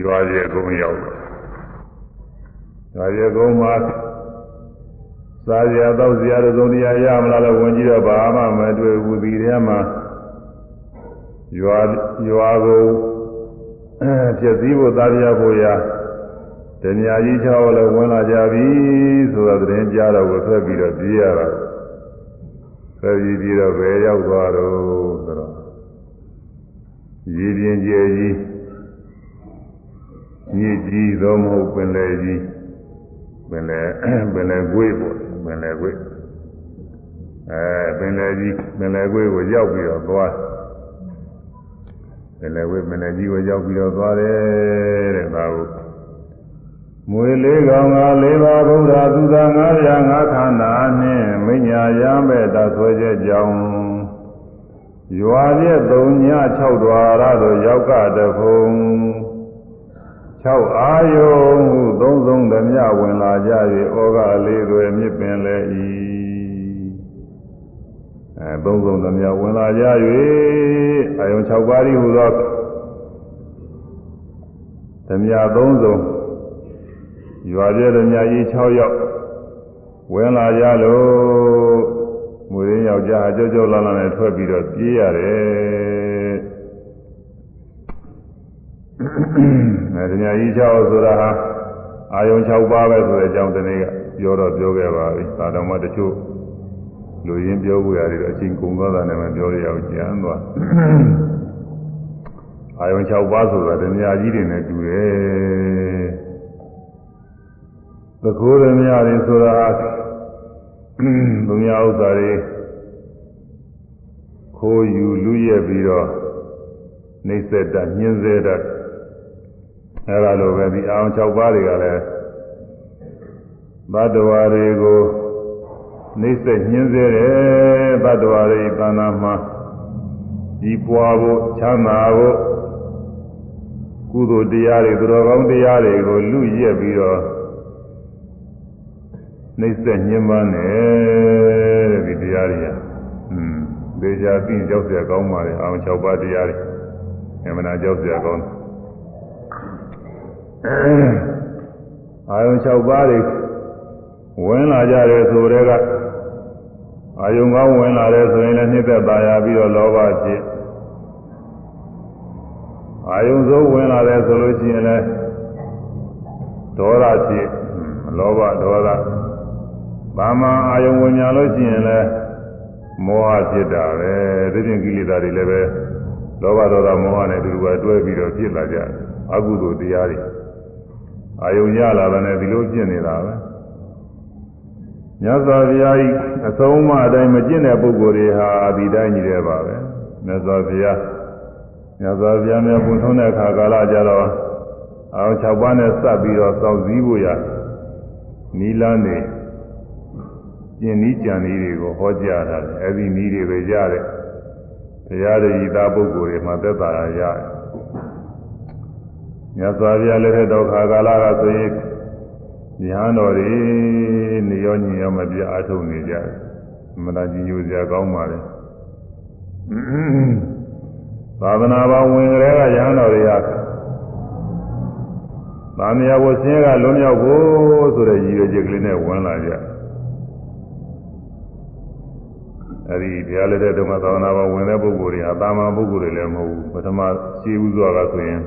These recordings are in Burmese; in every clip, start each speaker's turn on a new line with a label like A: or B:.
A: ရွာရဲ့ကုန်းရောက်တော့ရွာရဲ့ကုန်းမှာစားရတော့ဇာရသုံးတရားရမလားလို့ဝင်ကြည့်တော့ဘာမှမတွေ့ဘူးဒီထဲမှာရွာရွာကိုဖြစ်စည်းဖို့သားပြဖို့ရာတဏှာကြီးချောင်းလည်းဝင်လာကြပြီဆိုတော့သတင်းကြားတော့ကိုထွက်ပြီးတော့ပြေးရတာထွက်ပြီးပြီးတော့ဘယ်ရောက်သွားတော့ဆိုတော့ရည်ပြင်းကျဲကြီး မြစ်ကြီးသောမဟုတ်ပင်လယ်ကြီးပင်လယ်ပင်လယ်ကွေးပေါ့ပင်လယ်ကွေးအဲပင်လယ်ကြီးပင်လယ်ကွေးကိုရောက်ပြီးတော့သွားပင်လယ်ကွေးပင်လယ်ကြီးကိုရောက်ပြီးတော့သွားတယ်တဲ့ဒါကိုမွေလေးကောင်ကလေးပါဗုဒ္ဓသူသာငါးရာငါးခန္ဓာနှင့်မိညာရမဲ့တဆွဲချက်ကြောင့်ရွာပြည့်သုံးည6ဒွါရသို့ရောက်ကတဖုံ 6အာယုံဟုသုံးဆုံးသမျှဝင်လာကြ၍ဩဃလေးတွေမြစ်ပင်လေ၏အဲသုံးဆုံးသမျှဝင်လာကြ၍အာယုံ6ပါးဤဟူသောသမျှသုံးဆုံးရွာပြည့်သမျှဤ6ယောက်ဝင်လာကြလို့မွေရင်းယောက်ျားအကြောက်ကြောက်လာလာနဲ့ထွက်ပြီးတော့ပြေးရတယ် အဲဒီညာကြီး6ဆိုတာဟာအာယုံ6ပါးပဲဆိုတဲ့အကြောင်းတနေ့ကပြောတော့ပြောခဲ့ပါပြီသာတော်မှတချို့လူရင်းပြောဖို့ရတယ်အချင်းကုန်သွားတာနဲ့မပြောရအောင်ကြမ်းသွားအာယုံ6ပါးဆိုတာတညာကြီးတွေနဲ့တူတယ်သခိုးရမြတွေဆိုတာသူများဥစ္စာတွေခိုးယူလူရက်ပြီးတော့နှိမ့်ဆက်တညှင်းစေတ အဲဒါလိုပဲဒီအောင်၆ပါးတွေကလည်းဘတ်တော်တွေကိုနှိမ့်ဆက်ညှင်းစေတယ်ဘတ်တော်တွေသာနာမှာဒီပွားဖို့ချမ်းသာဖို့ကုသိုလ်တရားတွေသူတော်ကောင်းတရားတွေကိုလူရက်ပြီးတော့နှိမ့်ဆက်ညှင်းပန်းတယ်တဲ့ဒီတရားတွေကอืมဒေကြပြီးကြောက်เสียကောင်းပါလေအောင်6ပါးတရားတွေအမှန်တရားကြောက်เสียကောင်း အာယုံ6ပါးတွေဝင်လာကြတယ်ဆိုတဲ့ကအာယုံကောင်းဝင်လာတယ်ဆိုရင်လည်းနှိမ့်သက်ပါရပြီးတော့လောဘဖြစ်အာယုံစိုးဝင်လာတယ်ဆိုလို့ရှိရင်လည်းဒေါသဖြစ်လောဘဒေါသဘာမှအာယုံဝင်ညာလို့ရှိရင်လည်းမောဟဖြစ်တာပဲဒီပြင်ကိလေသာတွေလည်းပဲလောဘဒေါသမောဟနဲ့တူတူပဲတွဲပြီးတော့ဖြစ်လာကြအကုသိုလ်တရားတွေ အာယုံရလာတဲ့ဒီလိုဖြစ်နေတာပဲမြတ်စွာဘုရားဤအဆုံးအမအတိုင်းမကျင့်တဲ့ပုဂ္ဂိုလ်တွေဟာဒီတိုင်းကြီးတယ်ပါပဲမြတ်စွာဘုရားမြတ်စွာဘုရားမြတ်ဘုံထုံးတဲ့အခါကာလကြတော့အောင်၆ပါးနဲ့စပ်ပြီးတော့စောင့်စည်းဖို့ရနီလန်းနေကျင်ဤကြံဤတွေကိုဟောကြားတာလေအဲဒီနည်းတွေပဲရတယ်တရားရည်သားပုဂ္ဂိုလ်တွေမှာသက်သာရရတယ် မြတ်စွာဘုရားလက်ထက်တော်ခါကာလကဆိုရင်ညာတော်တွေနေရောညင်ရောမပြအားထုတ်နေကြတယ်မနာကြီးညိုစရာကောင်းပါလေသာသနာပေါင်းဝင်ကြတဲ့ကညာတော်တွေကသာမယဝဆင်းကလွန်မြောက်ဖို့ဆိုတဲ့ရည်ရွယ်ချက်ကလေးနဲ့ဝင်လာကြအဲဒီတရားလက်တဲ့ဓမ္မသာသနာပေါင်းဝင်တဲ့ပုဂ္ဂိုလ်တွေဟာတာမန်ပုဂ္ဂိုလ်တွေလည်းမဟုတ်ဘူးပထမရှင်းဥစွာကဆိုရင်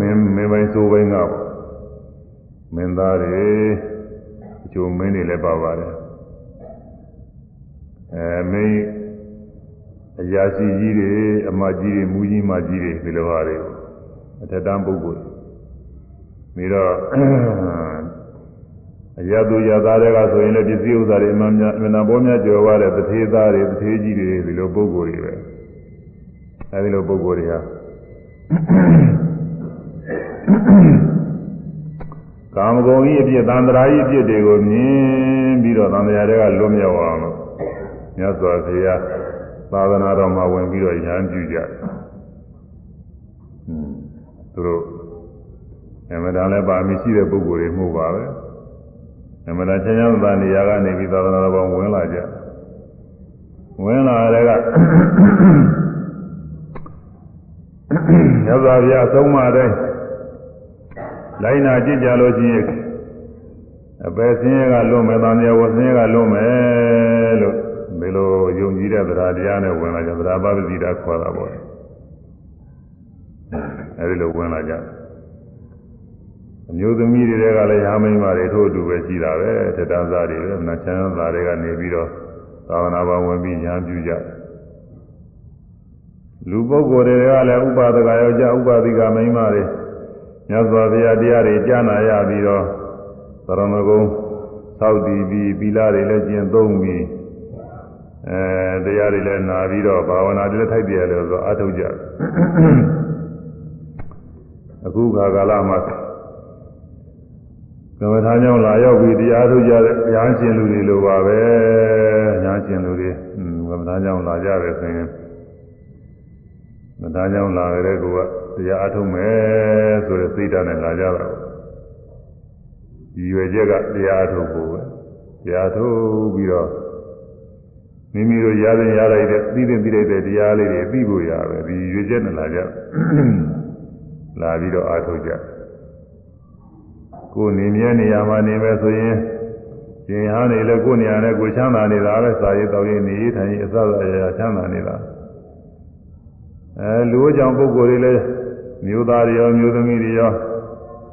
A: မင်းမင်းပိုင်းစိုးပိုင်းကပေါ့မင်းသားတွေအချို့မင်းတွေလည်းပါပါတယ်အဲမင်းအရာရှိကြီးတွေအမကြီးတွေမူကြီးမကြီးတွေဒီလိုဟာတွေအထက်တန်းပုဂ္ဂိုလ်ပြီးတော့အရာသူရသားတွေကဆိုရင်လည်းပစ္စည်းဥစ္စာတွေအမှန်များအမှန်ပေါ်များကြော်ရတဲ့တထေးသားတွေတထေးကြီးတွေဒီလိုပုဂ္ဂိုလ်တွေပဲအဲဒီလိုပုဂ္ဂိုလ်တွေဟာ ကာမဂုဏ်ကြီးအဖြစ်သံတရာကြီးအဖြစ်တွေကိုမြင်ပြီးတော့သံတရာတွေကလွတ်မြောက်အောင်လို့မြတ်စွာဘုရားသာသနာတော်မှာဝင်ပြီးတော့ဉာဏ်ပြုကြတယ်။သူတို့အမှန်တန်လည်းပါမရှိတဲ့ပုဂ္ဂိုလ်တွေမှုပါပဲ။အမှန်တန်ချမ်းသာနေရာကနေပြီးသာသနာတော်ဝင်လာကြ။ဝင်လာတဲ့က မြတ်စွာဘုရားအဆုံးအမတိုင်းလိုက်နာကြည့်ကြလို့ရှိရင်အပယ်ဆင်းရဲကလွတ်မယ်၊တန်မြတ်ဝဆင်းရဲကလွတ်မယ်လို့ဒီလိုယုံကြည်တဲ့တရားတရားနဲ့ဝင်လာကြတရားပပတိတာခေါ်တာပေါ့အဲဒီလိုဝင်လာကြအမျိုးသမီးတွေကလည်းရာမိန်းမတွေထို့အတူပဲရှိတာပဲထက်တန်းစားတွေပဲနတ်ချမ်းသားတွေကနေပြီးတော့သာဝနာဘဝင်ပြီးညာပြုကြ လူပုဂ္ဂိုလ်တွေကလည်းဥပါဒကယောက်ျားဥပါဒိကမိန်းမတွေမြတ်စွာဘုရားတရားတွေကြားနာရပြီးတော့သရမဂုံသောက်တည်ပြီးသီလတွေလည်းကျင့်သုံးပြီးအဲတရားတွေလည်းနာပြီးတော့ဘာဝနာတွေလည်းထိုက်တယ်လို့ဆိုအထုတ်ကြအခုခါကာလမှာကမ္မထာကြောင့်လာရောက်ပြီးတရားထုတ်ကြတဲ့ညာရှင်လူတွေလိုပါပဲညာရှင်လူတွေကမ္မထာကြောင့်လာကြတယ်ဆိုရင် မ္မထာကြောင့်လာတဲ့ကောတရားအထုတ်မယ်ဆိုတဲ့စိတ်ဓာတ်နဲ့လာကြတာဒီရွယ်ချက်ကတရားအထုတ်ဖို့ပဲတရားထုတ်ပြီးတော့မိမိတို့ရတဲ့ရလိုက်တဲ့သိတဲ့သိလိုက်တဲ့တရားလေးတွေသိဖို့ရပဲဒီရွယ်ချက်နဲ့လာကြလာပြီးတော့အားထုတ်ကြကိုယ်နေမြဲနေရာမှာနေမယ်ဆိုရင်ရှင်ဟာနေလဲကိုယ်နေရာနဲ့ကိုချမ်းသာနေတာပဲစာရေးတော်ရေးနေထိုင်ရေးအစအရာချမ်းသာနေတာ အဲလူ့ကြောင့်ပုဂ္ဂိုလ်တွေလည်းမျိုးသားတွေရောမျိုးသမီးတွေရော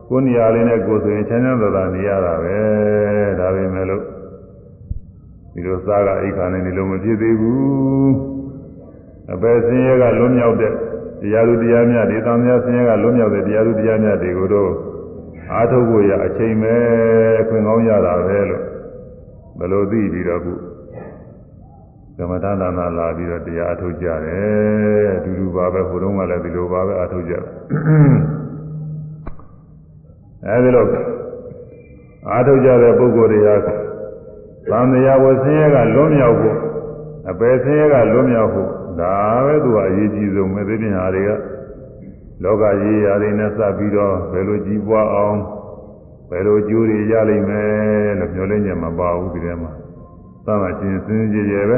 A: ကိုယ်နေရာလေးနဲ့ကိုယ်ဆိုရင်ချမ်းချမ်းသာသာနေရတာပဲဒါပေမဲ့လို့ဒီလိုစားကအိခါနဲ့နေလို့မဖြစ်သေးဘူးအပယ်ဆင်းရဲကလွတ်မြောက်တဲ့တရားသူတရားမြတ်ဒီသံဃာဆင်းရဲကလွတ်မြောက်တဲ့တရားသူတရားမြတ်တွေကိုတော့အားထုတ်ဖို့ရအချိန်ပဲခွင့်ကောင်းရတာပဲလို့ဘယ်လိုသိပြီးတော့ခုက မ္မထာနာနာလာပြီးတော့တရားအထုတ်ကြတယ်အတူတူပါပဲဟိုတုန်းကလည်းဒီလိုပါပဲအထုတ်ကြတယ်အဲဒီလိုအားထုတ်ကြတဲ့ပုဂ္ဂိုလ်တွေဟာသံဃာဝဆင်းရဲကလွတ်မြောက်ဖို့အပယ်ဆင်းရဲကလွတ်မြောက်ဖို့ဒါပဲသူကအရေးကြီးဆုံးပဲသိပညာတွေကလောကကြီးရာတွေနဲ့စပ်ပြီးတော့ဘယ်လိုကြီးပွားအောင်ဘယ်လိုကျိုးတွေရလိမ့်မယ်လို့ပြောလင်းကြမှာပါဘူးဒီထဲမှာသံဃာရှင်စင်းကြည်ကြယ်ပဲ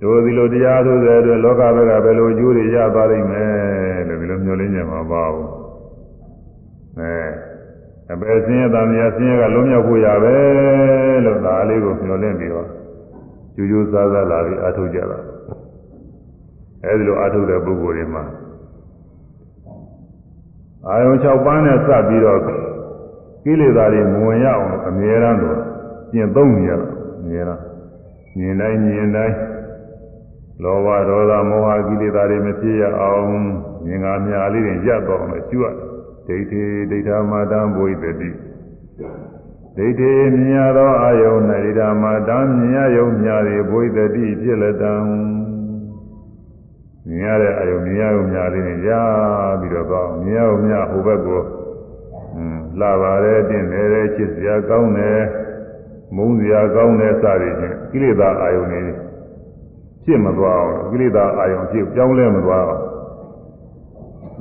A: တို့ဒီလိုတရားထုတ်တဲ့အတွက်လောကဘက်ကဘယ်လိုကျိုးတွေရသွားလိမ့်မယ်လို့ဒီလိုမျှော်လင့်ကြမှာပါဘူးအဲအပယ်ဆင်းရဲတာများဆင်းရဲကလုံးမြောက်ဖို့ရပဲလို့ဒါလေးကိုမျှော်လင့်ပြီးတော့ကျူးကျူးစားစားလာပြီးအထုတ်ကြတာအဲဒီလိုအထုတ်တဲ့ပုဂ္ဂိုလ်တွေမှာအာယုံ6ပန်းနဲ့စပ်ပြီးတော့ကိလေသာတွေမဝင်ရအောင်အမြဲတမ်းတော့ကျင့်သုံးနေရတာအမြဲတမ်းမြင်တိုင်းမြင်တိုင်း လောဘဒေါသမောဟကိလေသာတွေမဖြစ်ရအောင်မြင်ငါမြာလေးတွေရပ်တော့အောင်ရှုရဒိဋ္ဌိဒိဋ္ဌာမာတံဘုိတတိဒိဋ္ဌိမြင်ရသောအာယုန်၌ဒိဋ္ဌာမာတံမြင်ရယုံမြာတွေဘုိတတိဖြစ်လက်တံမြင်ရတဲ့အယုံမြင်ရယုံမြာလေးတွေရပြီးတော့ကောမြင်ရယုံမြာဟိုဘက်ကိုလှပါတယ်တင့်တယ်ချစ်စရာကောင်းတယ်မုန်းစရာကောင်းတယ်စသည်ဖြင့်ကိလေသာအာယုန်တွေ ဖြစ်မသွားအောင်ကိလေသာအာယုန်ဖြစ်ပြောင်းလဲမသွားအောင်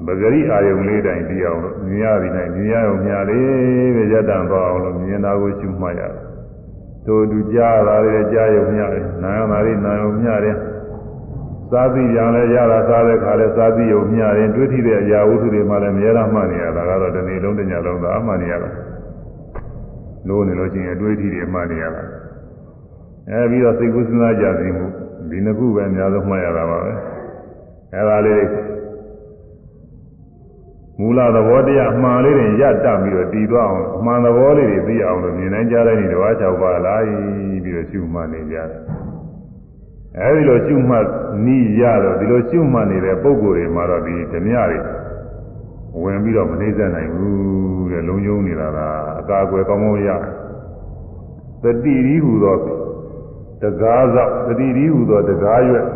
A: ပဂရိအာယုံလေးတိုင်းပြီးအောင်လို့မြင်ရပြီနိုင်မြင်ရအောင်မြာလေးပဲရတန်သွားအောင်လို့မြင်တာကိုရှုမှတ်ရတယ်။တို့သူကြားတာလေးကြားရုံမြတယ်။နာယတာလေးနာယုံမြတယ်။စားသိကြလဲရတာစားတဲ့ခါလဲစားသိရုံမြတယ်။တွေးထိတဲ့အရာဝတ္ထုတွေမှလည်းမြဲတမ်းမှတ်နေရတာကတော့ဒီနေ့လုံးတညလုံးသာအမှတ်နေရတာ။လို့နေလို့ချင်းအတွေးထိတွေမှတ်နေရတာ။အဲပြီးတော့စိတ်ကူးစဉ်းစားကြသိမှု ဒီနှစ်ခုပဲအများဆုံးမှတ်ရတာပါပဲ။အဲဒါလေးမူလသဘောတရားအမှန်လေးတွေရတတ်ပြီးတော့တည်သွားအောင်အမှန်သဘောလေးတွေသိအောင်လို့မြင်နိုင်ကြတဲ့ဒီတစ်ပါး၆ပါးလာပြီးတော့ရှုမှတ်နေကြတယ်။အဲဒီလိုရှုမှတ်နီးရတော့ဒီလိုရှုမှတ်နေတဲ့ပုံကိုယ်တွေမှာတော့ဒီဓမြတွေဝင်ပြီးတော့မနှိမ့်ဆက်နိုင်ဘူးတဲ့လုံယုံနေတာကအကာအကွယ်ကောင်းကောင်းရတယ်။တတိရီဟူသော တကားသောတတိရီဟူသောတကားရွက်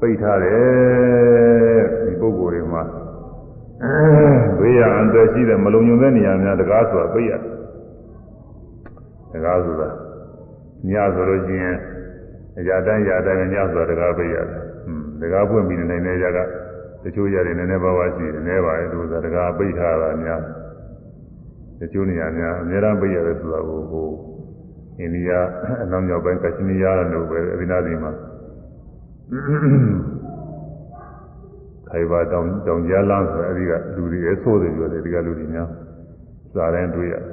A: ပိတ်ထားတယ်ဒီပုံကိုယ်တွေမှာဘေးရအန္တရာယ်ရှိတဲ့မလုံခြုံတဲ့နေရာများတကားဆိုတာပြည့်ရတယ်တကားဆိုတာညဆိုလို့ရှိရင်အရာတိုင်းရာတိုင်းညဆိုတာတကားပြည့်ရတယ်ဟွန်းတကားပွင့်ပြီးနေတဲ့ရကတချို့ရတယ်နည်းနည်းပါးပါးရှိတယ်နည်းပါရဲ့သူကတကားပိတ်ထားတာများတချို့နေရာများအများအားပြည့်ရတယ်ဆိုတာကိုဟို အိန္ဒိယအနောက်မြောက်ပိုင်းကချင်နီယာတို့ပဲအဒီနာဒီမှာခိုင်ပါတောင်တောင်ကြားလမ်းဆိုအဲဒီကလူတွေအဆိုးတွေပြောတယ်ဒီကလူတွေများစားတိုင်းတွေ့ရတယ်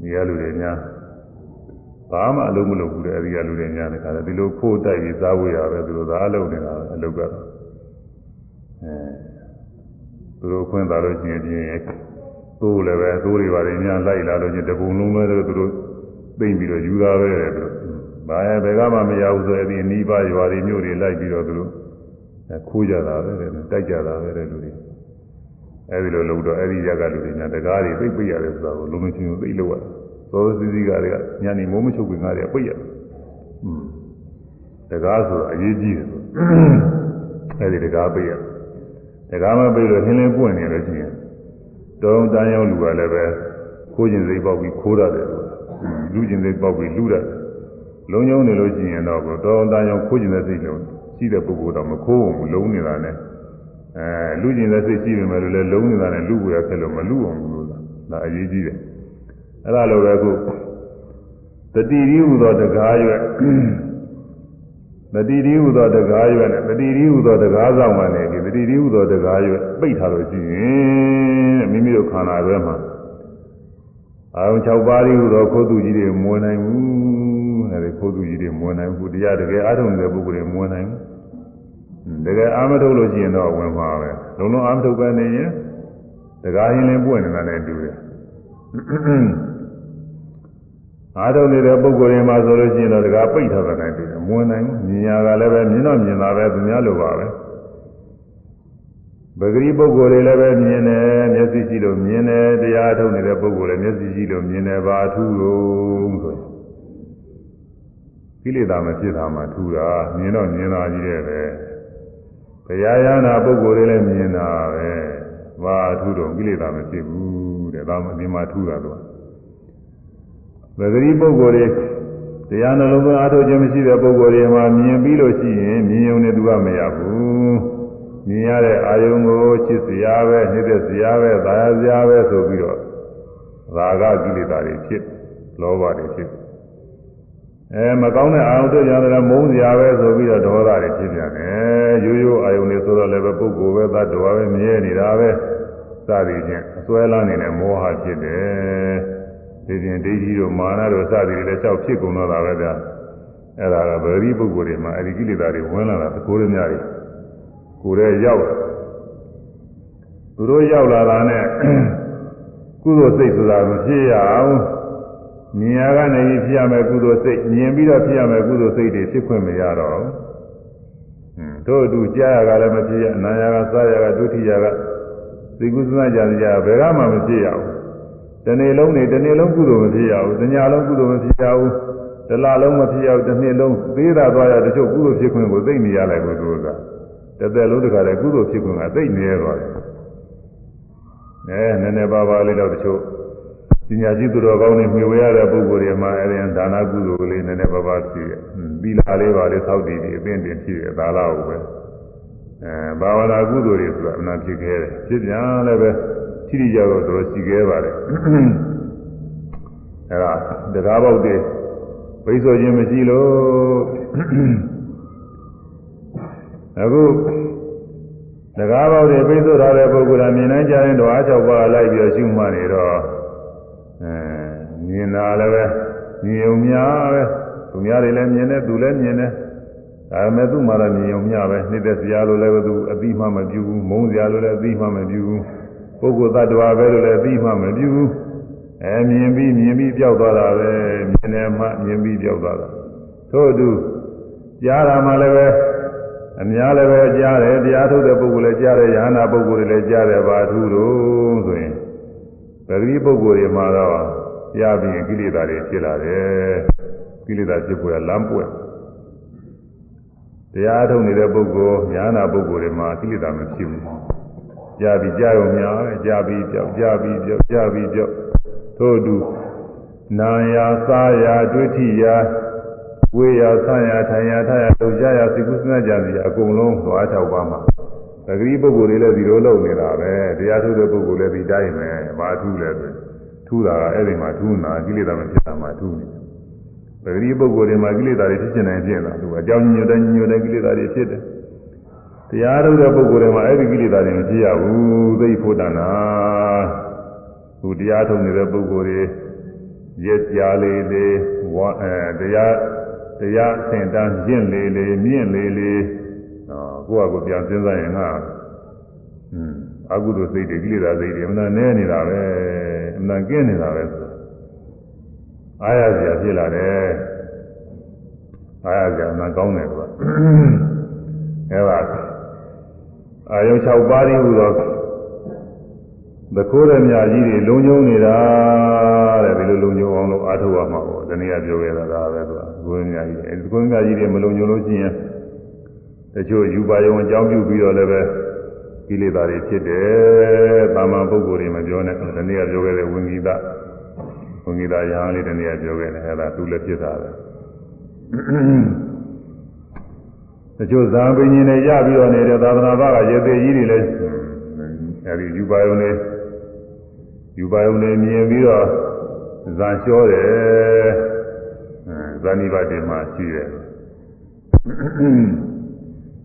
A: ဒီကလူတွေများဘာမှအလုံးမလုပ်ဘူးတဲ့အဲဒီကလူတွေများတဲ့ခါကျဒီလိုခိုးတိုက်ပြီးစားဝေးရပဲသူတို့သာအလုပ်နေတာအလုပ်ကတော့အဲသူတို့ခွင့်သာလို့ရှိရင်ပြင်းသိုးလည်းပဲသိုးတွေပါတယ်များလိုက်လာလို့ချင်းတပုံလုံးလည်းသူတို့ သိမ့်ပြီးတော့ယူတာပဲတဲ့သူတို့ဘာရဲ့ဘယ်ကမှမရဘူးဆိုရင်ဒီအနီးပါးရွာတွေမြို့တွေလိုက်ပြီးတော့သူတို့ခိုးကြတာပဲတဲ့တိုက်ကြတာပဲတဲ့လူတွေအဲဒီလိုလုပ်တော့အဲဒီရက်ကလူတွေညာတကားတွေသိပ်ပိတ်ရတယ်ဆိုတာကိုလုံးလုံးချင်းချင်းသိလို့ရတယ်သောသစီစီကတွေကညာနေမိုးမချုပ်ခင်ကားတွေကပိတ်ရတယ်อืมတကားဆိုတာအရေးကြီးတယ်ဆိုအဲဒီတကားပိတ်ရတယ်တကားမပိတ်လို့ဟင်းလင်းပွင့်နေလို့ရှိရင်တောင်းတန်းရောက်လူကလည်းပဲခိုးကျင်စိတ်ပေါက်ပြီးခိုးရတယ်ဆိုတာ လူကျင်စိတ်ပေါက်ပြီးလူရတယ်လုံးလုံးနေလို့ရှိရင်တော့တောင်းတန်းရောက်ခိုးကျင်တဲ့စိတ်လုံးရှိတဲ့ပုဂ္ဂိုလ်တော့မခိုးဘူးလုံးနေတာနဲ့အဲလူကျင်တဲ့စိတ်ရှိပေမဲ့လည်းလုံးနေတာနဲ့လူကိုရခဲ့လို့မလူအောင်ဘူးလို့ဒါအရေးကြီးတယ်အဲ့ဒါလိုပဲခုတတိရီဟူသောတကားရွက်တတိရီဟူသောတကားရွက်နဲ့တတိရီဟူသောတကားဆောင်ကနေဒီတတိရီဟူသောတကားရွက်ပိတ်ထားလို့ရှိရင်မိမိတို့ခန္ဓာထဲမှာ အာရုံ6ပါးရီဟူသောခိုးသူကြီးတွေမဝင်နိုင်ဘူးအဲဒီခိုးသူကြီးတွေမဝင်နိုင်ဘူးတရားတကယ်အားထုတ်နေတဲ့ပုဂ္ဂိုလ်တွေမဝင်နိုင်ဘူးတကယ်အာမထုတ်လို့ရှိရင်တော့ဝင်မှာပဲလုံးလုံးအာမထုတ်ပဲနေရင်တကားရင်လင်းပွင့်နေတာနဲ့တူတယ်အားထုတ်နေတဲ့ပုဂ္ဂိုလ်တွေမှာဆိုလို့ရှိရင်တော့တကားပိတ်ထားတာနဲ့တူတယ်မဝင်နိုင်ဘူးမြင်ရကလည်းပဲမြင်တော့မြင်တာပဲသူများလိုပါပဲ ပဂရိပုဂ္ဂိုလ်တွေလည်းပဲမြင်တယ်မျက်စိရှိလို့မြင်တယ်တရားထုတ်နေတဲ့ပုဂ္ဂိုလ်လည်းမျက်စိရှိလို့မြင်တယ်ဘာထူးလို့ဆိုရင်ကိလေသာမဖြစ်တာမှထူတာမြင်တော့မြင်တာကြီးတဲ့ပဲဘုရားရဟနာပုဂ္ဂိုလ်တွေလည်းမြင်တာပဲဘာထူးတော့ကိလေသာမဖြစ်ဘူးတဲ့ဒါမှဒီမှာထူတာတော့ပဂရိပုဂ္ဂိုလ်တွေတရားနှလုံးသွင်းအားထုတ်ခြင်းမရှိတဲ့ပုဂ္ဂိုလ်တွေမှာမြင်ပြီးလို့ရှိရင်မြင်ုံနဲ့သူကမရဘူး မြင်ရတဲ့အာယုံကိုချစ်စရာပဲနှိမ့်သက်စရာပဲသာယာစရာပဲဆိုပြီးတော့ရာဂကိလေသာတွေဖြစ်လောဘတွေဖြစ်အဲမကောင်းတဲ့အာယုံတွေ့ကြတယ်မုန်းစရာပဲဆိုပြီးတော့ဒေါသတွေဖြစ်ပြန်တယ်ရိုးရိုးအာယုံတွေဆိုတော့လည်းပဲပုဂ္ဂိုလ်ပဲသတ္တဝါပဲမြဲနေတာပဲစသည်ဖြင့်အစွဲလန်းနေတဲ့မောဟဖြစ်တယ်ဒီပြင်ဒိဋ္ဌိတို့မာနတို့စသည်တွေလည်းလျှောက်ဖြစ်ကုန်တော့တာပဲဗျအဲ့ဒါကဗေရိပုဂ္ဂိုလ်တွေမှာအဲ့ဒီကိလေသာတွေဝင်လာတာသကိုးရများကြီး ကိုယ်ရဲ့ရောက်သူတို့ရောက်လာတာနဲ့ကုသိုလ်စိတ်ဆိုတာမဖြစ်ရအောင်မြင်ရကနေဖြစ်ရမယ်ကုသိုလ်စိတ်မြင်ပြီးတော့ဖြစ်ရမယ်ကုသိုလ်စိတ်တွေဖြစ်ခွင့်မရတော့ဘူးတို့အတူကြားရကလည်းမဖြစ်ရအနာရကစားရကဒုတိယကသိကုသနာကြရဘယ်ကမှမဖြစ်ရဘူးတနေ့လုံးနေတနေ့လုံးကုသိုလ်မဖြစ်ရဘူးတညလုံးကုသိုလ်မဖြစ်ရဘူးတလလုံးမဖြစ်ရဘူးတစ်နှစ်လုံးသေးတာသွားရတချို့ကုသိုလ်ဖြစ်ခွင့်ကိုသိနေရလိုက်ဘူးသူက တသက်လုံးတခါတည်းကုသိုလ်ဖြစ်ခွင့်ကသိနေရသွားတယ်အဲနည်းနည်းပါးပါးလေးတော့တချို့ပညာရှိသူတော်ကောင်းတွေမြှဝဲရတဲ့ပုဂ္ဂိုလ်တွေမှာအဲဒီဒါနကုသိုလ်ကလေးနည်းနည်းပါးပါးဖြစ်ရသီလလေးပါလေးသောက်တည်ပြီးအပင်တင်ဖြစ်ရဒါလားဟုတ်ပဲအဲဘာဝနာကုသိုလ်တွေဆိုတာအမှန်ဖြစ်ခဲ့တယ်ဖြစ်ပြန်လည်းပဲထိတိကြတော့တော်ရှိခဲ့ပါတယ်အဲဒါတရားပေါက်တွေဘိဆိုခြင်းမရှိလို့ အခုတကားပေါက်တွေပိတ်ဆို့ထားတဲ့ပုဂ္ဂိုလ်ကမြင်နိုင်ကြရင်တော့အား၆ပါးလိုက်ပြီးရှုမှတ်နေတော့အဲမြင်တာလည်းပဲမြင်ုံများပဲသူများတွေလည်းမြင်တယ်သူလည်းမြင်တယ်ဒါပေမဲ့သူ့မှာတော့မြင်ုံများပဲနှိမ့်သက်စရာလိုလည်းသူအတိမှမပြုဘူးမုန်းစရာလိုလည်းအတိမှမပြုဘူးပုဂ္ဂိုလ်သတ္တဝါပဲလို့လည်းအတိမှမပြုဘူးအဲမြင်ပြီးမြင်ပြီးပျောက်သွားတာပဲမြင်တယ်မှမြင်ပြီးပျောက်သွားတာထို့အတူကြားတာမှလည်းပဲ အများလည်းပဲကြားတယ်တရားထုတ်တဲ့ပုဂ္ဂိုလ်လည်းကြားတယ်ယ ahanan ပုဂ္ဂိုလ်တွေလည်းကြားတယ်ဘာထူးလို့ဆိုရင်ပဂရိပုဂ္ဂိုလ်တွေမှာတော့ကြားပြီးရင်ကိလေသာတွေဖြစ်လာတယ်ကိလေသာဖြစ်ပေါ်လမ်းပွက်တရားထုတ်နေတဲ့ပုဂ္ဂိုလ်ယ ahanan ပုဂ္ဂိုလ်တွေမှာကိလေသာမဖြစ်ဘူးကြားပြီးကြားရုံများကြားပြီးကြောက်ကြားပြီးကြောက်ကြားပြီးကြောက်ထို့အတူနာယာစားယာဒွိဋ္ဌိယာ ဝေယဆံရထိုင်ရထရလုံကြရစိကုသနာကြစီအကုန်လုံးသွား၆ပါးမှာသတိပုဂ္ဂိုလ်တွေလည်းဒီလိုလုပ်နေတာပဲတရားထုတဲ့ပုဂ္ဂိုလ်လည်းဒီတိုင်းပဲဘာထူးလဲဆိုထူးတာကအဲ့ဒီမှာထူးနာကိလေသာမဖြစ်တာမှထူးနေတယ်သတိပုဂ္ဂိုလ်တွေမှာကိလေသာတွေဖြစ်နေတယ်ဖြစ်နေတာသူအကြောင်းညွတ်တဲ့ညွတ်တဲ့ကိလေသာတွေဖြစ်တယ်တရားထုတ်တဲ့ပုဂ္ဂိုလ်တွေမှာအဲ့ဒီကိလေသာတွေမဖြစ်ရဘူးသိဖို့တဏ္ဍာသူတရားထုတ်နေတဲ့ပုဂ္ဂိုလ်တွေရက်ကြလေးလေးဝါအဲတရား တရားအစဉ်တန်းရင့်လေးလေးမြင့်လေးလေးဟောကိုယ့်အကိုပြန်စဉ်းစားရင်ငါอืมအကုသိုလ်စိတ်တွေကိလေသာစိတ်တွေအမှန်နဲ့နေတာပဲအမှန်ကင်းနေတာပဲဆိုအားရစရာဖြစ်လာတယ်အားရစရာအမှန်ကောင်းတယ်ကွာအဲပါအာယုံ6ပါးဤဟူသောသခိုးရမြကြီးတွေလုံခြုံနေတာတဲ့ဒီလိုလုံခြုံအောင်လို့အားထုတ်ရမှာပေါ့ဒီနေ့ကပြောခဲ့တာဒါပဲသူ ကသခိုးရမြကြီးတွေအဲဒီသခိုးရမြကြီးတွေမလုံခြုံလို့ရှိရင်တချို့ယူပါယုံအကြောင်းပြုပြီးတော့လည်းပဲကိလေသာတွေဖြစ်တယ်။တာမန်ပုဂ္ဂိုလ်တွေမပြောနဲ့ဒီနေ့ကပြောခဲ့တဲ့ဝိငိတဝိငိတရဟန်းလေးဒီနေ့ကပြောခဲ့တယ်အဲဒါသူလည်းဖြစ်တာပဲ။တချို့ဇာပင်ရှင်တွေရပြီးတော့နေတဲ့သာသနာ့ဘာကရေသေးကြီးတွေလည်းအဲဒီယူပါယုံနေယူပါယုံနေမြင်ပြီးတော့ဇာလျှောတယ် ဇာနိဗ္ဗာန်မှာရှိတယ်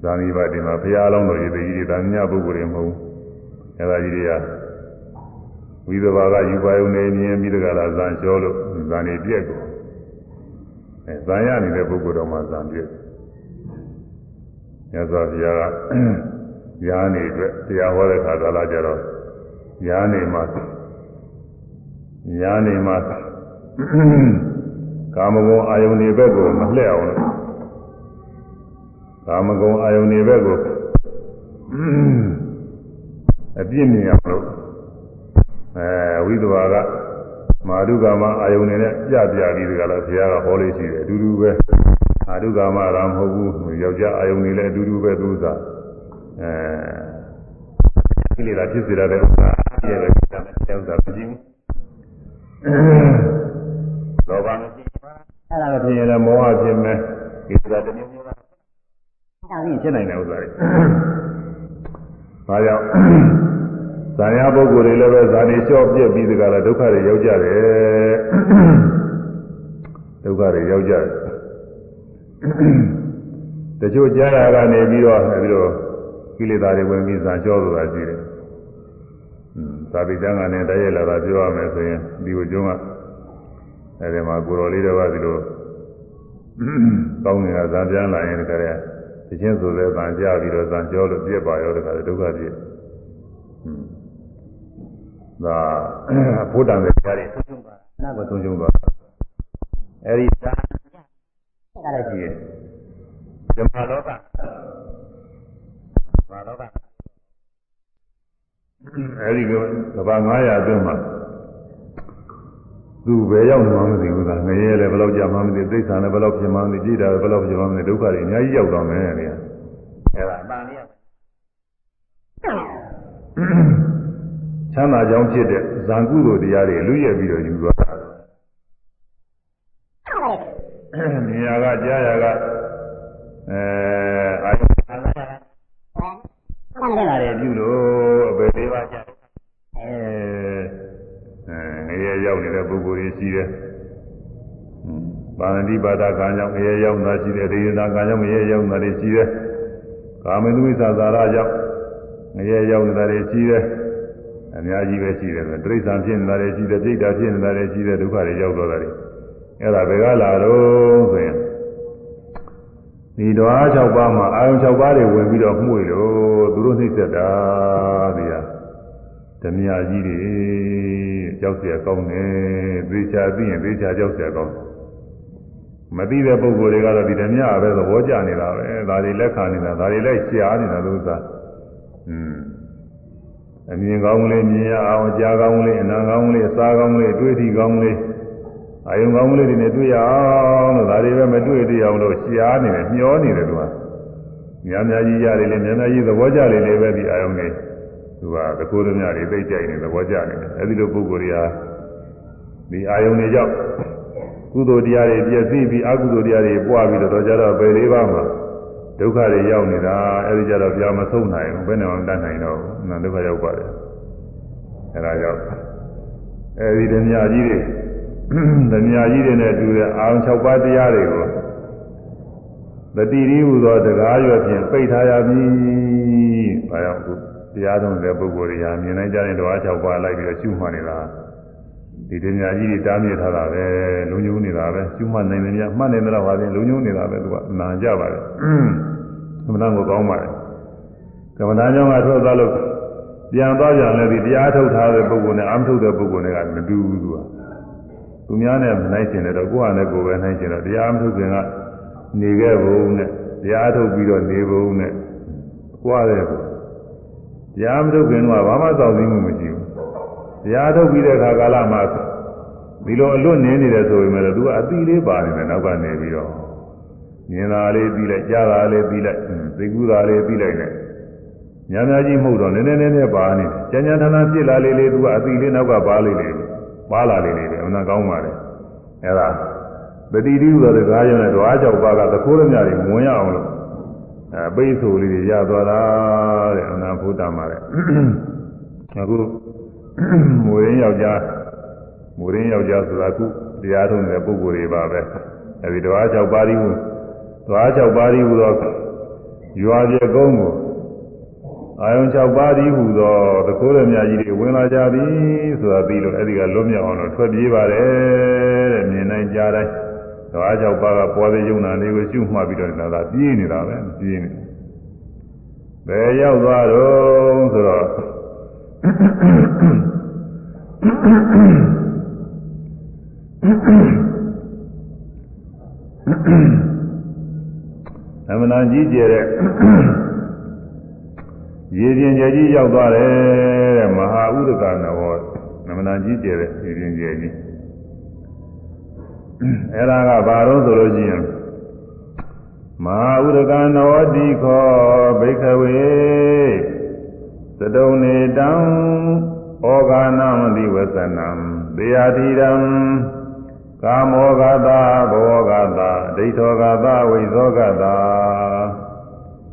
A: ဇာနိဗ္ဗာန်မှာဘုရားလုံးတော်ရေသေးကြီးတွေဒါမြတ်ပုဂ္ဂိုလ်တွေမဟုတ်ဘူးအဲဒါကြီးတွေကဝိသဘာကယူပါယုံနေမြင်ပြီးတကလားဇာလျှောလို့ဇာနေပြက်ကိုအဲဇာရနေတဲ့ပုဂ္ဂိုလ်တော်မှာဇာပြက်မြတ်စွာဘုရားကယားနေအတွက်တရားဟောတဲ့ခါကာလကျတော့ယားနေမှာယားနေမှာ ကာမဂုဏ်အာယုန်တွေဘက်ကိုမလှည့်အောင်လို့ကာမဂုဏ်အာယုန်တွေဘက်ကိုအပြည့်မြင်အောင်လို့အဲဝိသဘာကမာဓုကာမအာယုန်တွေနဲ့ပြပြပြီးဒီကလာဘုရားကဟောလေးရှိတယ်အတူတူပဲအာဓုကာမရာမဟုတ်ဘူးယောက်ျားအာယုန်တွေလည်းအတူတူပဲသူစားအဲကိလေသာဖြစ်စေရတဲ့ဥစ္စာရဲ့ပဲကိစ္စနဲ့ဥစ္စာမရှိဘူးလောဘမရှိဘူး အဲ့ဒါလည်းဖြစ်ရင်လည်းမောဟဖြစ်မယ်ကိစ္စတစ်မျိုးမျိုးကအဲ့ဒါကြီးဖြစ်နိုင်တဲ့ဥစ္စာတွေဒါကြောင့်ဇာယပုဂ္ဂိုလ်တွေလည်းပဲဇာတိလျှော့ပြက်ပြီးဒီကလာဒုက္ခတွေရောက်ကြတယ်ဒုက္ခတွေရောက်ကြတယ်တချို့ကြားရကနေပြီးတော့ပြီးတော့ကိလေသာတွေဝင်ပြီးဇာလျှောဆိုတာရှိတယ်။อืมသာတိတန်းကနေတည်းရလာတာပြောရမယ်ဆိုရင်ဒီကိုကျုံးကအဲဒီမှာကိုတော်လေးတော့ကဒီလို ကောင်းနေတာဇာပြန်လာရင်တကယ်တချင်းဆိုတဲ့ဇာကြပြီးတော့ဇာလျှောလို့ပြက်ပါရောတကယ်ဒုက္ခပြည့်။อืมဒါဘုဒ္ဓံရဲ့ကြားတွေသုံးချုံသွားနာကိုသုံးချုံသွားအဲဒီဇာအဲ့ဒါလည်းကြည့်ရဲ့ဓမ္မလောကဓမ္မလောကအဲဒီကကဘာ900အတွင်းမှာ သူဘယ်ရောက်မှမသိဘူးကငရဲလည်းဘယ်လောက်ကြာမှမသိသိစ္စာလည်းဘယ်လောက်ဖြစ်မှမသိကြည်တာလည်းဘယ်လောက်ဖြစ်မှမသိဒုက္ခတွေအများကြီးရောက်တော့မယ်လေအဲ့ဒါအမှန်လေးချမ်းသာကြောင်းဖြစ်တဲ့ဇံကုသိုလ်တရားတွေလူရဲ့ပြီးတော့ယူသွားတာနေရာကကြားရာကအဲအာယုခံရတာခံရတယ်ပြုလို့အပေလေးပါးကြအဲအဲငရေရောက်နေ တဲ့ပုဂ္ဂိုလ်ကြီးရှိတယ်ပါဏတိပါဒကံကြောင့်ငရေရောက်တာရှိတယ်ဒေယနာကံကြောင့်ငရေရောက်တာတွေရှိတယ်ကာမတုဝိသသာရကြောင့်ငရေရောက်နေတာတွေရှိတယ်အများကြီးပဲရှိတယ်ဆိုတိရစ္ဆာန်ဖြစ်နေတာတွေရှိတယ်ပြိတ္တာဖြစ်နေတာတွေရှိတယ်ဒုက္ခတွေရောက်တော့တာတွေအဲ့ဒါဘယ်ကလာတော့ဆိုရင်ဒီဓဝါ6ပါးမှာအာယုံ6ပါးတွေဝင်ပြီးတော့မှုရလို့သူတို့နှိမ့်ဆက်တာဒီဟာဓမြကြီးတွေ ကြောက်เสียကောင်းတယ်သေချာသိရင်သေချာကြောက်เสียကောင်းမသိတဲ့ပုဂ္ဂိုလ်တွေကတော့ဒီဓမြပဲသဘောကျနေတာပဲဒါတွေလက်ခံနေတာဒါတွေလိုက်ရှားနေတာလို့သာอืมအမြင်ကောင်းလေးမြင်ရအောင်ကြားကောင်းလေးအနာကောင်းလေးအစားကောင်းလေးတွေးထီကောင်းလေးအာယုံကောင်းလေးတွေနဲ့တွေ့ရအောင်လို့ဒါတွေပဲမတွေ့သေးအောင်လို့ရှားနေတယ်မျောနေတယ်သူကများများကြီးရတယ်လေများများကြီးသဘောကျတယ်လေပဲဒီအာယုံတွေ သူကသကိုးသမျှတွေသိကြိုက်နေသဘောကျနေတယ်အဲဒီလိုပုဂ္ဂိုလ်တွေဟာဒီအာယုံတွေကြောင့်ကုသိုလ်တရားတွေပြည့်စည်ပြီးအကုသိုလ်တရားတွေပွားပြီးတော့ကြတော့ပဲလေးပါးမှာဒုက္ခတွေရောက်နေတာအဲဒီကြတော့ပြာမဆုံးနိုင်ဘူးဘယ်နဲ့မှမတတ်နိုင်တော့ဘူးနာဒုက္ခရောက်ပါတယ်အဲဒါကြောင့်အဲဒီဓမြကြီးတွေဓမြကြီးတွေနဲ့တူတဲ့အာရုံ6ပါးတရားတွေကိုတတိရိဟူသောတကားရွက်ဖြင့်ပိတ်ထားရမည်။ဘာကြောင့်အခု တရားထုံးတဲ့ပုဂ္ဂိုလ်တွေဟာမြင်နိုင်ကြတဲ့ဓဝါ၆ပါးလိုက်ပြီးတော့ရှုမှတ်နေတာဒီတင်ညာကြီးတွေတားမြစ်ထားတာပဲလုံညုံနေတာပဲရှုမှတ်နိုင်တယ်များမှတ်နိုင်တယ်တော့ဟာပြင်လုံညုံနေတာပဲသူကနာကြပါတယ်။သမဏကိုကောင်းပါတယ်။ကမ္မဋ္ဌာန်းကျောင်းကထွက်သွားလို့ပြန်သွားကြလည်းဒီတရားထုတ်ထားတဲ့ပုဂ္ဂိုလ်နဲ့အာမထုတ်တဲ့ပုဂ္ဂိုလ်နဲ့ကမတူဘူးသူက။သူများနဲ့နိုင်ရှင်တယ်တော့ကိုယ့်ဟာနဲ့ကိုယ်ပဲနိုင်ရှင်တော့တရားမထုတ်ခင်ကနေခဲ့ဖို့နဲ့တရားထုတ်ပြီးတော့နေဖို့နဲ့ကြွားတယ်ပေါ့ တရားမထုတ်ခင်ကဘာမှစောင့်သိမှုမရှိဘူးတရားထုတ်ပြီးတဲ့အခါကာလမှာဒီလိုအလွတ်နေနေတယ်ဆိုပေမဲ့သူကအတိလေးပါနေတယ်နောက်ကနေပြီးတော့မြင်တာလေးပြီးလိုက်ကြားတာလေးပြီးလိုက်သိကူတာလေးပြီးလိုက်နဲ့ညာများကြီးမဟုတ်တော့နည်းနည်းနည်းနည်းပါနေတယ်ကြံကြံထန်ထန်ဖြစ်လာလေးလေးသူကအတိလေးနောက်ကပါလေးလေးပါလာလေးလေးပဲအမှန်ကောင်းပါလေအဲဒါပတိတိဆိုတဲ့ကားရုံနဲ့ဓဝါကြောက်ပါကသခိုးရမြတွေဝင်ရအောင်လို့ အဲပိတ်ဆိုလေးတွေရသွားတာတဲ့အနာဘုဒ္ဓမှာတဲ့အခုမူရင်းယောက်ျားမူရင်းယောက်ျားဆိုတာခုတရားထုံးတဲ့ပုဂ္ဂိုလ်တွေပါပဲအဲဒီဓဝါကြောက်ပါရီဟုဓဝါကြောက်ပါရီဟုတော့ရွာပြေကုန်းကိုအာယုံ၆ပါးဒီဟူသောသခိုးရမြကြီးတွေဝင်လာကြပြီဆိုတာပြီးလို့အဲဒီကလွတ်မြောက်အောင်တော့ထွက်ပြေးပါတယ်တဲ့မြင်နိုင်ကြတိုင်း ဓဝါ၆ပါးကပေါ်တဲ့ယုံနာလေးကိုရှုမှတ်ပြီးတော့နေတာပြေးနေတာပဲပြေးနေဘယ်ရောက်သွားတော့ဆိုတော့အမှန်တန်ကြီးကျယ်တဲ့ရေပြင်ကျယ်ကြီးရောက်သွားတယ်တဲ့မဟာဥဒကနဝနမနာကြီးကျယ်တဲ့ရေပြင်ကျယ်ကြီး အဲ့ဒါကဘာလို့ဆိုလို့ရှိရင်မဟာဥဒကနဝတိခောဘိခဝေသတုံနေတံဩဃာနမတိဝသနံသေယတိရံကာမောဂတာဘောဂတာဒိဋ္ဌောဂတာဝိဇောဂတာ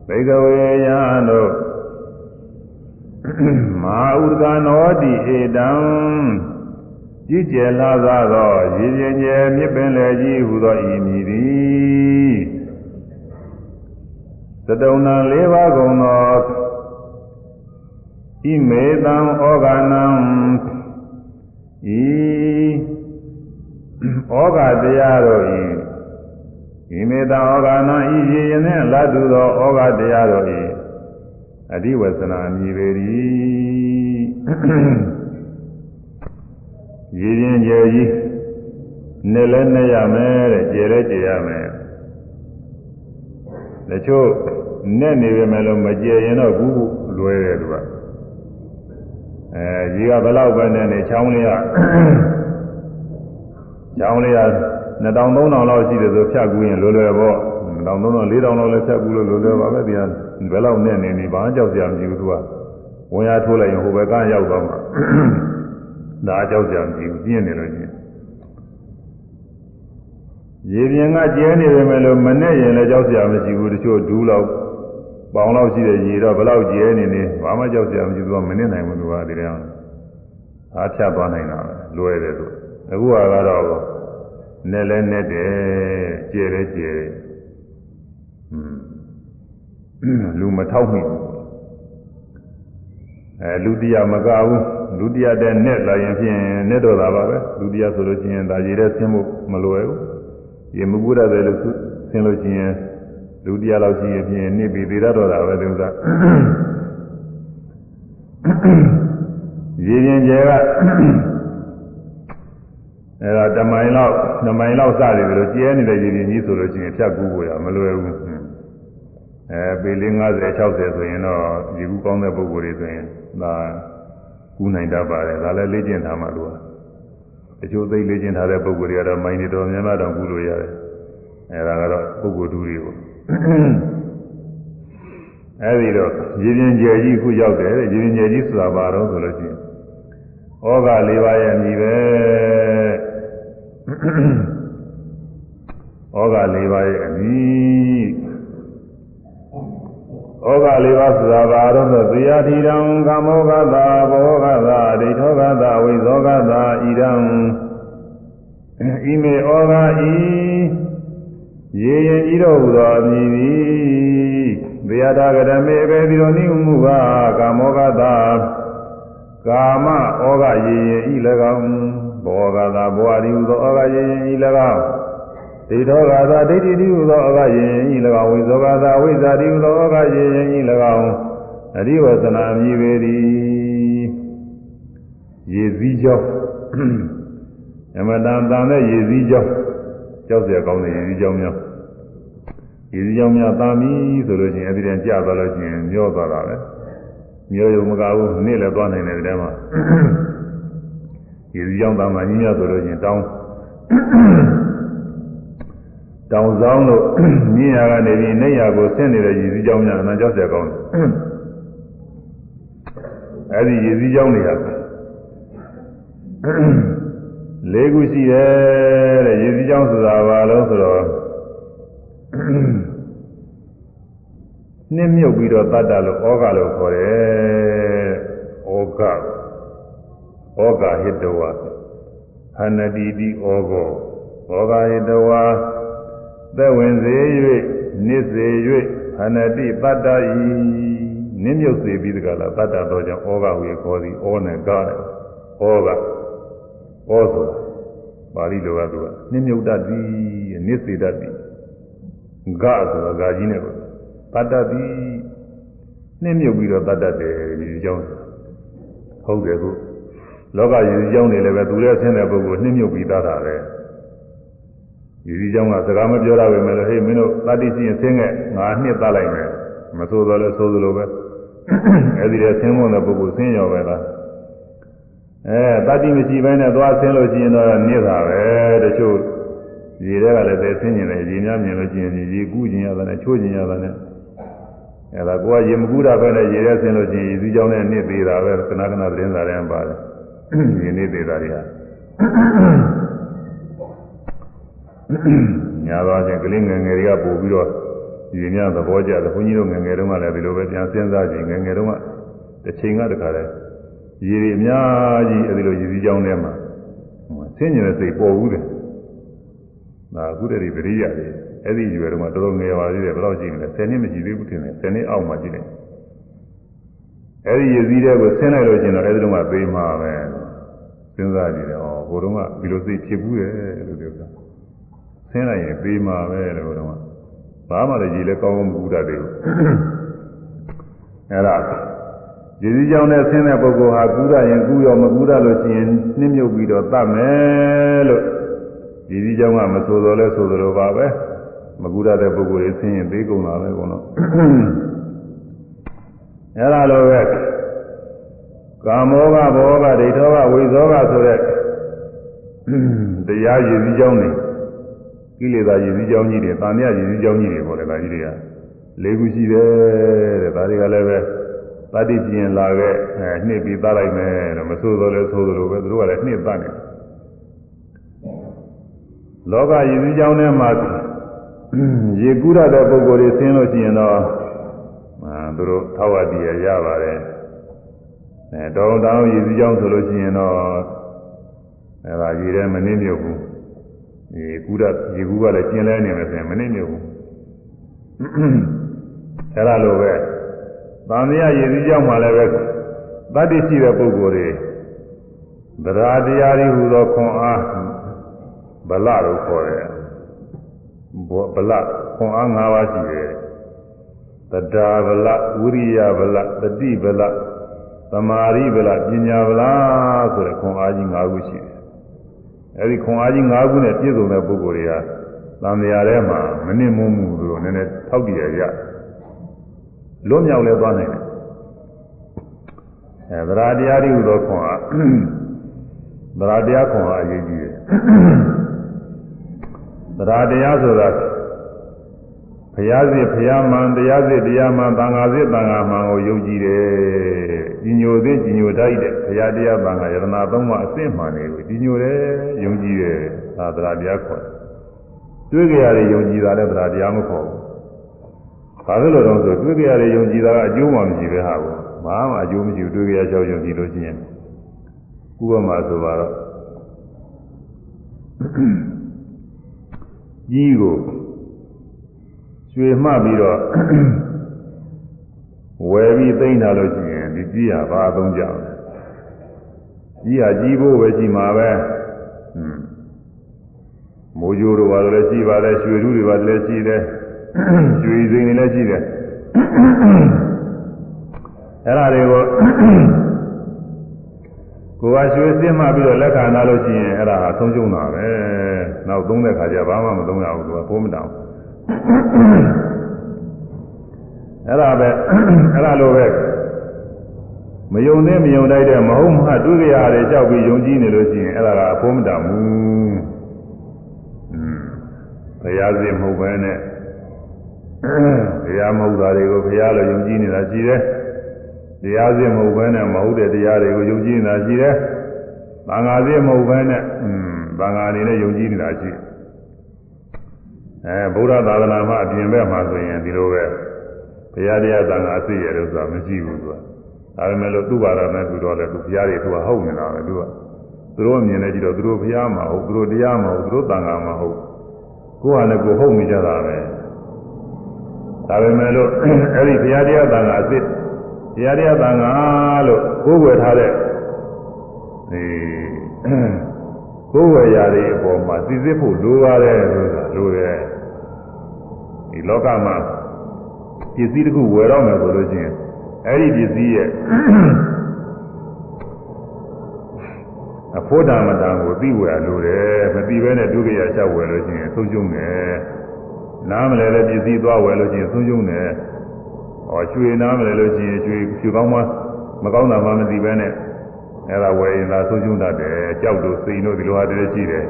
A: ဘိကဝေယံတို့မာဥဒကနောတိဧတံ ကြည်ကျယ်လာသောရည်ရင်ကျယ်မြစ်ပင်လေကြီးဟူသောဤမည်သည်သတုံနံ၄ပါးကုန်သောဣမေတံဩဃာနံဤဩဃတရားတို့ဤဣမေတံဩဃာနံဤရည်ရင်နဲ့လတ်သူသောဩဃတရားတို့ဤအဓိဝဆနာမြည်ပေသည် ရည်ရင်ကျယ်ကြီးနဲ့လဲနဲ့ရမယ်တဲ့ကျယ်လဲကျယ်ရမယ်တချို့နဲ့နေပေမဲ့လို့မကျယ်ရင်တော့ဘူးလွယ်တယ်သူကအဲကြီးကဘယ်လောက်ပဲနဲ့နေချောင်းလေးကချောင်းလေးက2000 3000လောက်ရှိတယ်ဆိုဖြတ်ကူးရင်လွယ်လွယ်ပေါ့2000 3000 4000လောက်လည်းဖြတ်ကူးလို့လွယ်လွယ်ပါပဲဒီကဘယ်လောက်နဲ့နေနေဘာကြောက်ကြမရှိဘူးသူကဝင်ရထိုးလိုက်ရင်ဟိုဘက်ကရောက်သွားမှာ ဒါကြောက်ကြမရှိဘူးပြင်းနေလို့ချင်းရေပြင်ကကျဲနေပေမဲ့လို့မနဲ့ရင်လည်းကြောက်စရာမရှိဘူးတချို့ဒူးလောက်ပေါင်လောက်ရှိတဲ့ရေတော့ဘယ်လောက်ကျဲနေနေဘာမှကြောက်စရာမရှိဘူးသူကမနဲ့နိုင်ဘူးသူကဒီတည်းအောင်အားဖြတ်သွားနိုင်တာပဲလွယ်တယ်သူအခုကတော့နဲ့လဲနဲ့တယ်ကျဲလဲကျဲတယ်လူမထောက်မိဘူးအဲလူတရားမကဘူး လူတရားတဲ့နဲ့လာရင်ဖြင့်နဲ့တော့တာပါပဲလူတရားဆိုလို့ချင်းဒါရည်တဲ့ဆင်းဖို့မလွယ်ဘူးရေမကူရတယ်လို့ဆင်းလို့ချင်းလူတရားလောက်ရှိရင်ဖြင့်နှိပ်ပြီးသေးတော့တာပဲဒီဥစ္စာရေရင်ကျဲကအဲဒါတမိုင်လောက်တမိုင်လောက်စတယ်လို့ကျဲနေတဲ့ရေရင်ကြီးဆိုလို့ချင်းဖြတ်ကူးဖို့ရမလွယ်ဘူးအဲပေလေး50 60ဆိုရင်တော့ရေကူးကောင်းတဲ့ပုံကိုယ်တွေဆိုရင်ဒါ ကူးနိုင်တတ်ပါတယ်ဒါလည်းလေ့ကျင့်ထားမှလို့တချို့သိလေ့ကျင့်ထားတဲ့ပုံကိုယ်တွေကတော့မိုင်းနေတော်များများတော့ကူးလို့ရတယ်အဲဒါကတော့ပုံကိုယ်တူတွေပေါ့အဲဒီတော့ရေပြင်ကျယ်ကြီးခုရောက်တယ်ရေပြင်ကျယ်ကြီးဆိုတာဘာတော့ဆိုလို့ရှိရင်ဩဃ၄ပါးရဲ့အမိပဲဩဃ၄ပါးရဲ့အမိ ဩဃလေးပါးဆိုတာဘာတော့ဆိုသေယတိရံကာမောဂတာဘောဂတာဒိဋ္ဌောဂတာဝိဇောဂတာဣရံဣမေဩဃဤရေရင်ဤတော်ဟူသောအမည်သည်ဘေယတာကရမေဘေဒီလိုနိမှုကကာမောကတာကာမဩဃရေရင်ဤ၎င်းဘောဂတာဘောအရိဟုသောဩဃရေရင်ဤ၎င်း ဒိဋ္ဌောဂတာဒိဋ္ဌိတိဟုသောဩဃရေရင်ဤ၎င်းဝိဇောဂတာဝိဇာတိဟုသောဩဃရေရင်ဤ၎င်းအရိဝသနာမြည်ပေသည်ရေစည်းကြောအမတန်တန်တဲ့ရေစည်းကြောကြောက်เสียကောင်းတဲ့ရေစည်းကြောများရေစည်းကြောများတာမီဆိုလို့ရှိရင်အဲဒီတည်းကြာသွားလို့ရှိရင်မျောသွားတာပဲမျောရုံမကဘူးနေ့လည်းသွားနိုင်တယ်ဒီထဲမှာရေစည်းကြောတာမှကြီးများဆိုလို့ရှိရင်တောင်း တောင်ဆောင်တို့မြင်းရကနေပြီးနေရကိုဆင်းနေတဲ့ရည်စည်းကြောင်းများအနံကြောက်ကြကောင်းတယ်အဲဒီရည်စည်းကြောင်းတွေကလေးခုရှိတယ်တဲ့ရည်စည်းကြောင်းဆိုတာဘာလို့ဆိုတော့နှင်းမြုပ်ပြီးတော့တတ်တာလို့ဩဃလို့ခေါ်တယ်ဩဃဩဃဟိတဝဟနတိတိဩဃဩဃဟိတဝ သက်ဝင်စေ၍နစ်စေ၍ဟနတိတတ္တဤနင်းမြုပ်စေပြီးတကလားတတ္တတော့ကြောင့်ဩဃဟူရခေါ်သည်ဩနဲ့ကားတယ်ဩဃဩဆိုတာပါဠိလိုကသူကနှင်းမြုပ်တတ်သည်နိစေတတ်သည်ဂဆိုတာဂါကြီးနဲ့ပေါ့တတ်တတ်သည်နှင်းမြုပ်ပြီးတော့တတ်တတ်တယ်ဒီအကြောင်းဟုတ်တယ်ခုလောကရည်အကြောင်းတွေလည်းပဲသူလည်းဆင်းတဲ့ပုဂ္ဂိုလ်နှင်းမြုပ်ပြီးသားတာပဲ ဒီဒီကြောင့်ကစကားမပြောရပါမယ်လို့ဟေးမင်းတို့တတိရှိရင်ဆင်းခဲ့ငါနှစ်သားလိုက်မယ်မဆိုးတော့လဲဆိုးသလိုပဲအဲဒီတည်းဆင်းဖို့တဲ့ပုဂ္ဂိုလ်ဆင်းရောပဲလားအဲတတိမရှိဘဲနဲ့သွားဆင်းလို့ရှိရင်တော့နေတာပဲတချို့ရေတွေကလည်းသိဆင်းနေတယ်ရေများမြင်လို့ရှိရင်ရေကူးကျင်ရတယ်နဲ့ချိုးကျင်ရတယ်နဲ့အဲဒါကိုကရေမကူးတာပဲနဲ့ရေထဲဆင်းလို့ရှိရင်ရေစည်းကြောင်းနဲ့နစ်သေးတာပဲခဏခဏသတင်းစာထဲမှာပါတယ်ရေနစ်သေးတာတွေဟာ ညာတော့ချင်းကလေးငယ်ငယ်တွေကပို့ပြီးတော့ရေများသဘောကျတယ်ဘုန်းကြီးတို့ငယ်ငယ်တုန်းကလည်းဒီလိုပဲပြန်စဉ်းစားကြည့်ငယ်ငယ်တုန်းကတစ်ချိန်ကတခါလဲရေတွေအများကြီးအဲဒီလိုရည်စည်းကြောင်းထဲမှာဆင်းရဲတဲ့စိတ်ပေါ်ဘူးတယ်။ဒါအခုတည်းကပရိယာတွေအဲ့ဒီရွယ်တော့မှတော်တော်ငယ်ပါသေးတယ်ဘယ်တော့ရှိမလဲ10နှစ်မရှိသေးဘူးထင်တယ်10နှစ်အောက်မှရှိတယ်။အဲ့ဒီရည်စည်းတဲ့ကိုဆင်းလိုက်လို့ရှိရင်တော့အဲ့ဒီတော့မှသေးမှာပဲစဉ်းစားကြည့်တယ်။ဩဘိုးတော်ကဒီလိုစိတ်ဖြစ်ဘူးတယ်လို့ပြောတာ။ ဆင်းလိုက်ရင်သေးမှာပဲလို့ဘိုးတော်ကဘာမှလည်းရည်လည်းကောင်းကောင်းမကူတတ်သေးဘူး။အဲ့ဒါရည်စည်းကြောင်းနဲ့ဆင်းတဲ့ပုဂ္ဂိုလ်ဟာကူးရရင်ကူးရောမကူးရလို့ရှိရင်နှင်းမြုပ်ပြီးတော့တတ်မယ်လို့ရည်စည်းကြောင်းကမဆိုတော်လဲဆိုတော်ပါပဲမကူးရတဲ့ပုဂ္ဂိုလ်တွေဆင်းရင်သေးကုန်တာပဲကောနော်အဲ့ဒါလိုပဲကာမောကဘောကဒိဋ္ဌောကဝိဇောကဆိုတဲ့တရားရည်စည်းကြောင်းတွေ ကိလေသာရည်စည်းကြောင်းကြီးတွေတာမယရည်စည်းကြောင်းကြီးတွေပေါ့လေဒါကြီးတွေကလေးခုရှိတယ်တဲ့ဒါတွေကလည်းပဲတတိကျင်လာခဲ့အဲနှိပ်ပြီးသားလိုက်မယ်တော့မဆိုးတော့လဲဆိုးသလိုပဲသူတို့ကလည်းနှိပ်သားနေလောကရည်စည်းကြောင်းထဲမှာရေကူးရတဲ့ပုံကိုယ်တွေဆင်းလို့ရှိရင်တော့အာသူတို့ထောက်ဝတည်ရရပါတယ်အဲတောင်းတောင်းရည်စည်းကြောင်းဆိုလို့ရှိရင်တော့အဲဒါရေထဲမနှိမ့်မြုပ်ဘူး ရေကူးရရေကူးကလည်းကျင်လဲနေမယ်ဆိုရင်မနှိမ့်မြုပ်ဘူးအဲဒါလိုပဲသံဃာရည်စည်းကြောင်းမှလည်းပဲတတ္တိရှိတဲ့ပုဂ္ဂိုလ်တွေသရာတရားတွေဟူသောခွန်အားဗလလို့ခေါ်တယ်ဗလခွန်အား၅ပါးရှိတယ်တတာဗလဝိရိယဗလတတိဗလသမာဓိဗလပညာဗလဆိုတဲ့ခွန်အားကြီး၅ခုရှိတယ် အဲဒီခွန်အားကြီး၅ခုနဲ့ပြည့်စုံတဲ့ပုဂ္ဂိုလ်တွေကသံဃာထဲမှာမနစ်မုန်းမှုလို့နည်းနည်းထောက်တည်ရရတယ်လွတ်မြောက်လဲသွားနိုင်တယ်အဲသရတရားတွေဟူသောခွန်အားသရတရားခွန်အားအရေးကြီးတယ်သရတရားဆိုတာဘုရားစစ်ဘုရားမှန်တရားစစ်တရားမှန်သံဃာစစ်သံဃာမှန်ကိုယုံကြည်တယ် ကြီးညိုသစ်ကြီးညိုတိုက်တဲ့ဘုရားတရားသံဃာယတနာသုံးပါအစစ်မှန်တွေကိုကြီးညိုတယ်ယုံကြည်တယ်သာသရတရားခေါ်တယ်တွေ့ကြရတယ်ယုံကြည်တာလည်းသရတရားမခေါ်ဘူးဘာလို့လဲတော့ဆိုတွေ့ကြရတယ်ယုံကြည်တာကအကျိုးမှမရှိပဲဟာဘူးဘာမှအကျိုးမရှိဘူးတွေ့ကြရချောက်ယုံကြည်လို့ရှိရင်ဥပမာဆိုပါတော့ကြီးကိုရွှေမှတ်ပြီးတော့ဝယ်ပြီးသိမ့်ထားလို့ရှိရင် ဒီကြီးဟာဘာအသုံးကြလဲကြီးဟာကြီးဖို့ပဲရှိမှာပဲဟွန်းမိုးကြိုးတို့ဘာလို့လဲရှိပါတယ်ရွှေဓုတွေဘာလို့လဲရှိတယ်ရွှေစိန်တွေလည်းရှိတယ်အဲ့ဒါတွေကိုကိုယ်ကရွှေစစ်မှပြီးတော့လက်ခံလာလို့ရှိရင်အဲ့ဒါဟာဆုံးရှုံးတာပဲနောက်သုံးတဲ့ခါကျဘာမှမသုံးရဘူးသူကဘိုးမတောင်းအဲ့ဒါပဲအဲ့ဒါလိုပဲ မယုံသေးမယုံတိုက်တဲ့မဟုတ်မှဒုက္ခရတယ်ကြောက်ပြီးယုံကြည်နေလို့ရှိရင်အဲ့ဒါကဘိုးမတောင်းဘူးဘုရားစီမဟုတ်ပဲနဲ့ဘုရားမဟုတ်တာတွေကိုဘုရားလိုယုံကြည်နေတာရှိတယ်တရားစီမဟုတ်ပဲနဲ့မဟုတ်တဲ့တရားတွေကိုယုံကြည်နေတာရှိတယ်သံဃာစီမဟုတ်ပဲနဲ့อืมသံဃာအနေနဲ့ယုံကြည်နေတာရှိအဲဗုဒ္ဓသာသနာမှာအပြင်ဘက်မှာဆိုရင်ဒီလိုပဲဘုရားတရားသံဃာအစ်ရလို့ဆိုတာမရှိဘူးသူက ဒါပေမဲ့လို့သူ့ဘာသာနဲ့သူတော့လေသူဘုရားတွေသူကဟုတ်နေတာပဲသူကသူတို့မြင်နေကြည့်တော့သူတို့ဘုရားမဟုတ်သူတို့တရားမဟုတ်သူတို့သံဃာမဟုတ်ကိုယ်ဟာလည်းကိုယ်ဟုတ်နေကြတာပဲဒါပေမဲ့လို့အဲ့ဒီဘုရားတရားသံဃာအစ်တရားတရားသံဃာလို့ကိုယ်ဝယ်ထားတဲ့ဒီကိုယ်ဝယ်ရာတွေအပေါ်မှာသိစစ်ဖို့လိုပါတယ်ဆိုတာလိုတယ်ဒီလောကမှာပစ္စည်းတစ်ခုဝယ်တော့မယ်ဆိုလို့ရှိရင် အဲ့ဒီပစ္စည်းရဲ့အဖို့ဓမ္မတန်ကိုသိဝယ်လိုတယ်မသိဘဲနဲ့ဒုက္ခရရှောက်ဝယ်လို့ရှိရင်ဆုံးရှုံးတယ်နားမလဲတဲ့ပစ္စည်းသွားဝယ်လို့ရှိရင်ဆုံးရှုံးတယ်ဟောရွှေနားမလဲလို့ရှိရင်ရွှေရွှေကောင်းမှမကောင်းတာမှမသိပဲနဲ့အဲ့ဒါဝယ်ရင်သာဆုံးရှုံးတတ်တယ်ကြောက်တို့စိန်တို့ဒီလိုဟာတည်းရှိတယ်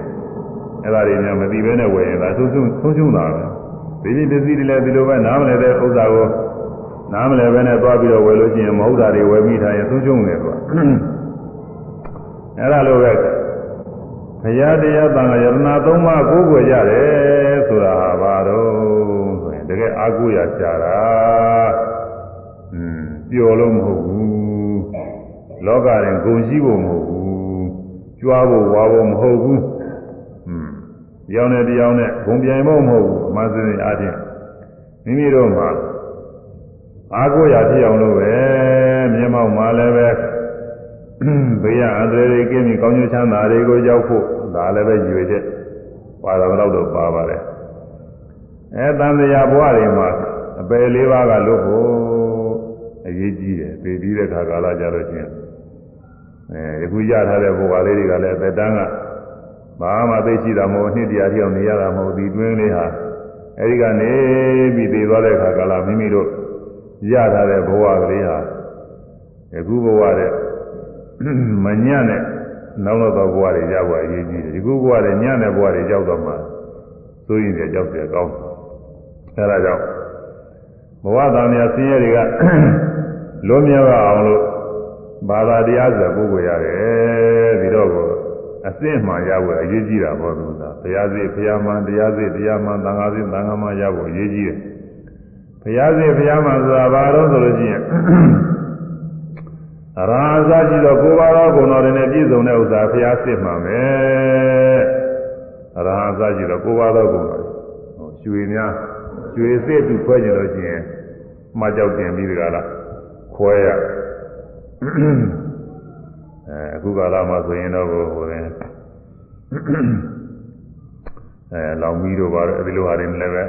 A: အဲ့ဒါတွေများမသိပဲနဲ့ဝယ်ရင်သာဆုံးရှုံးဆုံးရှုံးတာပဲဒီဒီပစ္စည်းတွေလည်းဒီလိုပဲနားမလဲတဲ့ဥစ္စာကို နားမလဲပဲနဲ့သွားပြီးတော့ဝယ်လို့ရှိရင်မဟုတ်တာတွေဝယ်ပြီးထားရင်ဆုံးရှုံးတယ်ကွာအဲ့ဒါလိုပဲဘုရားတရားတန်ခါယရဏသုံးပါးကိုးကွယ်ကြတယ်ဆိုတာဟာဘာတော့ဆိုရင်တကယ်အာကိုရရှာတာอืมပျော်လို့မဟုတ်ဘူးလောကရင်ဂုံရှိဖို့မဟုတ်ဘူးကြွားဖို့ဝါဖို့မဟုတ်ဘူးอืมရောင်းတဲ့တရားနဲ့ဂုံပြိုင်ဖို့မဟုတ်ဘူးအမှန်စင်အားဖြင့်မိမိတို့မှာ အာကိုရဖြစ်အောင်လို့ပဲမျက်မှောက်မှာလည်းပဲဘေးရအန္တရာယ်တွေကင်းပြီးကောင်းကျိုးချမ်းသာတွေကိုရောက်ဖို့ဒါလည်းပဲရည်ရွယ်ချက်ပါတော်တော့တော့ပါပါတယ်အဲတန်တရားဘဝတွေမှာအပယ်လေးပါးကလွတ်ဖို့အရေးကြီးတယ်ပြည်ပြီးတဲ့ခါကာလကြလို့ချင်းအဲယခုရထားတဲ့ဘဝလေးတွေကလည်းသက်တမ်းကဘာမှသိရှိတာမဟုတ်နှစ်တရားပြောင်းနေရတာမဟုတ်ဒီတွင်းလေးဟာအဲဒီကနေပြီးသိသွားတဲ့ခါကာလမိမိတို့ ရထားတဲ့ဘဝကလေးဟာယခုဘဝတဲ့မညံ့တဲ့နောက်တော့ဘဝတွေရောက်သွားအရေးကြီးတယ်ဒီခုဘဝတွေညံ့တဲ့ဘဝတွေရောက်တော့မှသိုးရင်တွေကြောက်တယ်ကောင်းအဲဒါကြောင့်ဘဝသားများဆင်းရဲတွေကလွန်မြောက်အောင်လို့ဘာသာတရားဆိုပုဂ္ဂိုလ်ရတယ်ဒီတော့ကိုအစင့်မှရဖို့အရေးကြီးတာပေါ့သူကဘုရားစိတ်ဘုရားမှန်တရားစိတ်တရားမှန်သံဃာစိတ်သံဃာမှန်ရဖို့အရေးကြီးတယ် ဘုရားစိတ်ဘုရားမှန်ဆိုတာဘာလို့ဆိုလို့ရှိရင်အရာအစရှိသောကိုယ်ပါတော်ဂုဏတော်တွေနဲ့ပြည့်စုံတဲ့ဥစ္စာဘုရားစစ်မှပဲအရာအစရှိသောကိုယ်ပါတော်ဂုဏတော်ရွှေများရွှေစစ်သူခွဲကြလို့ရှိရင်မှကြောက်တင်ပြီးဒီကလာခွဲရအဲအခုကာလမှာဆိုရင်တော့ဟိုရင်အဲလောင်မီးတို့ပါတော့အဲဒီလိုဟာတွေလည်းပဲ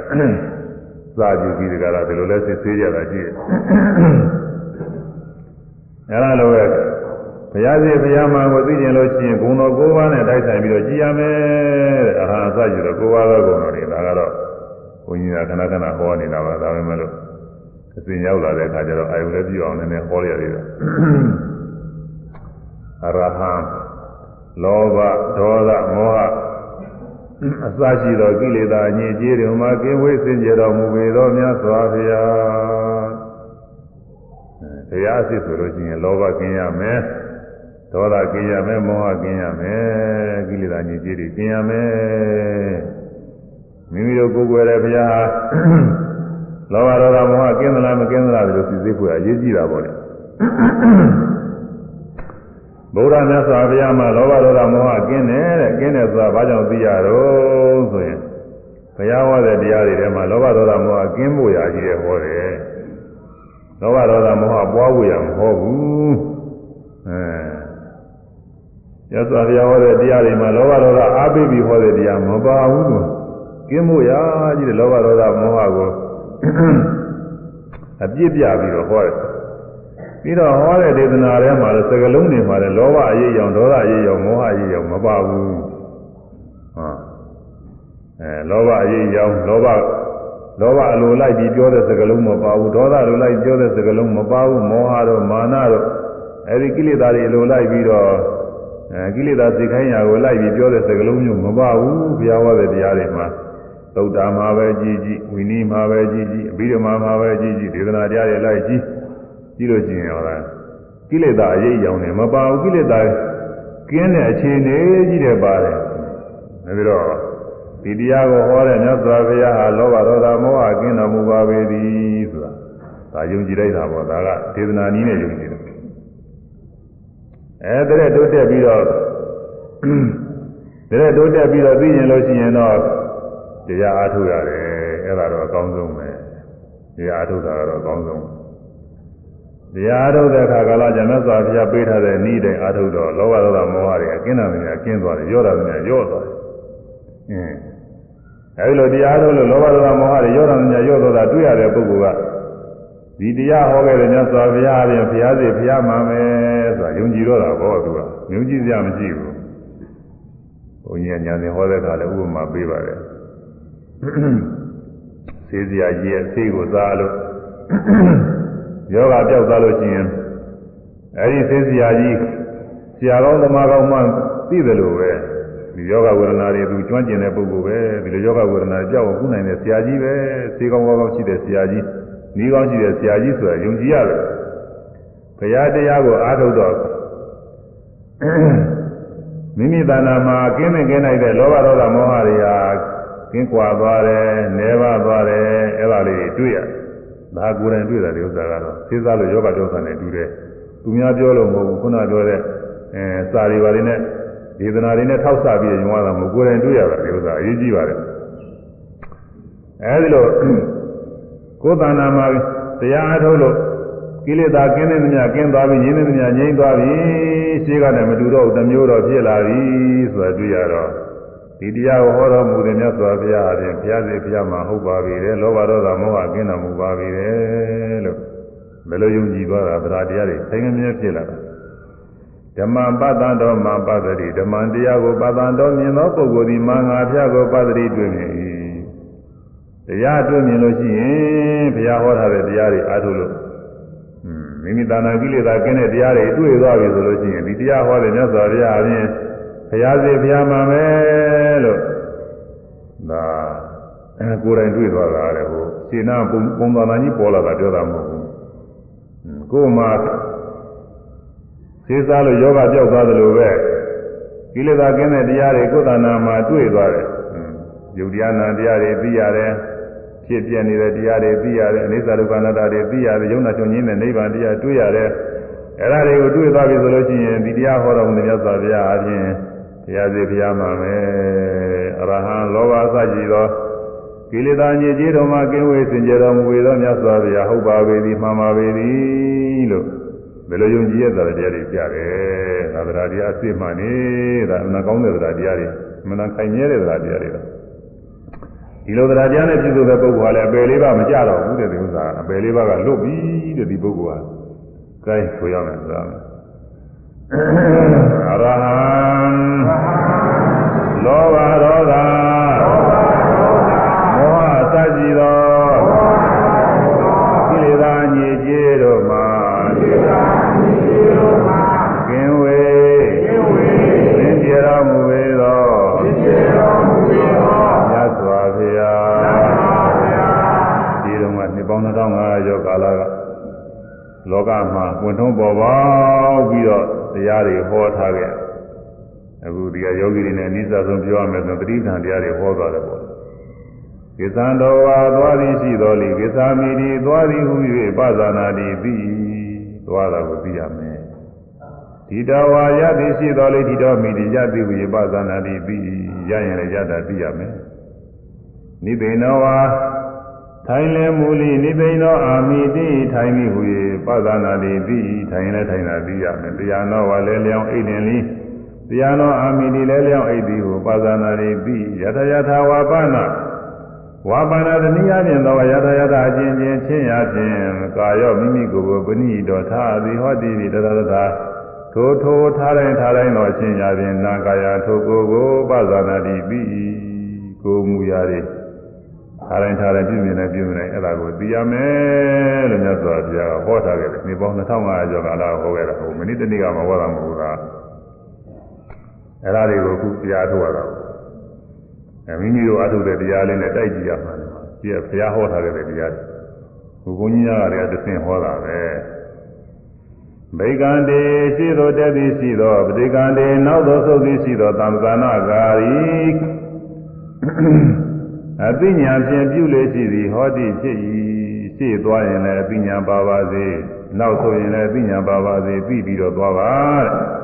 A: စားကြည့်ပြီးဒီကလာဒီလိုလဲစစ်ဆေးကြတာရှိတယ်အဲလိုပဲဘုရားရှိဘုရားမှာကိုသိကျင်လို့ရှိရင်ဂုဏ်တော်၉ပါးနဲ့တိုက်ဆိုင်ပြီးတော့ကြည်ရမယ်တဲ့အဟာအစရှိတော့၉ပါးသောဂုဏ်တော်တွေဒါကတော့ဘုန်းကြီးကခဏခဏဟောနေတာပါဒါပေမဲ့လို့အစဉ်ရောက်လာတဲ့အခါကျတော့အာယုလည်းပြည့်အောင်နည်းနည်းဟောရရတယ်အရဟံလောဘဒေါသမောဟ အစရှိသောကိလေသာအညစ်အကြေးတွေမှာကင်းဝေးစင်ကြယ်တော်မူပေသောမြတ်စွာဘုရားတရားအစစ်ဆိုလို့ရှိရင်လောဘကင်းရမယ်ဒေါသကင်းရမယ်မောဟကင်းရမယ်ကိလေသာညစ်ကြေးတွေကင်းရမယ်မိမိတို့ကိုယ်ကိုယ်ရဲ့ဘုရားဟာလောဘဒေါသမောဟကင်းသလားမကင်းသလားဒီလိုသိသိဖို့အရေးကြီးတာပေါ့လေ ဗုဒ္ဓမြတ်စွာဘုရားမှာလောဘဒေါသမောဟကင်းတယ်တဲ့ကင်းတယ်ဆိုတာဘာကြောင့်သိရတော့ဆိုရင်ဘုရားဟောတဲ့တရားတွေထဲမှာလောဘဒေါသမောဟကင်းဖို့ရာကြီးတယ်ဟောတယ်လောဘဒေါသမောဟပွားဖို့ရမဟောဘူးအဲရသော်ဘုရားဟောတဲ့တရားတွေမှာလောဘဒေါသအားပေးပြီးဟောတဲ့တရားမပါဘူးကွာကင်းဖို့ရာကြီးတယ်လောဘဒေါသမောဟကိုအပြစ်ပြပြီးတော့ဟောတယ် ပြီးတော့ဟောတဲ့ဒေသနာထဲမှာလည်းစကလုံးတွေမှာလည်းလောဘအရေးရောင်ဒေါသအရေးရောင်မောဟအရေးရောင်မပါဘူးဟာအဲလောဘအရေးရောင်လောဘလောဘအလိုလိုက်ပြီးပြောတဲ့စကားလုံးမပါဘူးဒေါသလိုလိုက်ပြောတဲ့စကားလုံးမပါဘူးမောဟတို့မာနတို့အဲဒီကိလေသာတွေအလိုလိုက်ပြီးတော့အဲကိလေသာစိတ်ခိုင်းရာကိုလိုက်ပြီးပြောတဲ့စကားလုံးမျိုးမပါဘူးဘုရားဟောတဲ့တရားတွေမှာသုတ်တာမှာပဲကြည်ကြည်ဝိနည်းမှာပဲကြည်ကြည်အဘိဓမ္မာမှာပဲကြည်ကြည်ဒေသနာတရားတွေလိုက်ကြည် ကြည့်လို့ကျင်ရောလားကိလေသာအရေးရောင်နေမပါဘူးကိလေသာကင်းတဲ့အခြေအနေကြီးတယ်ပါတယ်ဒါပြီးတော့ဒီတရားကိုဟောတဲ့မြတ်စွာဘုရားဟာလောဘဒေါသမောဟကင်းတော်မူပါပေသည်ဆိုတာဒါယုံကြည်လိုက်တာပေါ့ဒါကဒေသနာနည်းနဲ့ယုံကြည်တယ်အဲတဲ့တိုးတက်ပြီးတော့တဲ့တိုးတက်ပြီးတော့သိရင်လို့ရှိရင်တော့တရားအားထုတ်ရတယ်အဲ့ဒါတော့အကောင်းဆုံးပဲတရားအားထုတ်တာကတော့အကောင်းဆုံး တရားအားထုတ်တဲ့အခါကလာကျမ်းစွာဘုရားပေးထားတဲ့ဤတိုင်အားထုတ်တော့လောဘဒေါသမောဟတွေအကင်းတာများကင်းသွားတယ်ရောတာများရောသွားတယ်အင်းအဲဒီလိုတရားထုတ်လို့လောဘဒေါသမောဟတွေရောတာများရောသွားတာတွေ့ရတဲ့ပုဂ္ဂိုလ်ကဒီတရားဟောခဲ့တဲ့မြတ်စွာဘုရားအပြင်ဘုရားစီဘုရားမှာမယ်ဆိုတာယုံကြည်တော့တာဘောသူကယုံကြည်စရာမရှိဘူးဘုန်းကြီးကညာစဉ်ဟောတဲ့အခါလည်းဥပမာပေးပါတယ်ဆေးစရာကြီးရဲ့ဆေးကိုစားလို့ ယောဂပြောက်သွားလို့ရှိရင်အဲဒီဆေးစရာကြီးဆရာကောင်းသမားကောင်းမှသိတယ်လို့ပဲဒီယောဂဝေဒနာတွေသူကျွမ်းကျင်တဲ့ပုဂ္ဂိုလ်ပဲဒီလိုယောဂဝေဒနာကြောက်အောင်ကုနိုင်တဲ့ဆရာကြီးပဲဆေးကောင်းကောင်းရှိတဲ့ဆရာကြီးဤကောင်းရှိတဲ့ဆရာကြီးဆိုတာယုံကြည်ရတယ်ဘုရားတရားကိုအားထုတ်တော့မိမိတဏ္ဍာမှာကင်းနေကင်းနိုင်တဲ့လောဘဒေါသမောဟတွေဟာကင်းကွာသွားတယ်၊နေပါသွားတယ်အဲ့ဒါလေးတွေတွေ့ရ ဒါကိုယ်တိုင်တွေ့တာဒီဥစ္စာကတော့သိသားလို့ယောဂဒေါသနဲ့တူတယ်သူများပြောလို့မဟုတ်ဘူးခုနပြောတဲ့အဲစာရီပါတွေနဲ့ဒေသနာတွေနဲ့ထောက်ဆပြီးညွှန်ရတာမဟုတ်ကိုယ်တိုင်တွေ့ရတာဒီဥစ္စာအရေးကြီးပါတယ်အဲဒီလိုကိုယ်တဏ္ဍာမှာတရားအားထုတ်လို့ကိလေသာကင်းတဲ့မြတ်ကင်းသွားပြီငြိမ်းတဲ့မြတ်ငြိမ်းသွားပြီရှေးကလည်းမတူတော့ဘူးတစ်မျိုးတော့ဖြစ်လာပြီဆိုတာတွေ့ရတော့ ဒီတရားကိုဟောတော်မူတဲ့မြတ်စွာဘုရားအပြင်ဘုရားစီဘုရားမှာဟုတ်ပါပြီလေလောဘဒေါသမောဟကင်းတော်မူပါပြီလေလို့ဘယ်လိုယုံကြည်သွားတာဗราတရားတွေသိငမြဲဖြစ်လာတာဓမ္မပတ္တံတော်မှာပတ္တိဓမ္မတရားကိုပတ္တံတော်မြင်သောပုဂ္ဂိုလ်ဒီမင်္ဂါဖျားကိုပတ္တိတွေ့မြင်၏တရားတွေ့မြင်လို့ရှိရင်ဘုရားဟောထားတဲ့တရားတွေအားထုတ်လို့မိမိတဏ္ဍာကိလေသာကင်းတဲ့တရားတွေတွေ့သွားပြီဆိုလို့ရှိရင်ဒီတရားဟောတဲ့မြတ်စွာဘုရားအပြင် ဘုရားစေဘုရားမှာမယ်လို့ဒါအဲကိုယ်တိုင်တွေ့သွားတာလေဟိုရှင်းနာပုံပုံသဏ္ဍာန်ကြီးပေါ်လာတာပြောတာမဟုတ်ဘူးကိုယ်မှာသေစားလို့ယောဂပြောက်သွားသလိုပဲကိလေသာကင်းတဲ့တရားတွေကိုယ်တဏ္ဍာမှာတွေ့သွားတယ်ယုတ်တရားနာတရားတွေသိရတယ်ဖြစ်ပြနေတဲ့တရားတွေသိရတယ်အနိစ္စဒုက္ခအနတ္တတွေသိရတယ်ယုံနာချုပ်ငင်းတဲ့နိဗ္ဗာန်တရားတွေ့ရတယ်အဲ့ဒါတွေကိုတွေ့သွားပြီဆိုလို့ရှိရင်ဒီတရားဟောတော်မူတဲ့မြတ်စွာဘုရားအပြင် တရားစီဘုရားမှာမယ်အရဟံလောဘအစရှိသောကိလေသာညစ်ကြေးတော်မှာကင်းဝေးစင်ကြယ်တော်မူသောမြတ်စွာဘုရားဟုတ်ပါပေသည်မှန်ပါပေသည်လို့ဘယ်လိုယုံကြည်ရတဲ့တရားတွေကြားတယ်သာသနာတရားအစစ်မှန်နေတာအမှန်ကောင်းတဲ့တရားတွေအမှန်ခိုင်မြဲတဲ့တရားတွေဒီလိုတရားတရားနဲ့ပြည့်စုံတဲ့ပုဂ္ဂိုလ်ကလည်းအပယ်လေးပါမကြတော့ဘူးတဲ့ဒီဥစ္စာအပယ်လေးပါကလွတ်ပြီတဲ့ဒီပုဂ္ဂိုလ်ကဲဆိုရမယ်ဆိုတာအရဟံ လောဘ တတိပ္ပံတရားတွေဟောသွားတယ်ပေါ့ကိသံတော်ဝါသွားသည်ရှိတော်လီကိသာမိတိသွားသည်ဟု၍ပဇာနာတိသိသွားတာကိုသိရမယ်ဒီတော်ဝါရသည်ရှိတော်လီဒီတော်မိတိရသည်ဟု၍ပဇာနာတိသိရရင်လည်းရတာသိရမယ်နိဗ္ဗိနောဝါထိုင်လဲမူလိနိဗ္ဗိနောအာမိတိထိုင်မိဟူ၍ပသနာတိတိထိုင်လဲထိုင်တာသိရမယ်တရားနောဝါလဲလျောင်းအိတ်တင်လိ တရားနောအာမိတိလဲလျောင်းအိတ်သည်ဟုပသနာတိတိယထယထဝါပနာဝါပါဏတနည်းအားဖြင့်သောယထယထအချင်းချင်းချင်းရာဖြင့်ကာယောမိမိကိုယ်ကိုပဏိတော်ထာသည်ဟောတိတတတထာထိုထိုထားတိုင်းထားတိုင်းသောအချင်းရာဖြင့်နာကာယထိုကိုယ်ကိုပသနာတိပြီးကိုမူရာတွေထားတိုင်းထားတိုင်းပြည့်မြင်နေပြည့်မြင်နေအဲ့ဒါကိုသိရမယ်လို့မြတ်စွာဘုရားဟောထားခဲ့တယ်ဒီပေါင်း2500ကျော်ကာလဟောခဲ့တာဟိုမိနစ်တနည်းကမဟောတာမဟုတ်လား အဲ့ဒါတွေကိုခုတရားထုတ်ရတာအဲမိမိတို့အထုတ်တဲ့တရားလေးနဲ့တိုက်ကြည့်ရမှာဒီကဘုရားဟောထားခဲ့တဲ့တရားတွေဘုန်းကြီးများကလည်းတဆင့်ဟောတာပဲဗိကံတေရှိသောတက်သည်ရှိသောပဋိကံတေနောက်သောသုတ်သည်ရှိသောသံသနာကာရီအသိဉာဏ်ဖြင့်ပြုလေရှိသည်ဟောတိဖြစ်၏ရှေ့သွားရင်လည်းအသိဉာဏ်ပါပါစေနောက်ဆိုရင်လည်းအသိဉာဏ်ပါပါစေပြီးပြီးတော့သွားပါတဲ့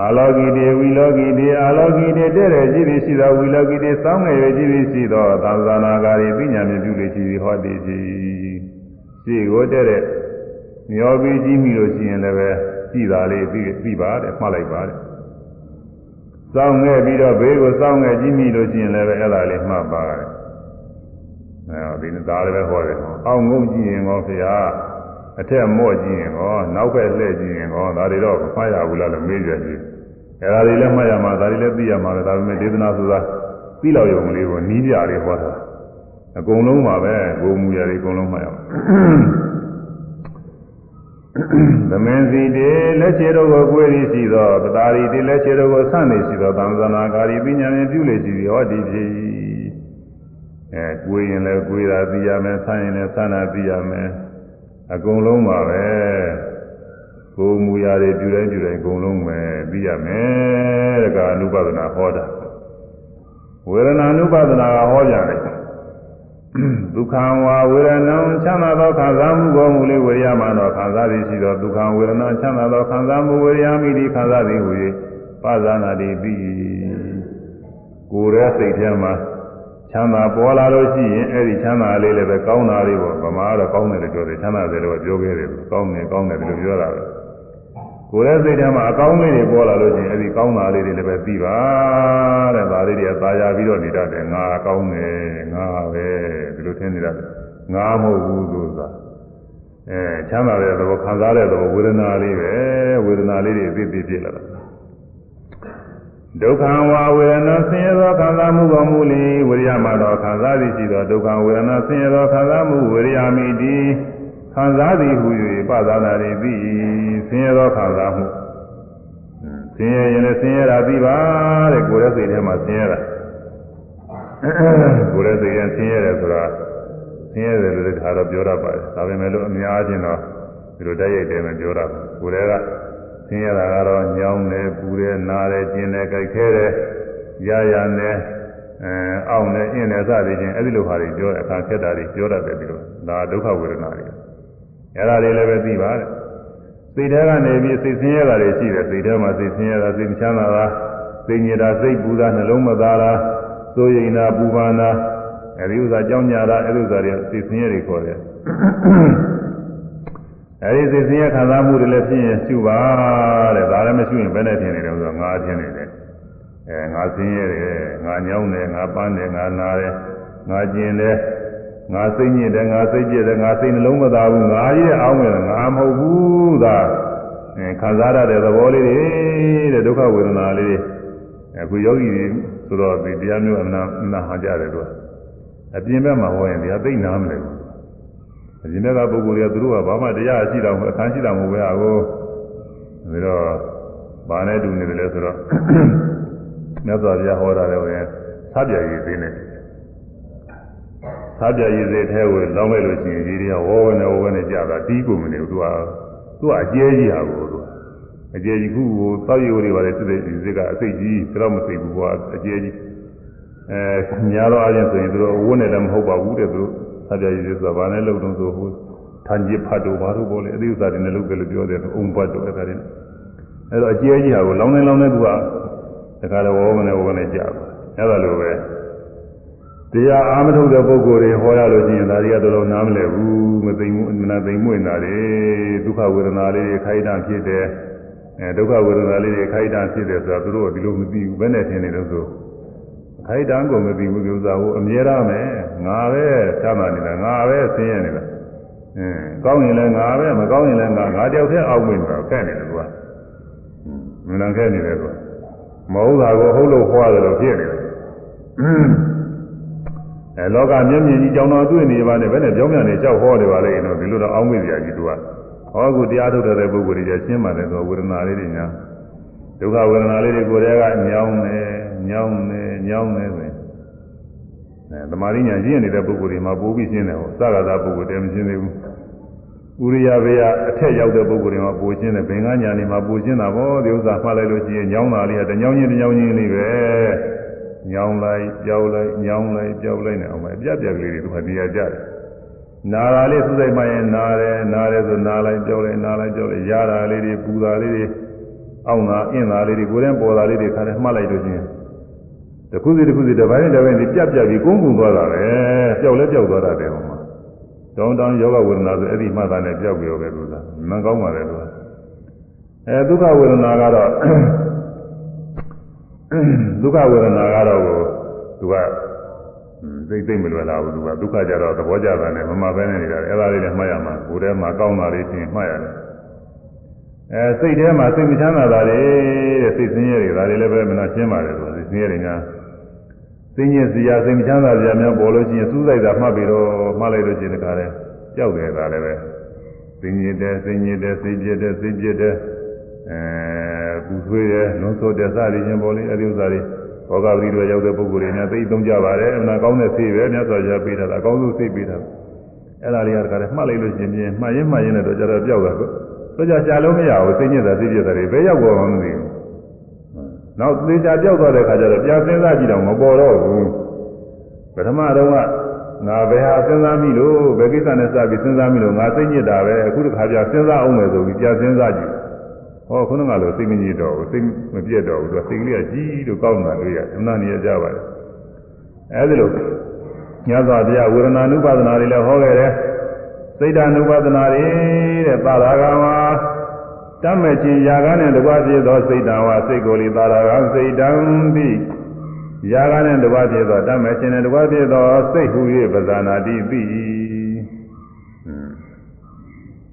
A: အာလောကိတေဝီလောကိတေအာလောကိတေတဲ့တဲ့ကြည့်ပြီးရှိသောဝီလောကိတေစောင်းငယ်ရကြည့်ပြီးရှိသောသံသနာကာရီပညာဖြင့်ပြုလေရှိသည်ဟောတိဖြစ်ရှေ့ကိုတဲ့တဲ့မျောပြီးကြည့်မိလို့ရှိရင်လည်းပဲကြည်တာလေးပြီးပြီးပါတယ်မှတ်လိုက်ပါတယ်စောင်းငယ်ပြီးတော့ဘေးကိုစောင်းငယ်ကြည့်မိလို့ရှိရင်လည်းပဲအဲ့ဒါလေးမှတ်ပါတယ်အဲဒီနေ့ဒါလည်းပဲဟောတယ်အောင်းငုံကြည့်ရင်ကောဖေဟာ အထက်မော့ကြည့်ရင်ကောနောက်ဘက်လှည့်ကြည့်ရင်ကောဒါတွေတော့မမှတ်ရဘူးလားလို့မေးကြတယ်အဲ့ဒါတွေလည်းမှတ်ရမှာဒါတွေလည်းသိရမှာပဲဒါပေမဲ့ဒေသနာဆိုတာသိလောက်ရုံလေးကိုနီးပြလေးဟောတာအကုန်လုံးပါပဲဂုံမူရတွေအကုန်လုံးမှတ်ရမှာသမင်စီတေလက်ချေတို့ကိုကိုယ်ရည်ရှိသောပတာရီတေလက်ချေတို့ကိုဆန့်နေရှိသောသံသနာကာရီပညာဖြင့်ပြုလေရှိသည်ဟောဒီဖြစ်အဲကိုယ်ရင်လည်းကိုယ်သာသိရမယ်ဆန့်ရင်လည်းဆန့်တာသိရမယ် အကုန်လုံးပါပဲကိုယ်မူရာတွေပြုတိုင်းပြုတိုင်းအကုန်လုံးပဲသိရမယ်တကအနုပဒနာဟောတာဝေဒနာနုပဒနာကဟောကြတယ်ဒုက္ခဝါဝေဒနာချမ်းသာသောခံစားမှုကိုမူလေးဝေရမှတော့ခံစားသည်ရှိသောဒုက္ခဝေဒနာချမ်းသာသောခံစားမှုဝေရမိသည်ခံစားသည်ဟူ၍ပါဇာနာတိပြီးကိုယ်ရဲ့စိတ်ထဲမှာ ချမ်းသာပေါ်လာလို့ရှိရင်အဲ့ဒီချမ်းသာလေးလည်းပဲကောင်းတာလေးပေါ့ဗမာကတော့ကောင်းတယ်လို့ပြောတယ်ချမ်းသာတယ်လို့ပြောခဲ့တယ်ကောင်းတယ်ကောင်းတယ်လို့ပြောတာပဲကိုယ်ရဲ့စိတ်ထဲမှာအကောင်းလေးတွေပေါ်လာလို့ရှိရင်အဲ့ဒီကောင်းတာလေးတွေလည်းပဲသိပါတဲ့ဒါလေးတွေကသာယာပြီးတော့နေတတ်တယ်ငါကောင်းတယ်ငါပဲဒီလိုထင်နေတတ်တယ်ငါမဟုတ်ဘူးဆိုတာအဲချမ်းသာတဲ့သဘောခံစားတဲ့သဘောဝေဒနာလေးပဲဝေဒနာလေးတွေအသိသိဖြစ်လာတာ ဒုက္ခဝါဝေဒနာဆင်းရဲသောခံစားမှုပေါ်မူလီဝိရိယမှာတော့ခံစားသည်ရှိသောဒုက္ခဝေဒနာဆင်းရဲသောခံစားမှုဝိရိယမိတိခံစားသည်ဟူ၍ပသနာတွေပြီးဆင်းရဲသောခံစားမှုဆင်းရဲရင်လည်းဆင်းရဲတာပြီးပါတဲ့ကိုယ်ရဲ့စိတ်ထဲမှာဆင်းရဲတာကိုယ်ရဲ့စိတ်ရင်ဆင်းရဲတယ်ဆိုတာဆင်းရဲတယ်လို့ခါတော့ပြောတတ်ပါတယ်ဒါပေမဲ့လို့အများချင်းတော့ဒီလိုတိုက်ရိုက်တယ်မပြောတတ်ဘူးကိုယ်ရဲ့က ဆင်းရဲတာကတော့ညောင်းတယ်ပူတယ်နားတယ်ကျင်တယ်ကြိုက်ခဲတယ်ရရနဲ့အဲအောင့်တယ်အင်းတယ်စသည်ချင်းအဲ့ဒီလိုဟာတွေပြောအခါခက်တာတွေပြောတတ်တယ်ဒီလိုဒါဒုက္ခဝေဒနာတွေအဲ့ဒါတွေလည်းပဲသိပါတယ်စိတ်ထဲကနေပြီးစိတ်ဆင်းရဲတာတွေရှိတယ်စိတ်ထဲမှာစိတ်ဆင်းရဲတာစိတ်မချမ်းသာတာစိတ်ညစ်တာစိတ်ပူတာနှလုံးမသားတာစိုးရိမ်တာပူပန်တာအဲဒီဥစ္စာကြောင်းကြတာအဲဒီဥစ္စာတွေစိတ်ဆင်းရဲတွေခေါ်တယ် အဲဒီစိတ်ဆင်းရဲခံစားမှုတွေလည်းဖြစ်ရင်ရှုပါတဲ့ဒါလည်းမရှိရင်ဘယ်နဲ့ထင်နေတယ်ဆိုတော့ငါထင်နေတယ်အဲငါဆင်းရဲတယ်ငါညောင်းတယ်ငါပန်းတယ်ငါနာတယ်ငါကျင်တယ်ငါစိတ်ညစ်တယ်ငါစိတ်ကြည့်တယ်ငါစိတ်နှလုံးမသားဘူးငါကြီးအောင်းတယ်ငါမဟုတ်ဘူးသာအဲခံစားရတဲ့သဘောလေးတွေတဲ့ဒုက္ခဝေဒနာလေးတွေအခုယောဂီတွေဆိုတော့ဒီတရားမျိုးအနာနာဟာကြတယ်သူကအပြင်ဘက်မှာဟောရင်တရားသိနာမလဲဘူး အပြင်ဘက်ကပုဂ္ဂိုလ်တွေကသူတို့ကဘာမှတရားရှိတာမဟုတ်အခန်းရှိတာမဟုတ်ပဲအကိုဒါတော့ဘာနဲ့တူနေတယ်လဲဆိုတော့မြတ်စွာဘုရားဟောတာလည်းဝင်သဗျာရည်သေးနေသဗျာရည်သေးသေးကိုလောင်းလိုက်လို့ရှိရင်ဒီတွေကဝေါဝနဲ့ဝေါဝနဲ့ကြာတာတီးကုန်မနေဘူးသူကသူကအကျဲကြီးဟာကိုသူကအကျဲကြီးခုကိုတောက်ရီဝတွေပါလေစစ်စစ်စစ်ကအစိတ်ကြီးဒါတော့မသိဘူးကွာအကျဲကြီးအဲညာတော့အရင်ဆိုရင်သူတို့ဝန်းနေလည်းမဟုတ်ပါဘူးတဲ့သူ သဗျာရည်သေးဆိုတာဘာနဲ့လုံတုံးဆိုဟိုထန်ကြီးဖတ်တော့ဘာလို့ပေါ့လေအသေးဥစ္စာတွေနဲ့လုပ်ကြလို့ပြောတယ်အုံဘတ်တော့အဲ့ဒါတွေအဲ့တော့အကျဲကြီးဟာကိုလောင်းနေလောင်းနေသူကတခါတော့ဝေါမနဲ့ဝေါနဲ့ကြာတယ်အဲ့ဒါလိုပဲတရားအာမထုတ်တဲ့ပုဂ္ဂိုလ်တွေဟောရလို့ရှိရင်ဒါတွေကတော်တော်နားမလည်ဘူးမသိဘူးမနာသိမွေ့နာတယ်ဒုက္ခဝေဒနာလေးတွေခိုက်တာဖြစ်တယ်အဲဒုက္ခဝေဒနာလေးတွေခိုက်တာဖြစ်တယ်ဆိုတာသူတို့ကဒီလိုမသိဘူးဘယ်နဲ့ထင်နေလို့ဆို ခိုက်တန်းကိုမသိဘူးဒီဥစ္စာကိုအမြဲတမ်းပဲငါပဲချမ်းသာနေတာငါပဲဆင်းရဲနေတာအင်းကောင်းရင်လည်းငါပဲမကောင်းရင်လည်းငါငါတယောက်တည်းအောက်ဝင်နေတာခက်နေတယ်ကွာမနန်ခက်နေတယ်ကွာမဟုတ်တာကိုဟုတ်လို့ဟောရတယ်လို့ဖြစ်နေတယ်အဲလောကမျက်မြင်ကြီးကြောင်းတော်တွေ့နေပါနဲ့ဘယ်နဲ့ကြောင်းမြန်နေလျှောက်ဟောနေပါလေနော်ဒီလိုတော့အောင်းမိစရာကြီးသူကဟောကူတရားထုတ်တဲ့ပုဂ္ဂိုလ်တွေကျရှင်းပါတယ်ဆိုဝေဒနာလေးတွေညာဒုက္ခဝေဒနာလေးတွေကိုယ်တည်းကညောင်းနေ ညောင်းနေညောင်းနေဆိုရင်အဲသမာဓိညာရင့်နေတဲ့ပုဂ္ဂိုလ်တွေမှာပိုးပြီးရှင်းတယ်ဟောစကားသာပုဂ္ဂိုလ်တည်းမရှင်းသေးဘူးဥရိယဘေယအထက်ရောက်တဲ့ပုဂ္ဂိုလ်တွေမှာပိုရှင်းတယ်ဘင်္ဂညာနေမှာပိုရှင်းတာဗောဒီဥစ္စာမှတ်လိုက်လို့ရှိရင်ညောင်းတာလေးကတညောင်းချင်းတညောင်းချင်းလေးပဲညောင်းလိုက်ကြောက်လိုက်ညောင်းလိုက်ကြောက်လိုက်နေအောင်ပဲအပြတ်ပြက်ကလေးတွေသူကနေရာကြတယ်နာတာလေးသူ့စိတ်မှရင်နာတယ်နာတယ်ဆိုနာလိုက်ကြောက်လိုက်နာလိုက်ကြောက်လိုက်ရတာလေးတွေပူတာလေးတွေအောင့်တာအင်းတာလေးတွေကိုယ်တည်းပေါ်တာလေးတွေခါတယ်မှတ်လိုက်လို့ချင်း တစ်ခုစီတစ်ခုစီတစ်ပိုင်းတစ်ပိုင်းဒီပြတ်ပြတ်ပြီးကုန်းကုန်းသွားတာပဲပျောက်လဲပျောက်သွားတာတယ်ဟောမှာတောင်းတောင်းယောဂဝေဒနာဆိုအဲ့ဒီမှတ်တာနဲ့ပျောက်ပြောပဲလို့သာမကောင်းပါလေလို့အဲဒုက္ခဝေဒနာကတော့ဒုက္ခဝေဒနာကတော့ကိုသူကသိသိမလွယ်လာဘူးသူကဒုက္ခကြတော့သဘောကျတာနဲ့မမပဲနေနေတာအဲ့ဒါလေးလည်းမှတ်ရမှာကိုယ်ထဲမှာကောင်းတာလေးချင်းမှတ်ရတယ်အဲစိတ်ထဲမှာစိတ်မချမ်းသာတာတွေတဲ့စိတ်ဆင်းရဲတွေဒါတွေလည်းပဲမနာရှင်းပါတယ်ဆိုစိတ်ဆင်းရဲတွေများ စိတ်ညစ်စရာစိတ်မချမ်းသာစရာများပေါ်လို့ရှိရင်စူးစိုက်တာမှတ်ပြီးတော့မှတ်လိုက်လို့ရှိရင်တခါလဲကြောက်တယ်ဒါလည်းပဲစိတ်ညစ်တယ်စိတ်ညစ်တယ်စိတ်ပြည့်တယ်စိတ်ပြည့်တယ်အဲပူဆွေးတယ်လွန်ဆိုးတယ်စသည်ချင်းပေါ်လေးအဲဒီဥစ္စာတွေဘောဂပတိတွေရောက်တဲ့ပုဂ္ဂိုလ်တွေများသိသုံးကြပါတယ်အမှန်ကောင်းတဲ့စိတ်ပဲမြတ်စွာဘုရားပေးထားတာအကောင်းဆုံးစိတ်ပေးထားအဲ့ဒါတွေကတခါလဲမှတ်လိုက်လို့ရှိရင်မှတ်ရင်မှတ်ရင်လည်းတော့ကြတော့ပြောက်တာကိုဆိုကြရှာလို့မရဘူးစိတ်ညစ်တာစိတ်ပြည့်တာတွေဘယ်ရောက်ပေါ်မှမသိဘူး နောက်သေချာပြောက်သွားတဲ့ခါကျတော့ပြန်စဉ်းစားကြည့်တော့မပေါ်တော့ဘူးပထမတော့ကငါဘယ်ဟာစဉ်းစားမိလို့ဘယ်ကိစ္စနဲ့စပြီးစဉ်းစားမိလို့ငါစိတ်ညစ်တာပဲအခုတစ်ခါပြန်စဉ်းစားအောင်မယ်ဆိုပြီးပြန်စဉ်းစားကြည့်ဟောခုနကလိုစိတ်မညစ်တော့ဘူးစိတ်မပြတ်တော့ဘူးသူကစိတ်ကလေးကကြီးလို့ကောင်းတာတွေ့ရတယ်အမှန်တရားကြပါတယ်အဲဒီလိုညသောတရားဝေဒနာနုပါဒနာတွေလည်းဟောခဲ့တယ်စိတ်ဓာနုပါဒနာတွေတဲ့သာရကမှာ တတ်မဲ့ခြင်းຢာကနဲ့တကွဖြစ်သောစိတ်တံဝစိတ်ကိုယ်လီသာရကစိတ်တံတိຢာကနဲ့တကွဖြစ်သောတတ်မဲ့ခြင်းနဲ့တကွဖြစ်သောစိတ်ဟူ၍ပဇာနာတိတိ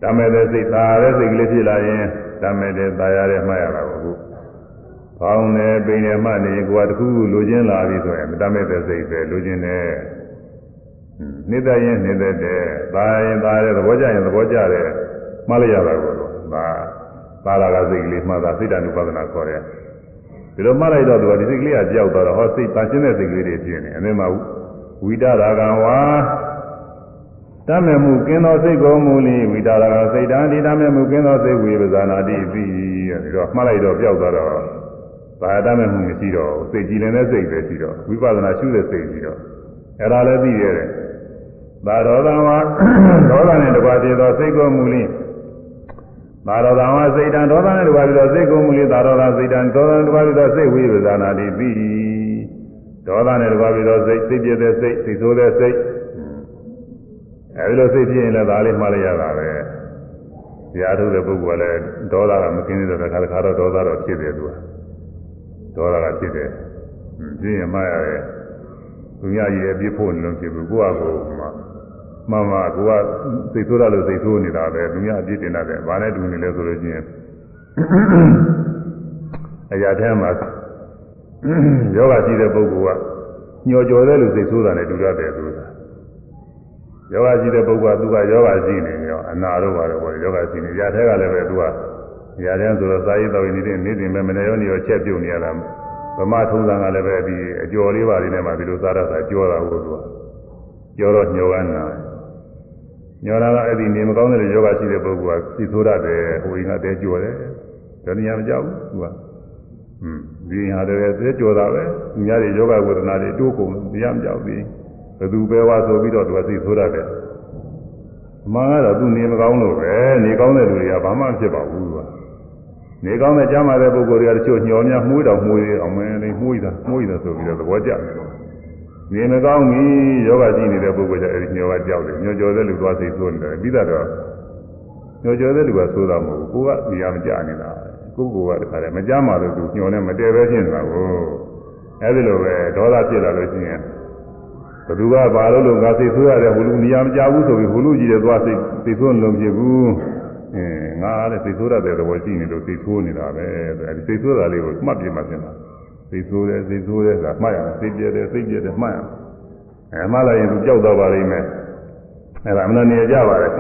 A: တတ်မဲ့တဲ့စိတ်သာရတဲ့စိတ်ကလေးဖြစ်လာရင်တတ်မဲ့တဲ့သာရတဲ့မှတ်ရတာကိုခုပေါင်းတယ်ပိန်တယ်မှနေကိုယ်ကတခုခုလိုချင်လာပြီဆိုရင်တတ်မဲ့တဲ့စိတ်ပဲလိုချင်တယ်နေတဲ့ရင်နေတဲ့တဲ့သာရင်သာတဲ့သဘောကျရင်သဘောကျတယ်မှတ်လိုက်ရတာကိုဒါ သာရကစိတ်ကလေးမှတ်တာစိတ်တ ानु ပါဒနာခေါ်တယ်ဒီလိုမှတ်လိုက်တော့သူကဒီစိတ်ကလေးကကြောက်သွားတော့ဟောစိတ်တန်ရှင်းတဲ့စိတ်ကလေးတွေဖြစ်နေအမေမှာဝိတရာကံဝါတမေမှုကင်းသောစိတ်ကိုမူလီဝိတရာကစိတ်တန်ဒီတမေမှုကင်းသောစိတ်ဝေပဇာနာတိပြီးဒီတော့မှတ်လိုက်တော့ကြောက်သွားတော့ဘာတမေမှုမရှိတော့စိတ်ကြည်လင်တဲ့စိတ်ပဲရှိတော့ဝိပဿနာရှုတဲ့စိတ်ရှိတော့အဲ့ဒါလည်းသိရတယ်သာရောသံဝါဒေါသနဲ့တကွာဖြစ်သောစိတ်ကိုမူလီ သာရောသံဝါစိတ်တံဒေါသနဲ့တကွာဖြစ်သောစိတ်ကိုမူလီသာရောသစိတ်တံဒေါသနဲ့တကွာဖြစ်သောစိတ်ဝိပဇာနာတိပြီးဒေါသနဲ့တကွာဖြစ်သောစိတ်စိတ်ပြည့်တဲ့စိတ်စိတ်ဆိုးတဲ့စိတ်အဲဒီလိုစိတ်ဖြစ်ရင်လည်းဒါလေးမှားလိုက်ရတာပဲတရားထုတ်တဲ့ပုဂ္ဂိုလ်ကလည်းဒေါသကမကင်းသေးတဲ့ခါတစ်ခါတော့ဒေါသတော့ဖြစ်တယ်သူကဒေါသကဖြစ်တယ်ဖြစ်ရင်မှားရတယ်သူများကြီးအပြစ်ဖို့နေလို့ဖြစ်ဘူးကိုယ့်အကိုမှ မှန်ပါကိုကစိတ်ဆိုးရလို့စိတ်ဆိုးနေတာပဲသူများအပြစ်တင်တယ်ဘာနဲ့တူနေလဲဆိုလို့ချင်းအရာထဲမှာယောဂရှိတဲ့ပုဂ္ဂိုလ်ကညှော်ကြော်တဲ့လူစိတ်ဆိုးတာနဲ့တူရတယ်ဆိုတာယောဂရှိတဲ့ပုဂ္ဂိုလ်ကသူကယောဂရှိနေရောအနာတော့ပါတယ်ဘောယောဂရှိနေရာထဲကလည်းပဲသူကရာထဲဆိုတော့စာရေးတော်နေတဲ့နေ့စဉ်ပဲမနေရောနေရောချက်ပြုတ်နေရတာဗမာထုံးစံကလည်းပဲဒီအကျော်လေးပါလေးနဲ့မှဒီလိုစားရတာကြောတာကိုသူကကြောတော့ညှောကနာ ညှောတာကအဲ့ဒီနေမကောင်းတဲ့ယောဂရှိတဲ့ပုဂ္ဂိုလ်ကစီဆိုးရတယ်ဟိုရင်ကတဲကြောတယ်ဒါနေရာမကြောက်ဘူးသူကอืมဒီဟာတည်းတဲကြောတာပဲသူများတွေယောဂဝေဒနာတွေတိုးကုန်နေရာမကြောက်ဘူးဘသူပဲဝါဆိုပြီးတော့သူကစိတ်ဆိုးရတယ်အမှန်ကတော့သူနေမကောင်းလို့ပဲနေကောင်းတဲ့လူတွေကဘာမှဖြစ်ပါဘူးကနေကောင်းတဲ့ကြားမှာတဲ့ပုဂ္ဂိုလ်တွေကတချို့ညှော်များမှုတော်မှုရအောင်မင်းလေးမှုရတာမှုရတာဆိုပြီးတော့သဘောကျတယ်လို့ နေမကောင်းဘူးယောဂရှိနေတဲ့ပုဂ္ဂိုလ်ကျအဲဒီညောကကြောက်တယ်ညောကျော်တဲ့လူသွားစိတ်ဆိုးနေတယ်ပြီးတော့ညောကျော်တဲ့လူကဆိုးတာမဟုတ်ဘူးကိုကနေရာမကြနေတာကိုကိုကတခါတည်းမကြမှာလို့သူညောနဲ့မတည့်ပဲဖြစ်နေတာကိုအဲဒီလိုပဲဒေါသဖြစ်လာလို့ရှိရင်ဘသူကဘာလို့လို့ငါစိတ်ဆိုးရတယ်ဟိုလူနေရာမကြဘူးဆိုပြီးဟိုလူကြီးတဲ့သွားစိတ်စိတ်ဆိုးလုံးဖြစ်ဘူးအဲငါလည်းစိတ်ဆိုးရတဲ့သဘောရှိနေလို့စိတ်ဆိုးနေတာပဲအဲဒီစိတ်ဆိုးတာလေးကိုမှတ်ပြမှပြင်တာ စိတ်ဆိုးတယ်စိတ်ဆိုးတယ်ဆိုတာမှတ်ရမယ်စိတ်ပြည့်တယ်စိတ်ပြည့်တယ်မှတ်ရမယ်အဲမှတ်လိုက်ရင်သူကြောက်တော့ပါလိမ့်မယ်အဲဒါအမှန်တရားကြပါတယ်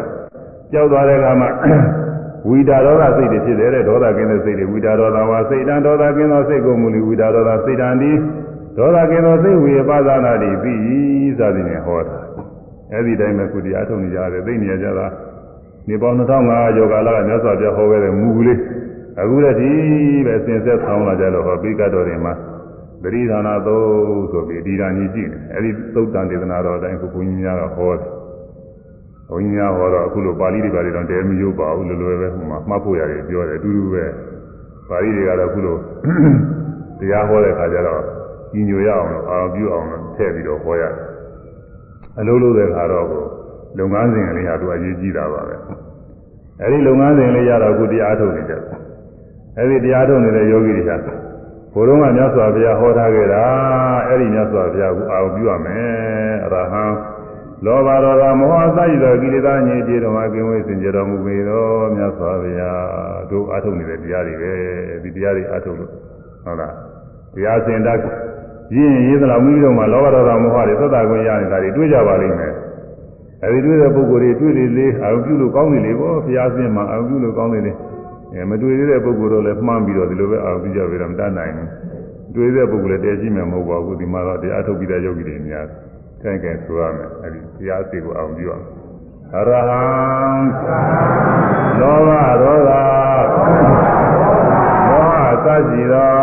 A: ကြောက်သွားတဲ့အခါမှာဝိတာဒေါသစိတ်တွေဖြစ်တယ်တဲ့ဒေါသကင်းတဲ့စိတ်တွေဝိတာဒေါသဝါစိတ်တံဒေါသကင်းသောစိတ်ကိုမူလီဝိတာဒေါသစိတ်တံဒီဒေါသကင်းသောစိတ်ဝေပါဒနာတိပြီးစသည်နဲ့ဟောတာအဲ့ဒီတိုင်းပဲကုတရားထုတ်နေကြတယ်သိနေကြတာနေပေါင်း2500ကျော်ကာလကမြတ်စွာဘုရားဟောခဲ့တဲ့မူကလေး အခုလည်းဒီပဲစင်ဆက်ဆောင်လာကြလို့ဟောပိကတော်တွေမှာသတိဌာနသုတ်ဆိုပြီးဒီဓာန်ကြီးကြည့်နေအဲ့ဒီသုတ်တန်ဒေသနာတော်အတိုင်းခုဘုန်းကြီးများကဟောတယ်ဘုန်းကြီးများဟောတော့အခုလိုပါဠိတွေပါတွေတော့တဲမရိုးပါဘူးလွယ်လွယ်ပဲဟိုမှာမှတ်ဖို့ရတယ်ပြောတယ်အတူတူပဲပါဠိတွေကတော့အခုလိုတရားဟောတဲ့ခါကျတော့ကြီးညိုရအောင်လို့အာရုံပြုအောင်လို့ထည့်ပြီးတော့ဟောရတယ်အလိုလိုတဲ့ခါတော့ကိုလုပ်ငန်းစဉ်ကလေးဟာသူအရေးကြီးတာပါပဲအဲဒီလုပ်ငန်းစဉ်လေးရတော့အခုတရားထုတ်နေတယ် အဲဒီတရားထုတ်နေတဲ့ယောဂီတွေကဘုရုံးကမြတ်စွာဘုရားဟောထားခဲ့တာအဲဒီမြတ်စွာဘုရားကိုအာရုံပြုရမယ်အရဟံလောဘဒေါသမောဟအစရှိသောကိလေသာညစ်ကြေးတော်မှာကင်းဝေးစင်ကြတော်မူပေသောမြတ်စွာဘုရားတို့အားထုတ်နေတဲ့တရားတွေပဲဒီတရားတွေအားထုတ်လို့ဟုတ်လားတရားစင်တတ်ရင်းရေးသလားမိမိတို့မှာလောဘဒေါသမောဟတွေသက်သာခွင့်ရနေတာတွေတွေ့ကြပါလိမ့်မယ်အဲဒီတွေ့တဲ့ပုဂ္ဂိုလ်တွေတွေ့လေလေအာရုံပြုလို့ကောင်းနေလေပေါ့ဘုရားစင်မှာအာရုံပြုလို့ကောင်းနေလေ အဲမတွေ့သေးတဲ့ပုဂ္ဂိုလ်တော့လည်းမှန်းပြီးတော့ဒီလိုပဲအာရုံပြုကြပြီတော့မတတ်နိုင်ဘူးတွေ့တဲ့ပုဂ္ဂိုလ်လည်းတည်ရှိမှာမဟုတ်ပါဘူးဒီမှာတော့တရားထုတ်ပြီးတဲ့ယောဂီတွေများတယ်ကဲကဲဆိုရမယ်အဲဒီတရားစီကိုအောင်ပြုရမယ်အရဟံလောဘဒေါသမောဟသတိသော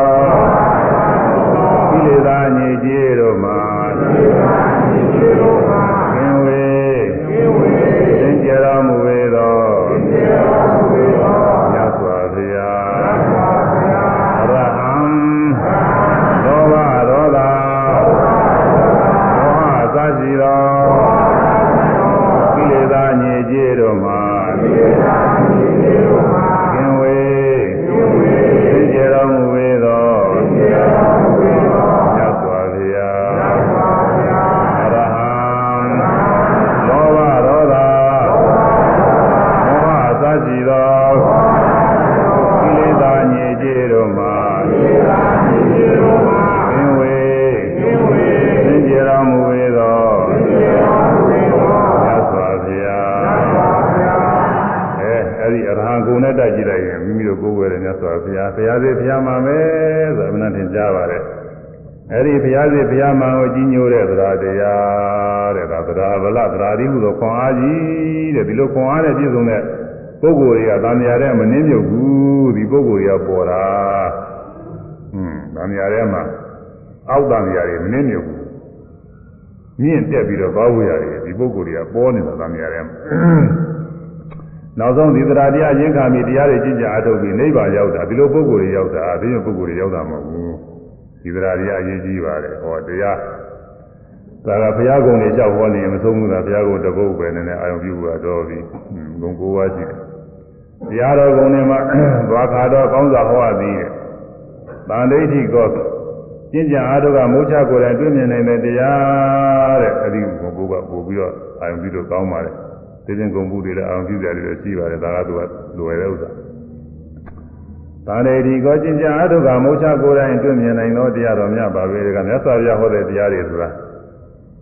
A: ကိလေသာညစ်ကြေးတို့မှာကင်းဝေးသင်ကြတော်မူပေ က်ရင်မိမိတို့ကိုယ်ဝယ်တဲ့မြတ်စွာဘုရားဘုရားစေဘုရားမှာပဲဆိုအမှန်တင်ကြပါတယ်အဲ့ဒီဘုရားစေဘုရားမှာကိုကြီးညိုတဲ့သရတရားတဲ့ဒါသရဗလသရာတိဟုသောခွန်အားကြီးတဲ့ဒီလိုခွန်အားနဲ့ပြည့်စုံတဲ့ပုဂ္ဂိုလ်တွေကတန်မြာတဲ့မနှင်းမြုပ်ဘူးဒီပုဂ္ဂိုလ်တွေကပေါ်တာဟွန်းတန်မြာတဲ့မှာအောက်တန်မြာတွေမနှင်းမြုပ်ဘူးမြင့်တက်ပြီးတော့ဘာဝရတွေဒီပုဂ္ဂိုလ်တွေကပေါ်နေတာတန်မြာတဲ့မှာ နောက်ဆုံးဒီသရတရားရင်းခါမိတရားတွေကြည်ကြအထုတ်ပြီးနိဗ္ဗာန်ရောက်တာဒီလိုပုဂ္ဂိုလ်တွေရောက်တာအသိဉာဏ်ပုဂ္ဂိုလ်တွေရောက်တာမဟုတ်ဘူးဒီသရတရားအရေးကြီးပါတယ်ဟောတရားဒါကဘုရားကုံတွေလျှောက်ဟောနေရင်မဆုံးဘူးလားဘုရားကုံတပုတ်ပဲနည်းနည်းအာရုံပြုတာတော့ပြီးဂုံကိုးပါးရှိတယ်တရားတော်ကုံတွေမှာသွားခါတော့ကောင်းစွာဟောရသည်တဲ့တန်ဒိဋ္ဌိကောကျင့်ကြံအားထုတ်ကမိုးချကိုယ်တိုင်တွေ့မြင်နိုင်တဲ့တရားတဲ့အဲဒီဂုံကိုးပါပို့ပြီးတော့အာရုံပြုတော့ကောင်းပါတယ် သိတဲ့ဂုံဘူးတွေလည်းအာရုံပြုကြတယ်လည်းရှိပါတယ်ဒါကသူကလွယ်တဲ့ဥစ္စာတန်ဒိဋ္ဌိကောကျင့်ကြံအားထုတ်ကမိုးချကိုယ်တိုင်တွေ့မြင်နိုင်သောတရားတော်များပါပဲကမြတ်စွာဘုရားဟောတဲ့တရားတွေဆိုတာ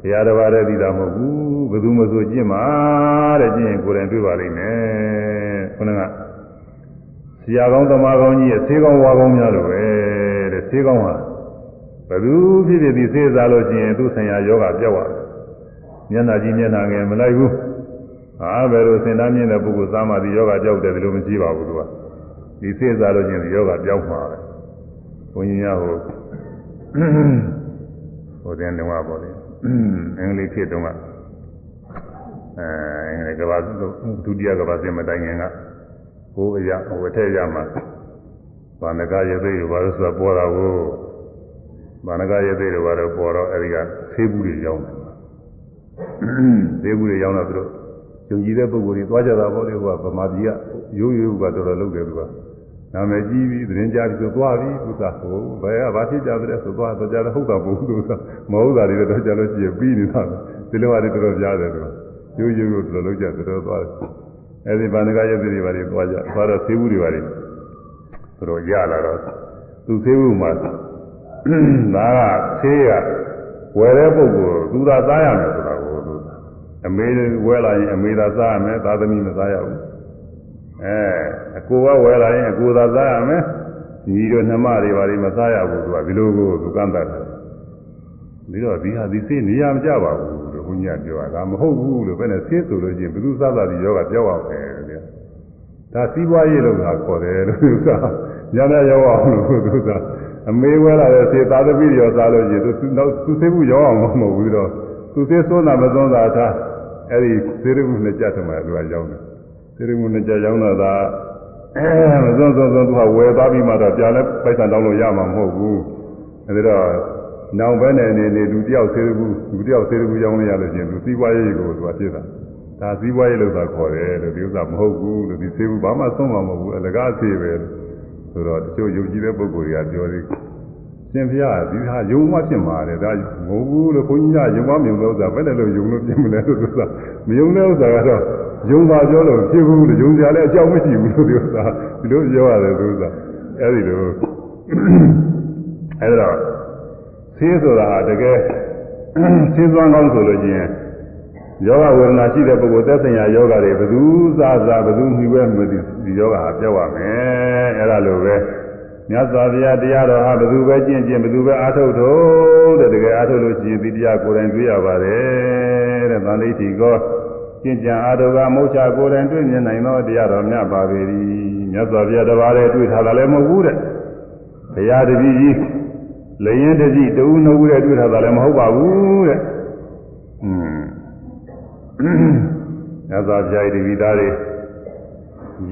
A: ဘုရားတော်ဘာတဲ့သိတာမဟုတ်ဘူးဘယ်သူမှဆိုကျင့်မှာတဲ့ကျင့်ရင်ကိုယ်တိုင်တွေ့ပါလိမ့်မယ်ခုနကဆရာကောင်းသမားကောင်းကြီးရဲ့ဆေးကောင်းဝါကောင်းများလို့ပဲတဲ့ဆေးကောင်းဟာဘယ်သူဖြစ်ဖြစ်ဒီဆေးစားလို့ရှိရင်သူ့ဆိုင်ရာယောဂပြောက်သွားတယ်မျက်နှာကြီးမျက်နှာငယ်မလိုက်ဘူး ဟာဘယ်လိုစင်သားမြင့်တဲ့ပုဂ္ဂိုလ်သားမှဒီယောဂပြောက်တယ်ဒီလိုမရှိပါဘူးသူကဒီဆေးစားလို့ရှိရင်ဒီယောဂပြောက်မှာပဲဘုန်းကြီးများဟိုဟိုတဲ့လုံးဝပေါ့လေအင်္ဂလိပ်ဖြစ်တုန်းကအဲအင်္ဂလိပ်ကဘာဒုတိယကဘာစင်မတိုင်ခင်ကဟိုအရာဟိုအထက်ရမှာဘာနကရသေးရောဘာလို့ဆိုတာပေါ်တာကိုဘာနကရသေးရောဘာလို့ပေါ်တော့အဲဒီကဆဆေးဘူးတွေရောက်တယ်ဆေးဘူးတွေရောက်တော့သူတို့ ယုံကြည်တဲ့ပုဂ္ဂိုလ်တွေသွားကြတာပေါ့လေဟိုကဗမာပြည်ကရိုးရိုးကတော်တော်လုပ်တယ်သူကနာမည်ကြီးပြီးသတင်းကြားပြီးဆိုသွားပြီသူကဟိုဘယ်ကဘာဖြစ်ကြတဲ့ဆိုသွားတော့ကြတယ်ဟုတ်တာမဟုတ်ဘူးသူကမဟုတ်တာတွေတော့ကြလို့ရှိရင်ပြီးနေတာပဲဒီလိုဟာတွေတော်တော်ကြားတယ်သူကရိုးရိုးကိုတော်တော်လုပ်ကြတယ်တော်တော်သွားတယ်အဲဒီဗန္ဒကရုပ်တွေပါတွေသွားကြသွားတော့ဆေးဘူးတွေပါတွေသူတို့ရလာတော့သူဆေးဘူးမှာဒါကဆေးရဝယ်တဲ့ပုဂ္ဂိုလ်သူသာသားရမယ်ဆိုတာကိုသူ အမေဝယ်လာရင်အမေသာစားရမယ်သာသမီမစားရဘူးအဲအကိုကဝယ်လာရင်အကိုသာစားရမယ်ညီတို့နှမတွေဘာတွေမစားရဘူးသူကဒီလိုကိုသူကန့်တတ်တယ်ပြီးတော့ဒီဟာဒီဆေးနေရာမကြပါဘူးလို့ဘုန်းကြီးကပြောတာမဟုတ်ဘူးလို့ဘယ်နဲ့ဆေးဆိုလို့ချင်းဘယ်သူစားတာဒီယောဂပြောက်အောင်ပဲလေဒါစီးပွားရေးလို့သာခေါ်တယ်လို့သူကညနေရောက်အောင်လို့သူကအမေဝဲလာတဲ့ဆေးသာသမီတွေရောစားလို့ချင်းသူနောက်သူဆေးဘူးရောက်အောင်မဟုတ်ဘူးတော့သူဆေးသွန်းတာမသွန်းတာထား အဲ့ဒီဆေးရုံနဲ့ကြက်တယ်မှာသူကရောက်တယ်ဆေးရုံနဲ့ကြက်ရောက်တော့ဒါအဲမသွန်းသွန်းသွန်းသူကဝယ်သွားပြီးမှတော့ပြန်လဲပိုက်ဆံတောင်းလို့ရမှာမဟုတ်ဘူးအဲ့ဒါတော့နောင်ဘဲနဲ့နေနေလူတယောက်ဆေးဘူးလူတယောက်ဆေးဘူးရောင်းလို့ရလို့ချင်းသူစီးပွားရေးကိုသူကဖြစ်တာဒါစီးပွားရေးလို့သာခေါ်တယ်လို့ဒီဥစ္စာမဟုတ်ဘူးလို့ဒီဆေးဘူးဘာမှသုံးမှာမဟုတ်ဘူးအလကားဆေးပဲလို့ဆိုတော့တချို့ယုံကြည်တဲ့ပုဂ္ဂိုလ်တွေကပြောသေး ရှင်ဖျားဒီဟာယုံမှဖြစ်မှာတယ်ဒါငိုဘူးလို့ဘုန်းကြီးကယုံမှမယုံတဲ့ဥစ္စာဘယ်နဲ့လို့ယုံလို့ပြင်မလဲလို့ဥစ္စာမယုံတဲ့ဥစ္စာကတော့ယုံပါပြောလို့ဖြစ်ဘူးလို့ယုံကြလည်းအကြောင်းမရှိဘူးလို့ဒီဥစ္စာဒီလိုပြောရတယ်သူဥစ္စာအဲဒီလိုအဲဒါဆေးဆိုတာတကယ်ဆေးသွမ်းကောင်းဆိုလို့ချင်းယောဂဝေဒနာရှိတဲ့ပုဂ္ဂိုလ်သက်ဆိုင်ရာယောဂတွေဘယ်သူစားစားဘယ်သူမှီပဲမသိဒီယောဂဟာပြောက်ရမယ်အဲဒါလိုပဲ မြတ်စွာဘုရားတရားတော်ဟာဘယ်သူပဲကျင့်ကျင့်ဘယ်သူပဲအားထုတ်ထုတ်တဲ့တကယ်အားထုတ်လို့ရှိရင်ဒီတရားကိုယ်တိုင်တွေ့ရပါတယ်တဲ့ဗန္ဓိတိကောကျင့်ကြံအားထုတ်ကမုတ်ချကိုယ်တိုင်တွေ့မြင်နိုင်သောတရားတော်မြတ်ပါပေ၏မြတ်စွာဘုရားတပါးလည်းတွေ့ထားတာလည်းမဟုတ်ဘူးတဲ့ဘုရားတပည့်ကြီးလျင်တကြီးတူနှုတ်ရဲ့တွေ့ထားတာလည်းမဟုတ်ပါဘူးတဲ့อืมညသာပြိုင်ဒီဝိသားတွေ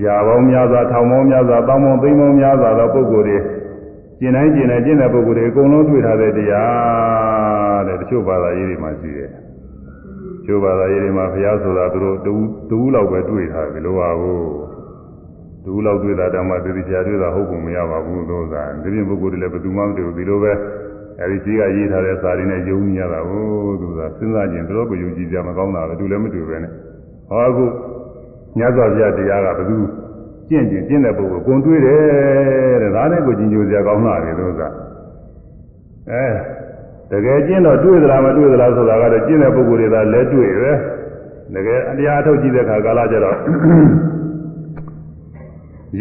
A: ရာပေါင်းများစွာထောင်ပေါင်းများစွာတောင်းပေါင်းသိန်းပေါင်းများစွာသောပုဂ္ဂိုလ်တွေကျင်တိုင်းကျင်တိုင်းကျင့်တဲ့ပုဂ္ဂိုလ်တွေအကုန်လုံးတွေ့ထားတဲ့တရားတဲ့တချို့ဘာသာရေးတွေမှာရှိတယ်တချို့ဘာသာရေးတွေမှာဘုရားဆိုတာသူတို့တူတူလောက်ပဲတွေ့ထားတယ်လို့ပါဘူးတူလောက်တွေ့တာတောင်မှသေချာတွေ့တာဟုတ်ပုံမရပါဘူးလို့သာဒီပြင်ပုဂ္ဂိုလ်တွေလည်းဘယ်သူမှမတွေ့ဘူးဒီလိုပဲအဲဒီကြီးကရေးထားတဲ့စာရင်းနဲ့ယုံနေရတာဟုတ်သူကစဉ်းစားကြည့်တော့ကိုယုံကြည်ကြမကောင်းတာပဲသူလည်းမတွေ့ပဲနဲ့ဟောအခု ညဇောပြတရားကဘယ်သူကျင့်ကျင်ကျင့်တဲ့ပုဂ္ဂိုလ်ကိုတွေးတယ်တဲ့ဒါနဲ့ကိုကျင်ကြိုစရာကောင်းတာလေလို့သာအဲတကယ်ကျင့်တော့တွေးသလားမတွေးသလားဆိုတာကတော့ကျင့်တဲ့ပုဂ္ဂိုလ်တွေသာလဲတွေးပဲတကယ်တရားထုတ်ကြည့်တဲ့ခါကာလကျတော့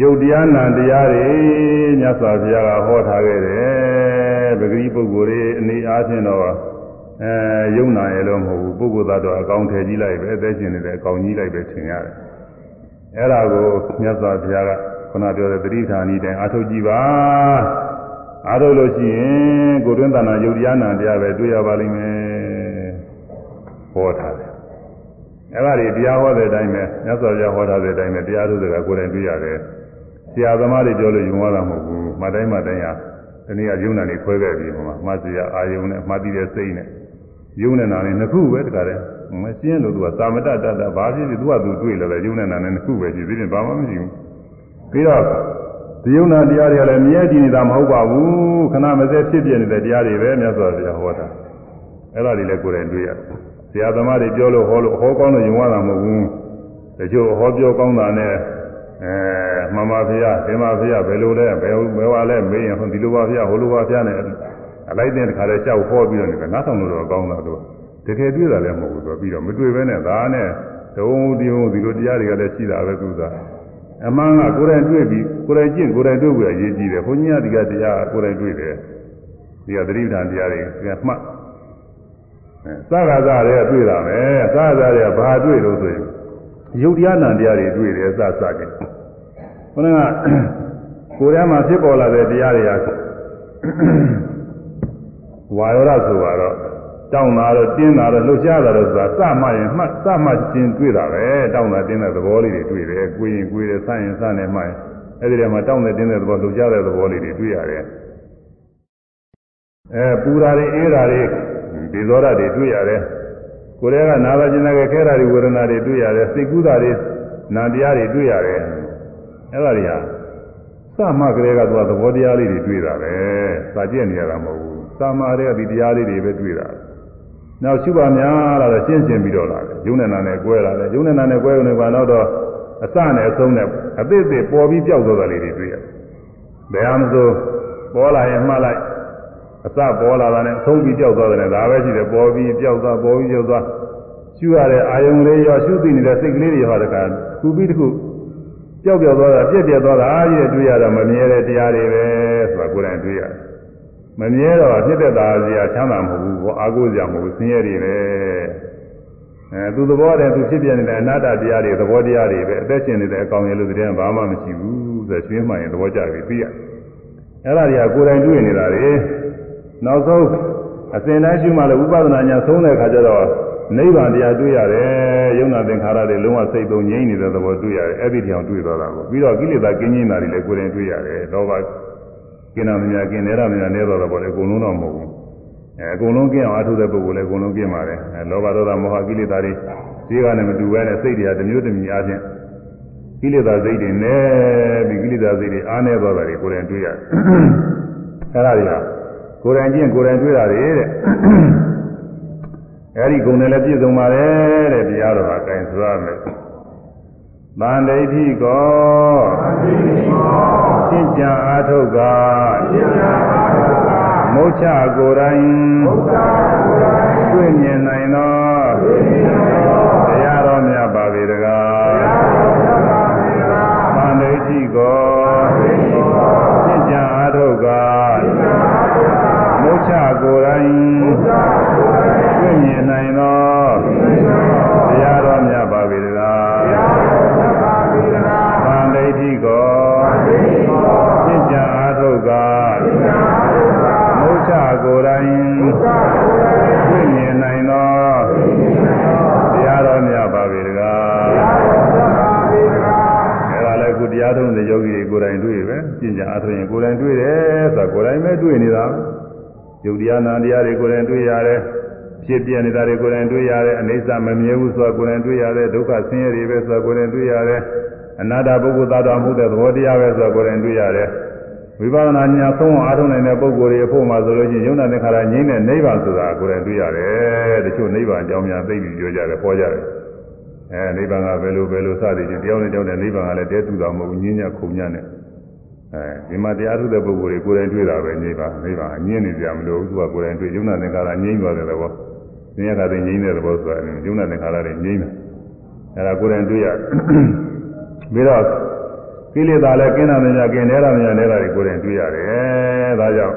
A: ယုတ်တရားနာတရားတွေမြတ်စွာဘုရားကဟောထားခဲ့တယ်ပဂရိပုဂ္ဂိုလ်တွေအနေအားဖြင့်တော့အဲယုံနာရလို့မဟုတ်ဘူးပုဂ္ဂိုလ်သားတော့အကောင်ထည်ကြီးလိုက်ပဲအသက်ရှင်နေတဲ့အကောင်ကြီးလိုက်ပဲထင်ရတယ် အဲ့ဒါကိုမြတ်စွာဘုရားကခုနပြောတဲ့တတိဌာနီတိုင်အာထုတ်ကြည့်ပါအာထုတ်လို့ရှိရင်ကိုတွင်းတဏ္ဍာယုတ်တရားနာတရားပဲတွေ့ရပါလိမ့်မယ်ဟောထားတယ်အဲ့ဒါတွေတရားဟောတဲ့အတိုင်းပဲမြတ်စွာဘုရားဟောထားတဲ့အတိုင်းပဲတရားထုတ်တဲ့ကကိုယ်တိုင်တွေ့ရတယ်ဆရာသမားတွေပြောလို့ယုံရတာမဟုတ်ဘူးမှတ်တိုင်းမှတ်တိုင်းဟာဒီနေ့ကယုံနာနေခွဲခဲ့ပြီဟိုမှာမှတ်စရာအာယုံနဲ့မှတ်တည်တဲ့စိတ်နဲ့ယုံနေတာနဲ့နှစ်ခုပဲတခါတည်း မရှင်းလို့သူကသာမတတတဘာဖြစ်ဖြစ်သူကသူတွေ့လည်းပဲယုံနေတာနဲ့နှစ်ခုပဲရှိသေးတယ်ဘာမှမရှိဘူးပြီးတော့ဒီယုံနာတရားတွေကလည်းမြဲတည်နေတာမဟုတ်ပါဘူးခဏမစဲဖြစ်ပြနေတဲ့တရားတွေပဲမြတ်စွာဘုရားဟောတာအဲ့ဒါတွေလည်းကိုယ်တိုင်တွေ့ရဆရာသမားတွေပြောလို့ဟောလို့ဟောကောင်းလို့ယုံရတာမဟုတ်ဘူးတချို့ဟောပြောကောင်းတာနဲ့အဲမှန်ပါဗျာသင်ပါဗျာဘယ်လိုလဲဘယ်ဘယ်ဝါလဲမေးရင်ဟိုဒီလိုပါဗျာဟိုလိုပါဗျာနဲ့အလိုက်တဲ့တခါလဲကြောက်ဟောပြီးတော့နေကနားဆောင်လို့တော့ကောင်းတာတော့ တကယ်တွေ့တာလည်းမဟုတ်ဘူးဆိုပြီးတော့မတွေ့ဘဲနဲ့ဒါနဲ့တုံးဒီုံဒီလိုတရားတွေကလည်းရှိတာပဲသူကအမှန်ကကိုယ်တိုင်တွေ့ပြီးကိုယ်တိုင်ကျင့်ကိုယ်တိုင်တွေ့ပြီးအရေးကြီးတယ်ဘုန်းကြီးကဒီကတရားကိုယ်တိုင်တွေ့တယ်ဒီကသတိဓာန်တရားတွေကမှတ်အဲသာဂသာတွေကတွေ့တာပဲသာဂသာတွေကဘာတွေ့လို့ဆိုရင်ယုတ်တရားနံတရားတွေတွေ့တယ်စစတယ်ခொနကကိုယ်ထဲမှာဖြစ်ပေါ်လာတဲ့တရားတွေကဝါယောရဆိုတော့ တောင်းတာတော့တင်းတာတော့လှုပ်ရှားတာတော့ဆိုတာစမှရင်မှတ်စမှချင်းတွေ့တာပဲတောင်းတာတင်းတဲ့သဘောလေးတွေတွေ့တယ်ကိုယ်ရင်ကိုယ်တယ်ဆရင်ဆနဲ့မှရင်အဲ့ဒီထဲမှာတောင်းတဲ့တင်းတဲ့သဘောလှုပ်ရှားတဲ့သဘောလေးတွေတွေ့ရတယ်အဲပူတာတွေအေးတာတွေဒေဇောရတွေတွေ့ရတယ်ကိုယ်တည်းကနာသာကျင်နာကခဲတာတွေဝေဒနာတွေတွေ့ရတယ်စိတ်ကူးတာတွေနာတရားတွေတွေ့ရတယ်အဲ့ဒါတွေဟာစမှကလေးကသူကသဘောတရားလေးတွေတွေ့တာပဲစာကြည့်နေရတာမဟုတ်ဘူးစာမှတဲ့ဒီတရားလေးတွေပဲတွေ့တာ နောက်ရှုပါများလာတော့ရှင်းရှင်းပြီးတော့လာတယ်ယုံနဲ့နာနဲ့ကွဲလာတယ်ယုံနဲ့နာနဲ့ကွဲုံနဲ့ကတော့တော့အစနဲ့အဆုံးနဲ့အသေးသေးပေါ်ပြီးပြောက်သွားတာလေးတွေတွေ့ရတယ်ဘယ်ဟာမဆိုပေါ်လာရင်မှတ်လိုက်အစပေါ်လာတာနဲ့အဆုံးပြီးပြောက်သွားတယ်ဒါပဲရှိတယ်ပေါ်ပြီးပြောက်သွားပေါ်ပြီးပြောက်သွားရှုရတဲ့အာယုံလေးရောရှုသိနေတဲ့စိတ်ကလေးတွေဟောတကခုပြီးတစ်ခုပျောက်ပျောက်သွားတာပြက်ပြက်သွားတာအားကြီးတွေ့ရတာမမြဲတဲ့တရားတွေပဲဆိုတာကိုယ်တိုင်တွေ့ရတယ် မမြဲတော့ဖြစ်တဲ့သားစရာချမ်းသာမဟုတ်ဘူးဘောအာကိုစရာမဟုတ်ဘူးဆင်းရဲတွေပဲအဲသူသဘောတည်းသူဖြစ်ပြနေတဲ့အနာတ္တတရားတွေသဘောတရားတွေပဲအသက်ရှင်နေတဲ့အကောင်ရဲ့လို့တည်းကဘာမှမရှိဘူးဆိုရွှေမှန်ရင်သဘောကျပြီသိရအဲ့ဒါတွေကကိုယ်တိုင်တွေ့နေတာတွေနောက်ဆုံးအစဉ်တိုင်းရှိမှလည်းဥပဒနာညာဆုံးတဲ့အခါကျတော့နိဗ္ဗာန်တရားတွေ့ရတယ်ယုံနာသင်္ခါရတွေလုံးဝစိတ်သုံးငြိမ့်နေတဲ့သဘောတွေ့ရတယ်အဲ့ဒီတရားတွေ့သွားတာကိုပြီးတော့ကိလေသာကင်းကျင်းတာတွေလည်းကိုယ်တိုင်တွေ့ရတယ်လောဘ ကင်းတာမများကင်းနေတာမများနေတော့တော့လေအကုန်လုံးတော့မဟုတ်ဘူးအဲအကုန်လုံးကင်းအောင်အထုတဲ့ပုဂ္ဂိုလ်လည်းအကုန်လုံးကင်းပါတယ်အဲလောဘဒေါသမောဟကိလေသာတွေဈေးကနဲ့မတူဘဲနဲ့စိတ်တွေကတစ်မျိုးတစ်မျိုးအချင်းကိလေသာစိတ်တွေနဲ့ပြီးကိလေသာစိတ်တွေအားနေသွားတာတွေကိုယ်တိုင်တွေ့ရတယ်အဲ့ဒါတွေကကိုယ်တိုင်ကျင့်ကိုယ်တိုင်တွေ့တာတွေတဲ့အဲဒီဂုဏ်နဲ့လည်းပြည့်စုံပါတယ်တဲ့တရားတော်ဟာကင်ဆိုရမယ်။တန်ဒိဋ္ဌိကော ရှင်းကြအာထုတ်ကမုတ်ချကိုယ်တိုင်တွေ့မြင်နိုင်သောတရားတော်မြတ်ပါပေတကားတန်ဒိဋ္ဌိကော ကိုယ်တိုင်တွေ့ပဲပြင့်ကြအားထုတ်ရင်ကိုယ်တိုင်တွေ့တယ်ဆိုတာကိုယ်တိုင်ပဲတွေ့နေတာယုတ်တရားနာတရားတွေကိုယ်တိုင်တွေ့ရတယ်ဖြစ်ပြနေတာတွေကိုယ်တိုင်တွေ့ရတယ်အနိစ္စမမြဲဘူးဆိုတာကိုယ်တိုင်တွေ့ရတယ်ဒုက္ခဆင်းရဲတွေပဲဆိုတာကိုယ်တိုင်တွေ့ရတယ်အနာတ္တပုဂ္ဂိုလ်သားတော်မှုတဲ့သဘောတရားပဲဆိုတာကိုယ်တိုင်တွေ့ရတယ်ဝိပဿနာဉာဏ်သုံးအောင်အားထုတ်နိုင်တဲ့ပုဂ္ဂိုလ်တွေအဖို့မှာဆိုလို့ရှိရင်ယုံနာသင်္ခါရငြိမ့်တဲ့နိဗ္ဗာန်ဆိုတာကိုယ်တိုင်တွေ့ရတယ်တချို့နိဗ္ဗာန်အကြောင်းများသိပြီးပြောကြတယ်ဟောကြတယ် အဲနိဗ္ဗာန်ကဘယ်လိုဘယ်လိုစသည်ချင်းတယောက်နဲ့တယောက်နဲ့နိဗ္ဗာန်ကလည်းတဲတူတာမဟုတ်ဘူးညဉ့်ညခုံညနဲ့အဲဒီမှာတရားထုတဲ့ပုဂ္ဂိုလ်တွေကိုယ်တိုင်တွေ့တာပဲနိဗ္ဗာန်နိဗ္ဗာန်အငြင်းနေကြမလို့သူကကိုယ်တိုင်တွေ့ယုံနာသင်္ခါရငြိမ့်သွားတဲ့သဘောသင်္ခါရငြိမ့်တဲ့သဘောဆိုတာယုံနာသင်္ခါရတွေငြိမ့်တယ်အဲဒါကိုယ်တိုင်တွေ့ရပြီးတော့ကိလေသာလည်းကင်းတာမများကင်းနေတာမများနေတာတွေကိုယ်တိုင်တွေ့ရတယ်ဒါကြောင့်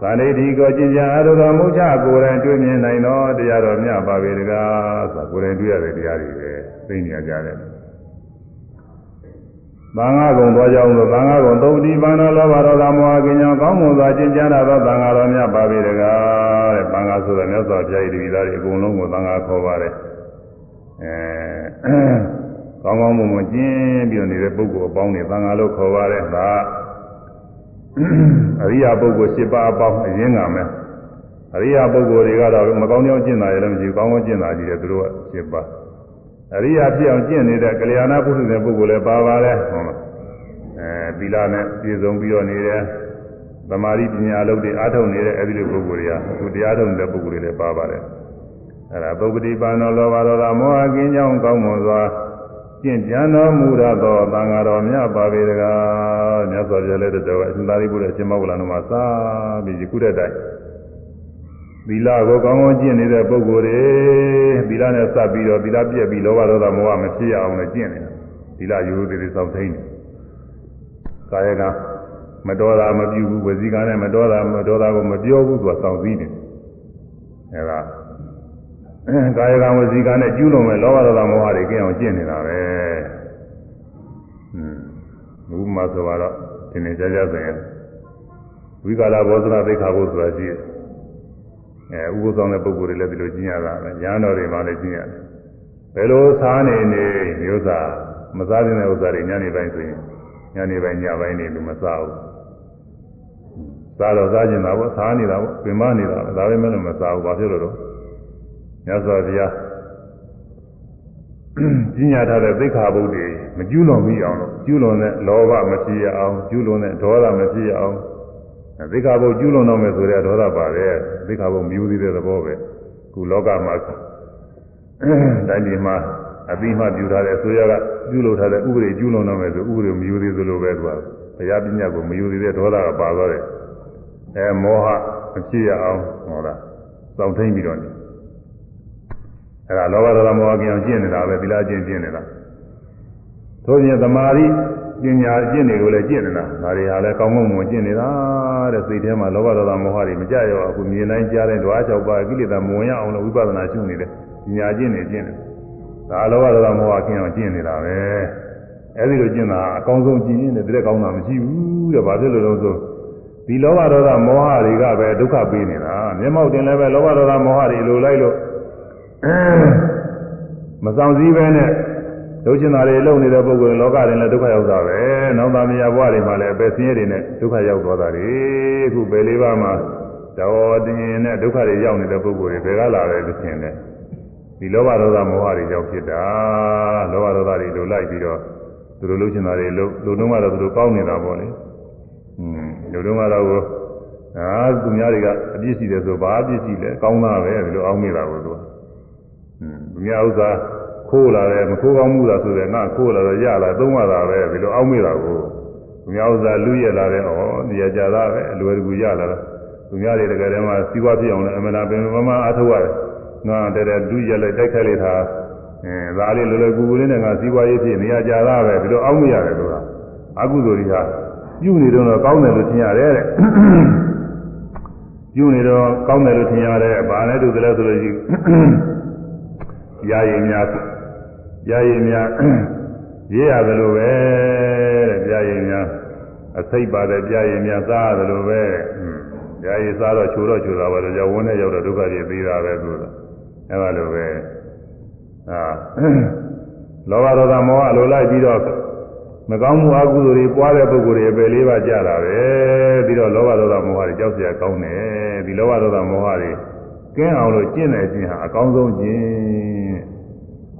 A: သန္တိဒီကိုကျင့်ကြံအထုတော်မူချကိုယ်တိုင်တွေ့မြင်နိုင်တော့တရားတော်မြတ်ပါပေတကားဆိုတာကိုယ်တိုင်တွေ့ရတဲ့တရားတွေပဲ သိနေကြတယ်သံဃာကုံသွားကြောင်းလို့သံဃာကုံသုတိပန္နလောဘဒေါသမောဟကင်းကြောင်းကောင်းမွန်စွာကျင့်ကြံရသောသံဃာတော်များပါပြီတကားတဲ့သံဃာဆိုတဲ့မြတ်စွာဘုရား၏တပည့်သားတွေအကုန်လုံးကိုသံဃာခေါ်ပါတယ်အဲကောင်းကောင်းမွန်မွန်ကျင့်ပြီးတော့နေတဲ့ပုဂ္ဂိုလ်အပေါင်းတွေသံဃာလို့ခေါ်ပါတယ်ဒါအရိယာပုဂ္ဂိုလ်၈ပါးအပေါင်းအရင်းကမယ်အရိယာပုဂ္ဂိုလ်တွေကတော့မကောင်းကြောင်းကျင့်တာရလည်းမရှိဘူးကောင်းကောင်းကျင့်တာကြီးတယ်သူတို့က၈ပါး အရိယာဖြစ်အောင်ကျင့်နေတဲ့ကလျာဏပုထုဇဉ်ပုဂ္ဂိုလ်လည်းပါပါတယ်ဟုတ်လားအဲသီလနဲ့ပြည့်စုံပြီးတော့နေတယ်သမာဓိပညာလုပ်တွေအားထုတ်နေတဲ့အဲဒီလိုပုဂ္ဂိုလ်တွေကသူတရားထုတ်နေတဲ့ပုဂ္ဂိုလ်တွေလည်းပါပါတယ်အဲဒါပုဂ္ဂတိပါဏောလောဘဒေါသမောဟကင်းကြောင်းကောင်းမွန်စွာကျင့်ကြံတော်မူရသောသံဃာတော်မြတ်ပါပေတကားမြတ်စွာဘုရားလည်းတော်အရှင်သာရိပုတ္တရာရှင်မောဂလန်တို့မှာသာပြီးယခုတဲ့တိုင် သီလကိုကောင်းကောင်းကျင့်နေတဲ့ပုဂ္ဂိုလ်တွေသီလနဲ့စပ်ပြီးတော့သီလပြည့်ပြီးလောဘဒေါသမောဟမဖြစ်ရအောင်လည်းကျင့်နေတာသီလရိုးရိုးသေးသေးစောင့်သိနေကာယကမတော်တာမပြုဘူးဝစီကနဲ့မတော်တာမတော်တာကိုမပြောဘူးသူကစောင့်သိနေအဲဒါကာယကံဝစီကနဲ့ကျူးလွန်မဲ့လောဘဒေါသမောဟတွေကင်းအောင်ကျင့်နေတာပဲဟွန်းဘုမဆိုတော့ဒီနေ့ကြာကြာဆိုရင်ဝိကာလဘောဇနာသိက္ခာပုဆိုတာရှိတယ် အဲဥပုသ်ဆောင်တဲ့ပုဂ္ဂိုလ်တွေလည်းဒီလိုကျင့်ရတာပဲညာတော်တွေမှလည်းကျင့်ရတယ်ဘယ်လိုစားနေနေမျိုးစားမစားတဲ့ဥစ္စာတွေညနေပိုင်းဆိုရင်ညနေပိုင်းညပိုင်းနေလို့မစားဘူးစစားတော့စားကျင်တာပေါ့စားနေတာပေါ့ပင်မနေတာဒါပဲမဲ့လို့မစားဘူးဘာဖြစ်လို့လဲမြတ်စွာဘုရားပညာထားတဲ့သိက္ခာပုဒ်တွေမကျူးလွန်မိအောင်လို့ကျူးလွန်တဲ့လောဘမဖြစ်ရအောင်ကျူးလွန်တဲ့ဒေါသမဖြစ်ရအောင် သိက္ခာပုဒ်ကျူးလွန်တော့မယ်ဆိုတဲ့ဒေါသပါတယ်သိက္ခာပုဒ်မြူးသေးတဲ့သဘောပဲခုလောကမှာတိုင်းပြည်မှာအပြီးမှပြုထားတဲ့အစိုးရကပြုလုပ်ထားတဲ့ဥပဒေကျူးလွန်တော့မယ်ဆိုဥပဒေမယူသေးသလိုပဲသူကဘုရားပညာကိုမယူသေးတဲ့ဒေါသကပါသွားတယ်အဲမောဟမဖြစ်ရအောင်ဟောတာစောင့်ထိန်ပြီးတော့နေအဲဒါလောဘဒေါသမောဟကင်းအောင်ကျင့်နေတာပဲသီလကျင့်ကျင့်နေတာသို့ပြင်သမာဓိ ပညာကျင့်တွေကိုလည်းကျင့်နေတာဒါတွေဟာလည်းကောင်းကောင်းမွန်ကျင့်နေတာတဲ့စိတ်ထဲမှာလောဘဒေါသမောဟတွေမကြရောအခုမြင်တိုင်းကြားတိုင်းဓဝါ၆ပါးကိလေသာမဝင်ရအောင်လို့ဝိပဿနာရှုနေတယ်ပညာကျင့်နေကျင့်နေဒါလောဘဒေါသမောဟကင်းအောင်ကျင့်နေတာပဲအဲဒီလိုကျင့်တာအကောင်းဆုံးကျင့်ရင်တည်းကောင်းတာမရှိဘူးတဲ့ဘာဖြစ်လို့လဲဆိုဒီလောဘဒေါသမောဟတွေကပဲဒုက္ခပေးနေတာမျက်မှောက်တင်လည်းပဲလောဘဒေါသမောဟတွေလိုလိုက်လို့မဆောင်စည်းပဲနဲ့ လုပ်ချင်တာတွေလုပ်နေတဲ့ပုဂ္ဂိုလ်လောကတွင်လည်းဒုက္ခရောက်တာပဲနောက်သားမယားဘဝတွေမှာလည်းအပယ်ဆင်းရဲတွေနဲ့ဒုက္ခရောက်သွားတာတွေအခုပဲလေးပါးမှာတော်တင်နဲ့ဒုက္ခတွေရောက်နေတဲ့ပုဂ္ဂိုလ်တွေဘယ်ကလာလဲလို့ရှင်းတယ်ဒီလောဘဒေါသမောဟတွေကြောင့်ဖြစ်တာလောဘဒေါသတွေလိုလိုက်ပြီးတော့သူတို့လုပ်ချင်တာတွေလုပ်လူလုံးကတော့သူတို့ကောင်းနေတာပေါ့လေอืมလူလုံးကတော့အာသူများတွေကအပြစ်ရှိတယ်ဆိုဘာအပြစ်ရှိလဲကောင်းတာပဲဒီလိုအောင်းနေတာကိုသူကอืมသူများဥစ္စာ ခိုးလာတယ်မခိုးကောင်းမှုလားဆိုတဲ့ငါခိုးလာတော့ရလာသုံးရတာပဲဒီလိုအောင်းမိတာကိုသူများဥစ္စာလူရလာတယ်ဩနေရာကြတာပဲအလွယ်တကူရလာတာသူများတွေတကယ်တည်းမှာစီးပွားဖြစ်အောင်လည်းအမှန်တရားပင်မမအားထုတ်ရတယ်ငါတည်းတည်းလူရလိုက်တိုက်ခိုက်လိုက်တာအဲဒါလေးလောလောကူကူလေးနဲ့ငါစီးပွားရေးဖြစ်နေရာကြတာပဲဒီလိုအောင်းမိရတယ်ဆိုတာအကုသိုလ်တွေကပြုနေတော့ကောင်းတယ်လို့ထင်ရတယ်တဲ့ပြုနေတော့ကောင်းတယ်လို့ထင်ရတယ်။ဘာလဲတူတယ်လဲဆိုလို့ရှိရာရင်များ ကြာရင်များရေးရတယ်လို့ပဲတဲ့ကြာရင်များအစိတ်ပါတဲ့ကြာရင်များစားရတယ်လို့ပဲကြာရင်စားတော့ချိုတော့ချိုတာပဲကြာဝန်းနဲ့ရောက်တော့ဒုက္ခကြီးပြီးတာပဲဆိုတော့အဲ့လိုပဲအာလောဘဒေါသမောဟလိုလိုက်ပြီးတော့မကောင်းမှုအကုသိုလ်တွေပွားတဲ့ပုဂ္ဂိုလ်တွေပဲလေးပါကြတာပဲပြီးတော့လောဘဒေါသမောဟတွေကြောက်စရာကောင်းတယ်ဒီလောဘဒေါသမောဟတွေကင်းအောင်လို့ကျင့်တယ်ကျင့်ဟာအကောင်းဆုံးကျင့်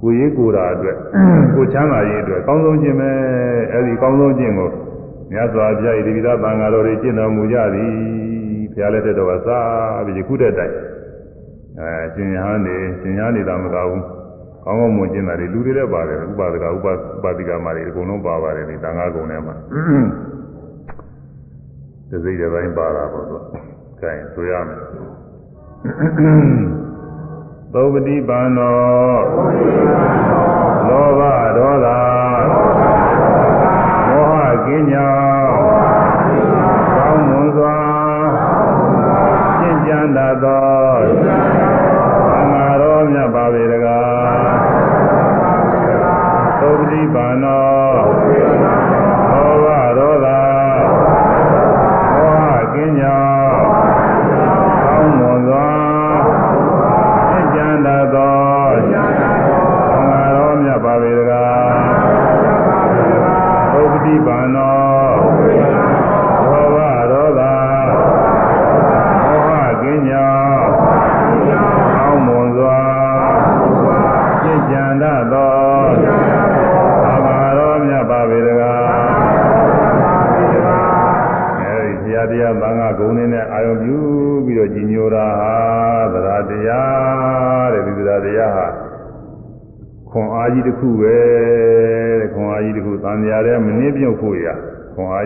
A: ကိုရေးကိုယ်တာအတွက်ကိုချမ်းသာရေးအတွက်အကောင်းဆုံးခြင်းပဲအဲဒီအကောင်းဆုံးခြင်းကိုမြတ်စွာဘုရားဤဒီပိသသံဃာတော်တွေကျင့်တော်မူကြသည်ဘုရားလက်ထက်တော်ကစားပြီးခုတဲ့တိုင်အဲရှင်ရဟန်းနေရှင်ရဟန်းနေတာမကဘူးကောင်းကောင်းမွန်ကျင်တာတွေလူတွေလည်းပါတယ်ဥပါဒကဥပပါတိကမာတွေအကုန်လုံးပါပါတယ်ဒီတန်ခါကုံထဲမှာတစိမ့်တဲ့ပိုင်းပါတာပေါ့သူကဲဆိုရမယ် သုပတိပန္နောလောဘဒေါသမောဟကင်းညာကောင်းမွန်စွာကျင့်ကြံတတ်သောသံ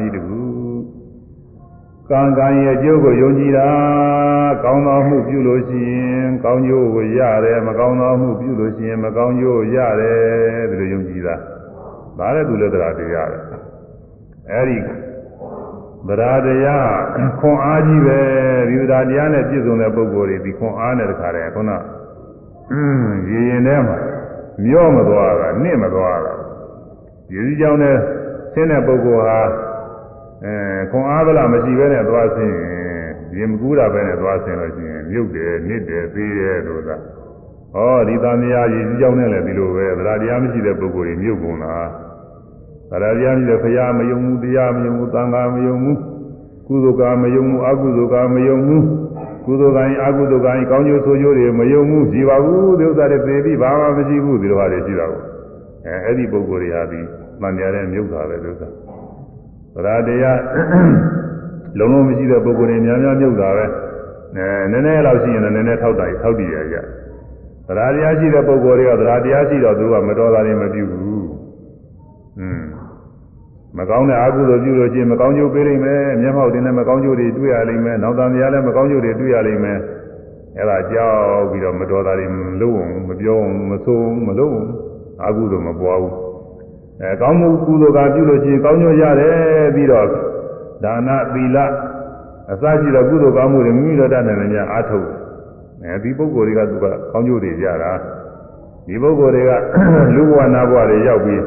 A: ကြီးတစ်ခုကံကံရဲ့အကျိုးကိုယုံကြည်တာကောင်းသောမှုပြုလို့ရှိရင်ကောင်းကျိုးကိုရတယ်မကောင်းသောမှုပြုလို့ရှိရင်မကောင်းကျိုးရတယ်ဒီလိုယုံကြည်တာဒါလည်းသူလည်းတရားတရားပဲအဲဒီတရားတရားခွန်အားကြီးပဲဒီတရားတရားနဲ့ပြည့်စုံတဲ့ပုဂ္ဂိုလ်တွေဒီခွန်အားနဲ့တခါတည်းခုနရေရင်ထဲမှာမျောမသွားတာနစ်မသွားတာရေကြီးကြောင်းနဲ့ဆင်းတဲ့ပုဂ္ဂိုလ်ဟာ အဲခွန်အားဗလားမရှိဘဲနဲ့သွားဆင်းရင်ရေမကူးတာပဲနဲ့သွားဆင်းလို့ရှိရင်မြုပ်တယ်နစ်တယ်သေးတယ်လို့သာဟောဒီသံဃာရေကြီးကြောင်းနဲ့လည်းဒီလိုပဲတရားတရားမရှိတဲ့ပုဂ္ဂိုလ်တွေမြုပ်ကုန်တာတရားတရားမရှိတဲ့ဖရာမယုံဘူးတရားမယုံဘူးသံဃာမယုံဘူးကုသိုလ်ကမယုံမှုအကုသိုလ်ကမယုံမှုကုသိုလ်ကံအကုသိုလ်ကံကောင်းကျိုးဆိုးကျိုးတွေမယုံမှုရှိပါဘူးဒီဥစ္စာတွေသိပြီးဘာမှမရှိဘူးဒီလိုဟာတွေရှိတာကိုအဲအဲ့ဒီပုဂ္ဂိုလ်တွေဟာဒီမှန်ပြတဲ့မြုပ်တာပဲဒီဥစ္စာ ဗရာတရားလုံးလုံးမရှိတဲ့ပုဂ္ဂိုလ်တွေများများမြုပ်တာပဲအဲနည်းနည်းလောက်ရှိရင်လည်းနည်းနည်းထောက်တာထောက်တည်ရကြသရာတရားရှိတဲ့ပုဂ္ဂိုလ်တွေကသရာတရားရှိတော့သူကမတော်တာတွေမပြုဘူး။อืมမကောင်းတဲ့အကုသိုလ်ပြုလို့ရှိရင်မကောင်းကျိုးပေးလိမ့်မယ်။မျက်မှောက်တင်လည်းမကောင်းကျိုးတွေတွေ့ရလိမ့်မယ်။နောက်တန်တရားလည်းမကောင်းကျိုးတွေတွေ့ရလိမ့်မယ်။အဲဒါကြောက်ပြီးတော့မတော်တာတွေမလုပ်အောင်မပြောအောင်မဆိုးအောင်မလုပ်အောင်အကုသိုလ်မပွားဘူး။ အဲကောင်းမှုကုသိုလ်ကပြုလို့ရှိရင်ကောင်းကျိုးရတယ်ပြီးတော့ဒါနသီလအစရှိတဲ့ကုသိုလ်ကောင်းမှုတွေမိမိတို့တတ်နိုင်တယ်အားထုတ်အဲဒီပုဂ္ဂိုလ်တွေကသူကကောင်းကျိုးတွေကြတာဒီပုဂ္ဂိုလ်တွေကလူဘဝနာဘဝတွေရောက်ပြီး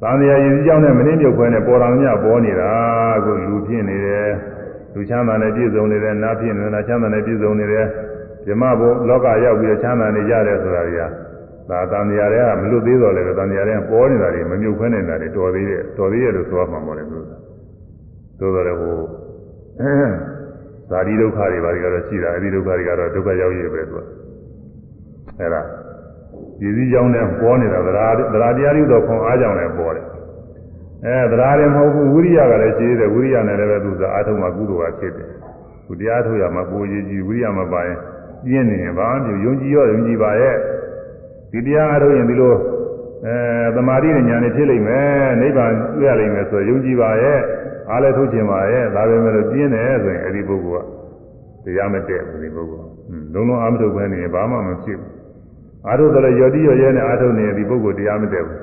A: သံဃာရည်စည်းကြောင်းနဲ့မင်းမြုပ်ခွဲနဲ့ပေါ်တော်မြတ်ပေါ်နေတာကိုလူဖြစ်နေတယ်လူချမ်းသာနဲ့ပြည့်စုံနေတယ်နာဖြစ်နေတာချမ်းသာနဲ့ပြည့်စုံနေတယ်ဓမ္မဘုလောကရောက်ပြီးချမ်းသာနေကြတယ်ဆိုတာတွေက ဒါသံဃာတွေကမလွတ်သေးတော့လည်းသံဃာတွေကပေါ်နေတာတွေမမြုပ်ခွဲနေတာတွေတော်သေးတယ်တော်သေးတယ်လို့ဆိုရမှာမဟုတ်ဘူးသို့တော်လည်းဟိုဇာတိဒုက္ခတွေဘာတွေကတော့ရှိတာအဲဒီဒုက္ခတွေကတော့ဒုက္ခရောက်ရပဲသူကအဲဒါဒီစည်းကြောင်းနဲ့ပေါ်နေတာသရာသရာတရားတွေတော့ခွန်အားကြောင့်လည်းပေါ်တယ်အဲသရာတွေမဟုတ်ဘူးဝိရိယကလည်းရှိသေးတယ်ဝိရိယနဲ့လည်းပဲသူကအာထုံမှာကုသိုလ်ကဖြစ်တယ်သူတရားထုတ်ရမှာကိုယ်ကြီးကြီးဝိရိယမပါရင်ပြင်းနေရင်ဘာမှမယုံကြည်ရောယုံကြည်ပါရဲ့ ဒီတရားအားထုတ်ရင်ဒီလိုအဲသမာဓိနဲ့ဉာဏ်နဲ့ဖြစ်လိမ့်မယ်နိဗ္ဗာန်တွေ့ရလိမ့်မယ်ဆိုယုံကြည်ပါရဲ့အားလည်းထုတ်ခြင်းပါရဲ့ဒါပဲမဲ့လို့ပြင်းတယ်ဆိုရင်အဲ့ဒီပုဂ္ဂိုလ်ကတရားမတည့်ဘူးဒီပုဂ္ဂိုလ်လုံးလုံးအားမထုတ်ဘဲနေရင်ဘာမှမဖြစ်ဘူးအားထုတ်တယ်ရော်တိရော်ရဲနဲ့အားထုတ်နေရင်ဒီပုဂ္ဂိုလ်တရားမတည့်ဘူး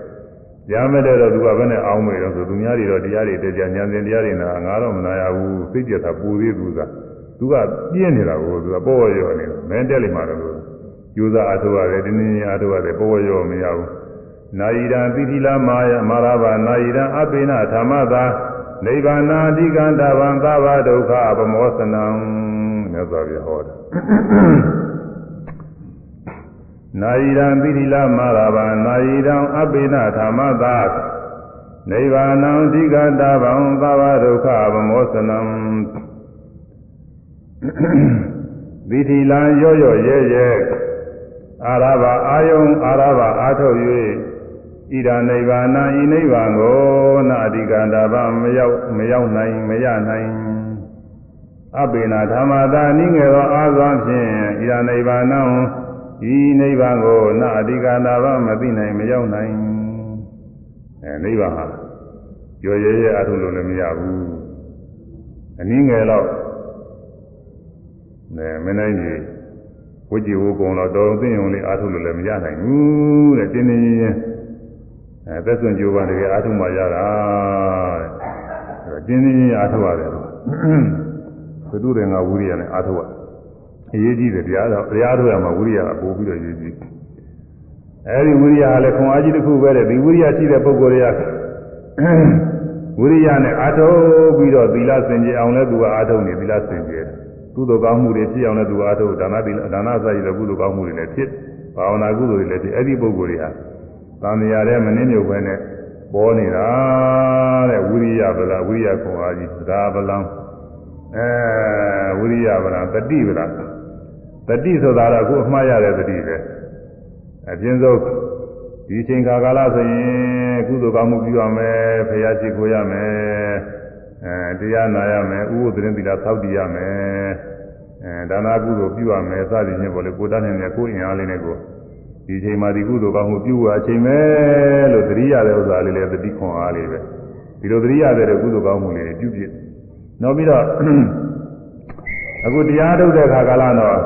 A: တရားမတည့်တော့သူကဘယ်နဲ့အောင်းမေတော့ဆိုသူများတွေတော့တရားတွေတရားဉာဏ်စဉ်တရားတွေနာငါတော့မနာရဘူးစိတ်ကြတာပူသေးသူကသူကပြင်းနေတာကိုသူကပေါ်ဝရော်နေတယ်မင်းတက်လိမ့်မှာတော့ ယူစားအားထုတ်ရတယ်တင်းတင်းအားထုတ်ရတယ်ပေါ်ဝရော်မရဘူးနာယိရံသီတိလာမာယမာရဘာနာယိရံအပိနဓမ္မသာနိဗ္ဗာနာအဓိကံတဗံသဗ္ဗဒုက္ခပမောစနံမြတ်စွာဘုရားဟောတယ်နာယိရံပိရိလမာရဗံနာယိရံအပိနဓမ္မသာနိဗ္ဗာနံအဓိကတဗံသဗ္ဗဒုက္ခပမောစနံသီတိလံရော့ရော့ရဲရဲ အာရဘအာယုံအာရဘအာထုတ်၍ဣဒာနိဗ္ဗာန်ဤနိဗ္ဗာန်ကိုနာအဓိကန္တာဗမရောက်မရောက်နိုင်မရနိုင်အပိနာဓမ္မတာနိငယ်သောအာသွမ်းဖြင့်ဣဒာနိဗ္ဗာန်ဤနိဗ္ဗာန်ကိုနာအဓိကန္တာဗမသိနိုင်မရောက်နိုင်အဲနိဗ္ဗာန်ဟာကြော်ရဲရဲအထုလို့လည်းမရဘူးအနည်းငယ်တော့အဲမင်းနိုင်ကြီး ဝိจิဝကုံတော့တော်သိရင်လေးအထုလို့လည်းမရနိုင်ဘူးတဲ့တင်းတင်းချင်းအဲသက်စွန့်ကြိုးပမ်းတကယ်အားထုတ်မှရတာတဲ့တင်းတင်းချင်းအားထုတ်ရတယ်တော့ဘုသူတွေငါဝိရိယနဲ့အားထုတ်ရအရေးကြီးတယ်တရားတော့တရားထုတ်ရမှာဝိရိယကပို့ပြီးတော့ရေးကြည့်အဲဒီဝိရိယကလည်းခွန်အားကြီးတစ်ခုပဲတဲ့ဒီဝိရိယရှိတဲ့ပုဂ္ဂိုလ်တွေကဝိရိယနဲ့အားထုတ်ပြီးတော့သီလစင်ကြယ်အောင်လဲသူကအားထုတ်နေသီလစင်ကြယ် ကုသိုလ်ကောင်းမှုတွေဖြစ်အောင်လဲသူကအားထုတ်ဒါနသီလဒါနစရည်တဲ့ကုသိုလ်ကောင်းမှုတွေလည်းဖြစ်ဘာဝနာကုသိုလ်တွေလည်းဖြစ်အဲ့ဒီပုဂ္ဂိုလ်တွေဟာသံဃာတဲ့မနှင်းမြုပ်ပဲနဲ့ပေါ်နေတာတဲ့ဝိရိယဗလာဝိရိယခွန်အားကြီးဒါဗလံအဲဝိရိယဗလာတတိဗလာတတိဆိုတာတော့အခုအမှားရတဲ့တတိပဲအပြင်းဆုံးဒီချိန်ခါကာလဆိုရင်ကုသိုလ်ကောင်းမှုပြုရမယ်ဖရာရှိခိုးရမယ် အဲတရားနာရမယ်ဥပဒရင်သီလသောက်တည်ရမယ်အဲဒါနာကုသိုလ်ပြုရမယ်စသည်ဖြင့်ပေါ့လေကိုတတ်နေတဲ့ကိုယ်အင်အားလေးနဲ့ကိုဒီချိန်မှာဒီကုသိုလ်ကောင်းမှုပြုရအချိန်ပဲလို့သတိရတဲ့ဥစ္စာလေးလည်းသတိခွန်အားလေးပဲဒီလိုသတိရတဲ့ကုသိုလ်ကောင်းမှုလေးတွေပြုပြနောက်ပြီးတော့အခုတရားထုတ်တဲ့ခါကာလတော့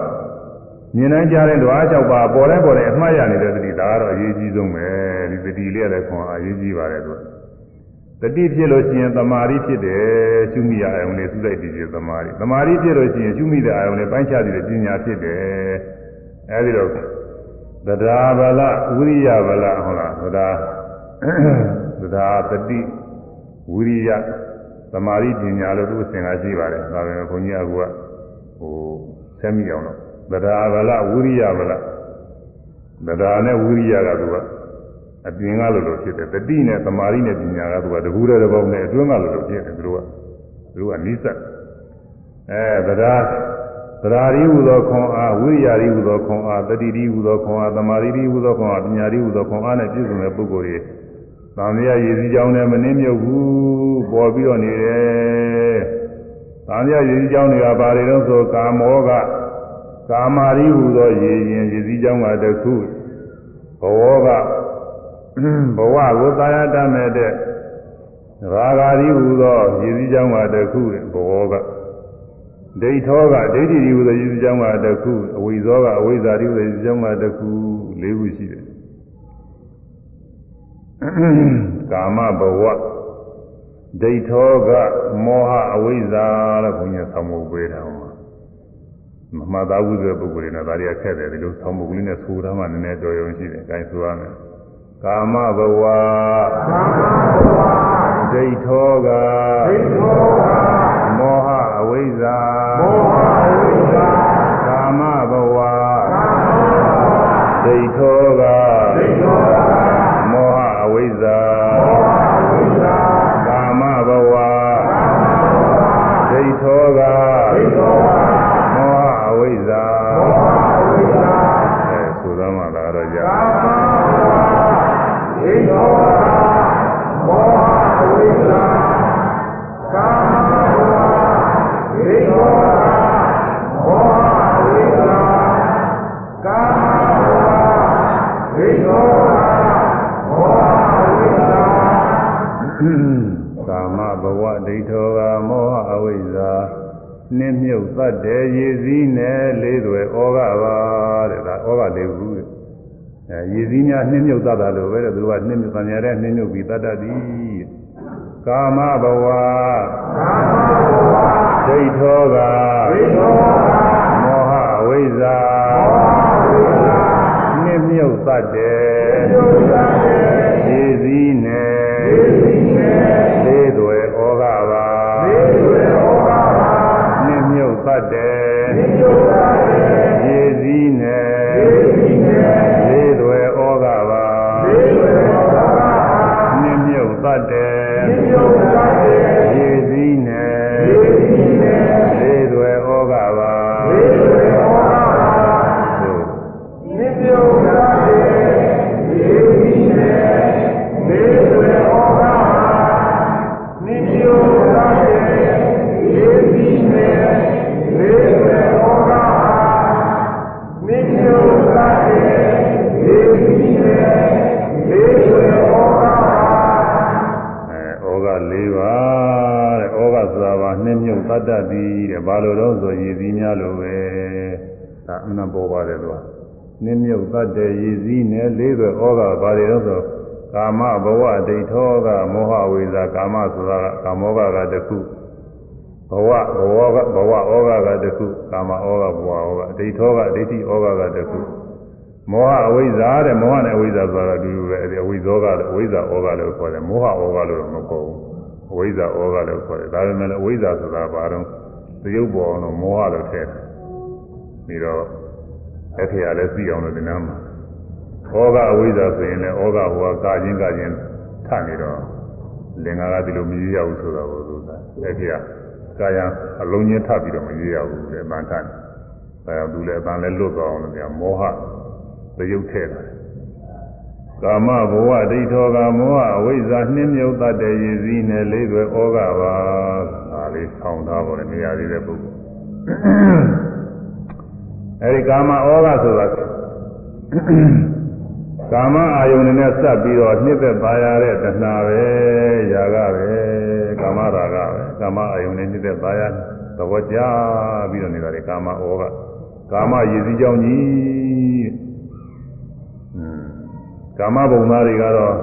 A: မြင်နိုင်ကြတဲ့ဓဝါ၆ပါးပေါ်တဲ့ပေါ်တဲ့အမှားရနေတဲ့သတိဒါကတော့အရေးကြီးဆုံးပဲဒီသတိလေးလည်းခွန်အားအရေးကြီးပါတယ်သူ တတိဖြစ်လို့ရှိရင်သမာဓိဖြစ်တယ်ရှုမိရအောင်လေသုစိတ်တည်ဖြစ်သမာဓိသမာဓိဖြစ်လို့ရှိရင်ရှုမိတဲ့အာယုံလေးပိုင်းခြားပြီးပညာဖြစ်တယ်အဲဒီတော့သဒ္ဓါဗလဝိရိယဗလဟုတ်လားသဒ္ဓါသဒ္ဓါတတိဝိရိယသမာဓိပညာလို့သူအစဉ်ကရှိပါတယ်ဒါပေမဲ့ဘုန်းကြီးကဟိုဆက်မိအောင်တော့သဒ္ဓါဗလဝိရိယဗလသဒ္ဓါနဲ့ဝိရိယကသူက အပြင်ကလို့လို့ဖြစ်တယ်တတိနဲ့သမာဓိနဲ့ပညာကသူကတကူတဲ့တစ်ပေါင်းနဲ့အတွင်းကလို့လို့ဖြစ်တယ်သူတို့ကသူကနိစ္စအဲသဒ္ဒါသဒ္ဓါရီဟူသောခွန်အားဝိရိယရီဟူသောခွန်အားတတိရီဟူသောခွန်အားသမာဓိရီဟူသောခွန်အားပညာရီဟူသောခွန်အားနဲ့ပြည့်စုံတဲ့ပုဂ္ဂိုလ်တွေသံဃာရည်စည်းကြောင်းနဲ့မနှင်းမြုပ်ဘူးပေါ်ပြီးတော့နေတယ်သံဃာရည်စည်းကြောင်းတွေကဘာတွေတော့ဆိုကာမောကကာမာရီဟူသောရည်ရင်ရည်စည်းကြောင်းကတခုဘဝက ဘဝကိုသာယာတတ်မဲ့တဲ့ရာဂာရီဟူသောရည်စည်းကြောင်းကတခုဘဝကဒိဋ္ဌောကဒိဋ္ဌိဒီဟူသောရည်စည်းကြောင်းကတခုအဝိဇောကအဝိဇ္ဇာဒီဟူသောရည်စည်းကြောင်းကတခု၄ခုရှိတယ်ကာမဘဝဒိဋ္ဌောကမောဟအဝိဇ္ဇာလို့ဘုရားဆောင်းမှုပေးတာဟောမမှတ်သားဘူးဆိုတဲ့ပုဂ္ဂိုလ်တွေနဲ့ဒါတွေကခက်တယ်ဒီလိုဆောင်းမှုကလေးနဲ့ဆိုတာမှနည်းနည်းတော်ရုံရှိတယ်။အဲဒါဆိုရမယ်။ ကာမဘဝကာမဘဝဒိဋ္ဌောကဒိဋ္ဌောကမောဟအဝိဇ္ဇာမောဟအဝိဇ္ဇာကာမဘဝကာမဘဝဒိဋ္ဌောက နှင်းမြုပ်သတ်တယ်ရည်စည်းနဲ့လေးတွေဩဃပါတဲ့ဒါဩဃလေးခုတဲ့အဲရည်စည်းများနှင်းမြုပ်သတ်တာလို့ပဲတဲ့သူကနှင်းမြုပ်သံရတဲ့နှင်းမြုပ်ပြီးတတ်တတ်သည်ကာမဘဝကာမဘဝဒိဋ္ဌောကဒိဋ္ဌောကမောဟအဝိဇ္ဇာမောဟအဝိဇ္ဇာနှင်းမြုပ်သတ်တယ်နှင်းမြုပ်သတ်တယ်ရည်စည်းနဲ့ရည်စည်းနဲ့လေးတွေဩဃပါလေးတွေဩဃပါနှင်းမြုပ်သတ်တယ်နှင်း မြုပ်သတ်တယ်ရည်စည်းနဲ့ရည်စည်းနဲ့လေးတွေဩဃပါလေးတွေဩဃပါနှင်းမြုပ်သတ်တယ်နှင်းမြုပ်သတ်တယ်ရည်စည်းနဲ့ရည်စည်းနဲ့လေးတွေဩဃပါလေးတွေဩဃပါ ဘာလို့တော့ဆိုရည်စည်းများလို့ပဲဒါအမှန်ပေါ်ပါတယ်သူကနှင်းမြုပ်တတ်တဲ့ရည်စည်းနဲ့လေးသွဲဩဃဘာတွေတော့ဆိုကာမဘဝဒိဋ္ဌောကမောဟဝိဇာကာမဆိုတာကကာမောကကတခုဘဝဘဝကဘဝဩဃကတခုကာမဩဃဘဝဩဃဒိဋ္ဌောကဒိဋ္ဌိဩဃကတခုမောဟအဝိဇ္ဇာတဲ့မောဟနဲ့အဝိဇ္ဇာဆိုတာတူတူပဲအဲဒီအဝိဇ္ဇောကအဝိဇ္ဇာဩဃလို့ခေါ်တယ်မောဟဩဃလို့တော့မခေါ်ဘူးအဝိဇ္ဇာဩဃလို့ခေါ်တယ်ဒါပေမဲ့လည်းအဝိဇ္ဇာဆိုတာဘာတော့ သရုပ်ပေါ်အောင်လို့မောဟလို့ထည့်တယ်ပြီးတော့အခရာလည်းသိအောင်လို့ဒီနားမှာဩဃအဝိဇ္ဇာဆိုရင်လည်းဩဃဟိုကကာချင်းကာချင်းထနေတော့လင်္ကာကဒီလိုမရရဘူးဆိုတော့ဘုရားအခရာကာယအလုံးချင်းထပ်ပြီးတော့မရရဘူးလေအမှန်တန်ဒါကြောင့်သူလည်းအပန်းလည်းလွတ်သွားအောင်လို့ပြမောဟသရုပ်ထည့်တယ်ကာမဘဝဒိဋ္ဌောကမောဟအဝိဇ္ဇာနှင်းမြုပ်တတ်တဲ့ရည်စည်းနဲ့လေးသွဲဩဃပါဒါ လေးဆောင်းထားပါလေနေရာသေးတဲ့ပုဂ္ဂိုလ်အဲဒီကာမဩဃဆိုတာကာမအာယုန်နဲ့စပ်ပြီးတော့နှစ်သက်ပါရတဲ့တဏှာပဲຢာကပဲကာမရာဂပဲကာမအာယုန်နဲ့နှစ်သက်ပါရသဘောကျပြီးတော့နေတာလေကာမဩဃကာမရည်စည်းကြောင်းကြီးကာမဘုံသားတွေကတော့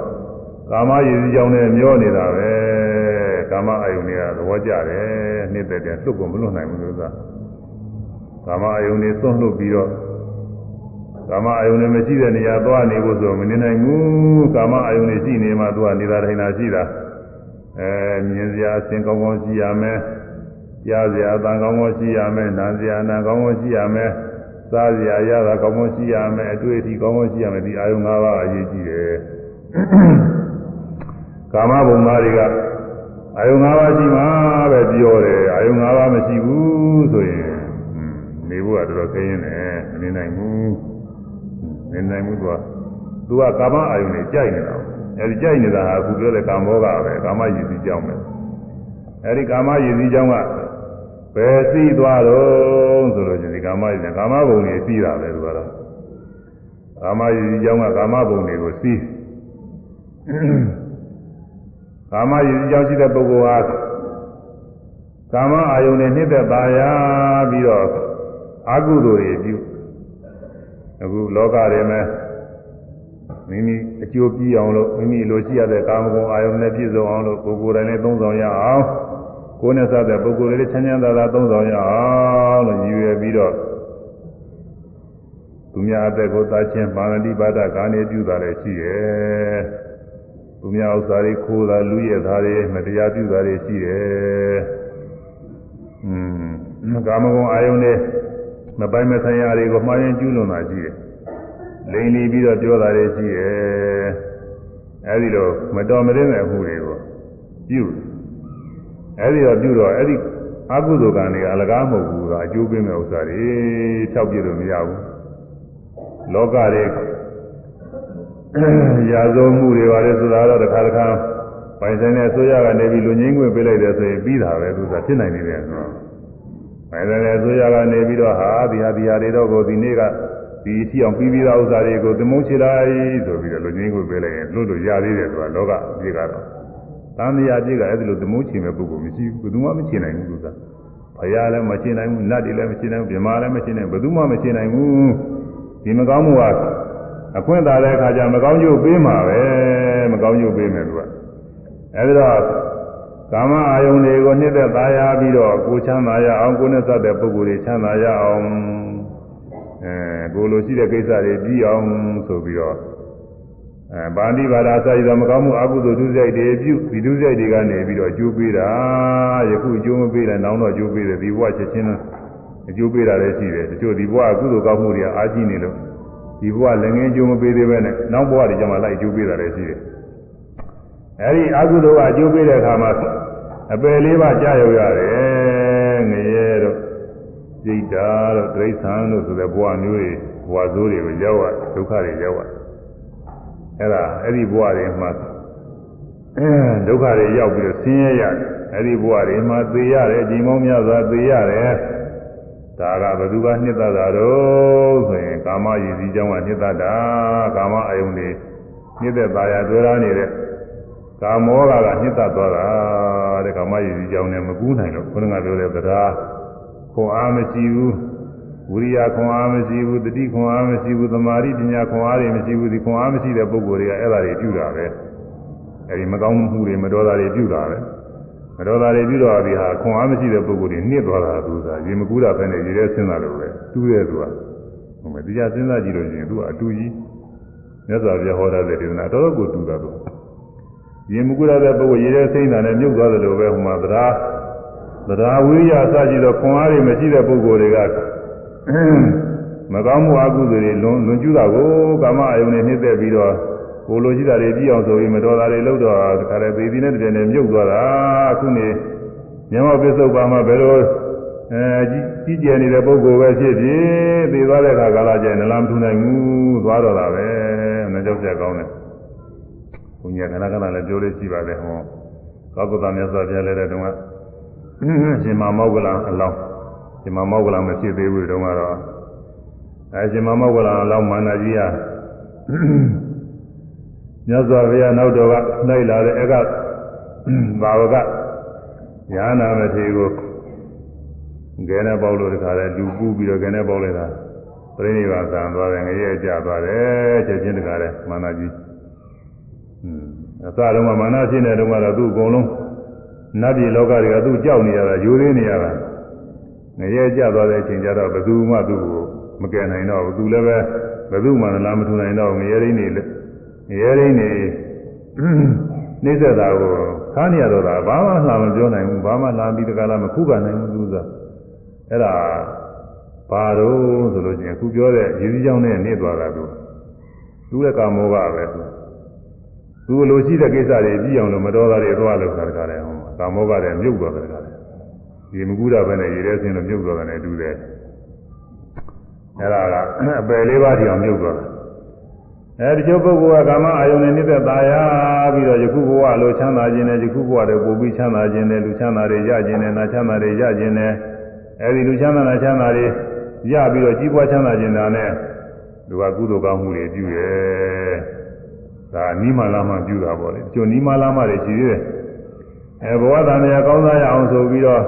A: ကာမရည်စည်းကြောင်းနဲ့မျောနေတာပဲ ကာမအာယုန်တွေကသဘောကျတယ်နှစ်သက်တယ်လွတ်ကိုမလွတ်နိုင်ဘူးလို့ကကာမအာယုန်တွေစွန့်လွတ်ပြီးတော့ကာမအာယုန်တွေမရှိတဲ့နေရာသွားနေဖို့ဆိုမနေနိုင်ဘူးကာမအာယုန်တွေရှိနေမှသူကနေတာထိုင်တာရှိတာအဲမြင်စရာအစဉ်ကောင်းကောင်းရှိရမယ်ကြားစရာအတန်ကောင်းကောင်းရှိရမယ်နားစရာအနာကောင်းကောင်းရှိရမယ်စားစရာရတာကောင်းကောင်းရှိရမယ်အတွေ့အထိကောင်းကောင်းရှိရမယ်ဒီအာယုန်၅ပါးအရေးကြီးတယ်ကာမဘုံသားတွေက အာယုံ၅ပါးရှိမှပဲပြောတယ်အာယုံ၅ပါးမရှိဘူးဆိုရင်နေဖို့ကတော်တော်ခင်းနေတယ်မနေနိုင်ဘူးနေနိုင်ဘူးသူကသူကကာမအာယုံနဲ့ကြိုက်နေတာအဲဒီကြိုက်နေတာဟာအခုပြောတဲ့ကာမောကပဲကာမရည်စည်းကြောင်းပဲအဲဒီကာမရည်စည်းကြောင်းကဘယ်စီးသွားတော့ဆိုလို့ချင်းဒီကာမရည်ကာမဘုံတွေစီးတာပဲသူကတော့ကာမရည်စည်းကြောင်းကကာမဘုံတွေကိုစီး ကာမရည်ကြောင့်ရှိတဲ့ပုဂ္ဂိုလ်ဟာကာမအာယုန်နဲ့နှိမ့်သက်ပါရပြီးတော့အကုသိုလ်တွေပြုအခုလောကထဲမှာမိမိအကျိုးပြည့်အောင်လို့မိမိလိုရှိရတဲ့ကာမဂုဏ်အာယုန်နဲ့ပြည့်စုံအောင်လို့ကိုယ်ကိုယ်တိုင်လည်းသုံးဆောင်ရအောင်ကိုယ်နဲ့စတဲ့ပုဂ္ဂိုလ်တွေလည်းချမ်းချမ်းသာသာသုံးဆောင်ရအောင်လို့ရည်ရွယ်ပြီးတော့သူများအသက်ကိုသာချင်းပါဏတိပါဒကာနေပြုတာလည်းရှိရဲ့ သူများဥစ္စာတွေခိုးတာလူရဲ့သားတွေမတရားပြုတာတွေရှိတယ်။อืมကာမဂုဏ်အာယုန်နဲ့မပိုင်မဆိုင်ရာတွေကိုမှားရင်ကျူးလွန်တာရှိတယ်။လိန်လီပြီးတော့ပြောတာတွေရှိတယ်။အဲဒီလိုမတော်မရင်းတဲ့အမှုတွေကိုပြုအဲဒီတော့ပြုတော့အဲဒီအကုသိုလ်ကံတွေအလကားမဟုတ်ဘူးကအကျိုးပေးမဲ့ဥစ္စာတွေဖြောက်ပြလို့မရဘူး။လောကတွေ ရာဇဝမှုတွေပါလေဆိုတာတော့တစ်ခါတစ်ခါပိုင်ဆိုင်တဲ့အစိုးရကနေပြီးလူငင်းခွင့်ပေးလိုက်တယ်ဆိုရင်ပြီးတာပဲသူကဖြစ်နိုင်နေတယ်ဆိုတော့ပိုင်ဆိုင်တဲ့အစိုးရကနေပြီးတော့ဟာဒီဟာဒီဟာတွေတော့ကိုဒီနေ့ကဒီအထီအောင်ပြီးပြီးသားဥစ္စာတွေကိုသမုန်းချလိုက်ဆိုပြီးတော့လူငင်းခွင့်ပေးလိုက်ရင်လို့လို့ရသေးတယ်ဆိုတာလောကအပြည့်ကတော့သံဃာပြည့်ကအဲ့ဒီလိုသမုန်းချင်မဲ့ပုဂ္ဂိုလ်မရှိဘူးဘယ်သူမှမချင်နိုင်ဘူးသူကဘုရားလည်းမချင်နိုင်ဘူးနတ်တွေလည်းမချင်နိုင်ဘူးဗြဟ္မာလည်းမချင်နိုင်ဘူးဘယ်သူမှမချင်နိုင်ဘူးဒီမကောင်းမှုက အခွင့်သာတဲ့အခါကျမကောင်းကျိုးပေးမှာပဲမကောင်းကျိုးပေးမယ်သူကအဲဒီတော့ကာမအာယုန်တွေကိုနှိမ့်သက်သားရပြီးတော့ကိုချမ်းသာရအောင်ကိုနဲ့စတဲ့ပုဂ္ဂိုလ်တွေချမ်းသာရအောင်အဲကိုလိုရှိတဲ့ကိစ္စတွေပြီးအောင်ဆိုပြီးတော့အဲဗာဏိဘာသာစာရည်တော်မကောင်းမှုအကုသိုလ်ဒုစရိုက်တွေပြုဒီဒုစရိုက်တွေကနေပြီးတော့အကျိုးပေးတာယခုအကျိုးမပေးတယ်နောက်တော့အကျိုးပေးတယ်ဒီဘဝချက်ချင်းအကျိုးပေးတာလည်းရှိတယ်တချို့ဒီဘဝအကုသိုလ်ကောင်းမှုတွေကအားကြီးနေလို့ ဒီဘဝလည်းငင်းကျိုးမပေးသေးပဲနဲ့နောက်ဘဝတွေကျမှလိုက်ကျိုးပေးတာလည်းရှိတယ်အဲဒီအကုသိုလ်ကအကျိုးပေးတဲ့အခါမှာအပယ်လေးပါးကြာရောက်ရတယ်ငရဲတို့စိတ်ဓာတ်တို့တိရစ္ဆာန်တို့ဆိုတဲ့ဘဝမျိုးတွေဘဝဆိုးတွေကိုရောက်ရဒုက္ခတွေရောက်ရအဲ့ဒါအဲ့ဒီဘဝတွေမှာဒုက္ခတွေရောက်ပြီးတော့ဆင်းရဲရတယ်အဲ့ဒီဘဝတွေမှာသေရတယ်ဒီမောင်းများစွာသေရတယ် ဒါကဘသူကနှစ်သက်တာတော့ဆိုရင်ကာမရည်စည်းကြောင်းကနှစ်သက်တာကာမအယုန်တွေနှစ်သက်ပါရတွေ့ရနေတဲ့ကာမောကကနှစ်သက်သွားတာတဲ့ကာမရည်စည်းကြောင်းနဲ့မကူးနိုင်လို့ခொနကပြောတဲ့တရားခွန်အားမရှိဘူးဝိရိယခွန်အားမရှိဘူးတတိခွန်အားမရှိဘူးသမာဓိပညာခွန်အားတွေမရှိဘူးဒီခွန်အားမရှိတဲ့ပုဂ္ဂိုလ်တွေကအဲ့ဒါတွေပြုတာပဲအဲဒီမကောင်းမှုတွေမတော်တာတွေပြုတာပဲ မတော်တာတွေပြုတော့ဒီဟာခွန်အားမရှိတဲ့ပုဂ္ဂိုလ်တွေနှိမ့်သွားတာသူကရေမကူးတာပဲနဲ့ရေထဲဆင်းတာလို့ပဲတူးတဲ့သူကဟိုမဲ့တရားစဉ်းစားကြည့်လို့ရှိရင်သူကအတူကြီးမြတ်စွာဘုရားဟောတဲ့ဒေသနာတော်တော်ကိုတူတာသူရေမကူးတဲ့ပုဂ္ဂိုလ်ရေထဲဆင်းတာနဲ့မြုပ်သွားတယ်လို့ပဲဟိုမှာသဒ္ဓါသဒ္ဓါဝိရိယအစရှိသောခွန်အားတွေမရှိတဲ့ပုဂ္ဂိုလ်တွေကမကောင်းမှုအကုသိုလ်တွေလွန်လွန်ကျူးတာကိုကာမအယုန်နဲ့နှိမ့်သက်ပြီးတော့ ကိုလိုရှိတာတွေပြီးအောင်ဆိုပြီးမတော်တာတွေလုပ်တော့တခါတည်းသေသည်နဲ့တည်းနဲ့မြုပ်သွားတာအခုနေမြတ်မောပစ္စုပန်မှာဘယ်လိုအဲကြီးကျယ်နေတဲ့ပုဂ္ဂိုလ်ပဲဖြစ်ဖြစ်သေသွားတဲ့အခါကာလကျရင်နလမထူနိုင်ဘူးသွားတော့တာပဲမကြောက်ကြကောင်းတယ်ဘုညာကနာကနာလည်းပြောလို့ရှိပါတယ်ဟောကောကုတ္တမြတ်စွာဘုရားလည်းတဲ့တုန်းကရှင်မမောဂလံအလောင်းရှင်မမောဂလံမဖြစ်သေးဘူးတုန်းကတော့အဲရှင်မမောဂလံအလောင်းမာနကြီးဟာ မြတ်စွာဘုရားနောက်တော်ကလိုက်လာတဲ့အခါဘာဝကညာနာမထေကိုငယ်နဲ့ပေါက်လို့တခါလဲလူပူးပြီးတော့ငယ်နဲ့ပေါက်လိုက်တာပြိဋိဘာသံသွားတယ်ငရဲကြသွားတယ်ချက်ချင်းတခါလဲမာနကြီးอืมအစတုန်းကမာနဖြစ်နေတုန်းကတော့သူ့အကုန်လုံးနတ်ပြည်လောကတွေကသူ့ကြောက်နေရတာယူရင်းနေရတာငရဲကြသွားတဲ့အချိန်ကျတော့ဘယ်သူမှသူ့ကိုမကယ်နိုင်တော့ဘူးသူလည်းပဲဘယ်သူမှလာမထူနိုင်တော့ငရဲရင်းနေလေ ရဲရင်းနေနှိစ္စတာကိုခါနေရတော့တာဘာမှလာမပြောနိုင်ဘူးဘာမှလာပြီးတကလားမခုခံနိုင်ဘူးသူကအဲ့ဒါဘာတော့ဆိုလို့ချင်းအခုပြောတဲ့ရည်စည်းကြောင်းနဲ့နေသွားတာသူသူ့ရဲ့ကာမောကပဲသူသူလိုရှိတဲ့ကိစ္စတွေကြည့်အောင်လို့မတော်တာတွေသွားလို့ခါတခါတယ်ဟောကာမောကလည်းမြုပ်သွားတယ်ကလည်းဒီမကူတာပဲနဲ့ရေထဲဆင်းလို့မြုပ်သွားတယ်နဲ့တူတယ်အဲ့ဒါကအပယ်လေးပါးထီအောင်မြုပ်သွားတယ် အဲဒီကျုပ်ပုဂ္ဂိုလ်ကကာမအာယုန်နဲ့နှိမ့်သက်သာယာပြီးတော့ယခုဘဝလိုချမ်းသာခြင်းနဲ့ယခုဘဝတွေပို့ပြီးချမ်းသာခြင်းနဲ့လူချမ်းသာတွေရခြင်းနဲ့နာချမ်းသာတွေရခြင်းနဲ့အဲဒီလူချမ်းသာနာချမ်းသာတွေရပြီးတော့ကြီးပွားချမ်းသာခြင်းတာနဲ့သူကကုသိုလ်ကောင်းမှုတွေပြုရဲ့ဒါနီးမလာမှပြုတာပေါ့လေကျိုးနီးမလာမှတွေရှိသေးတယ်အဲဘဝတန်မြာကောင်းစားရအောင်ဆိုပြီးတော့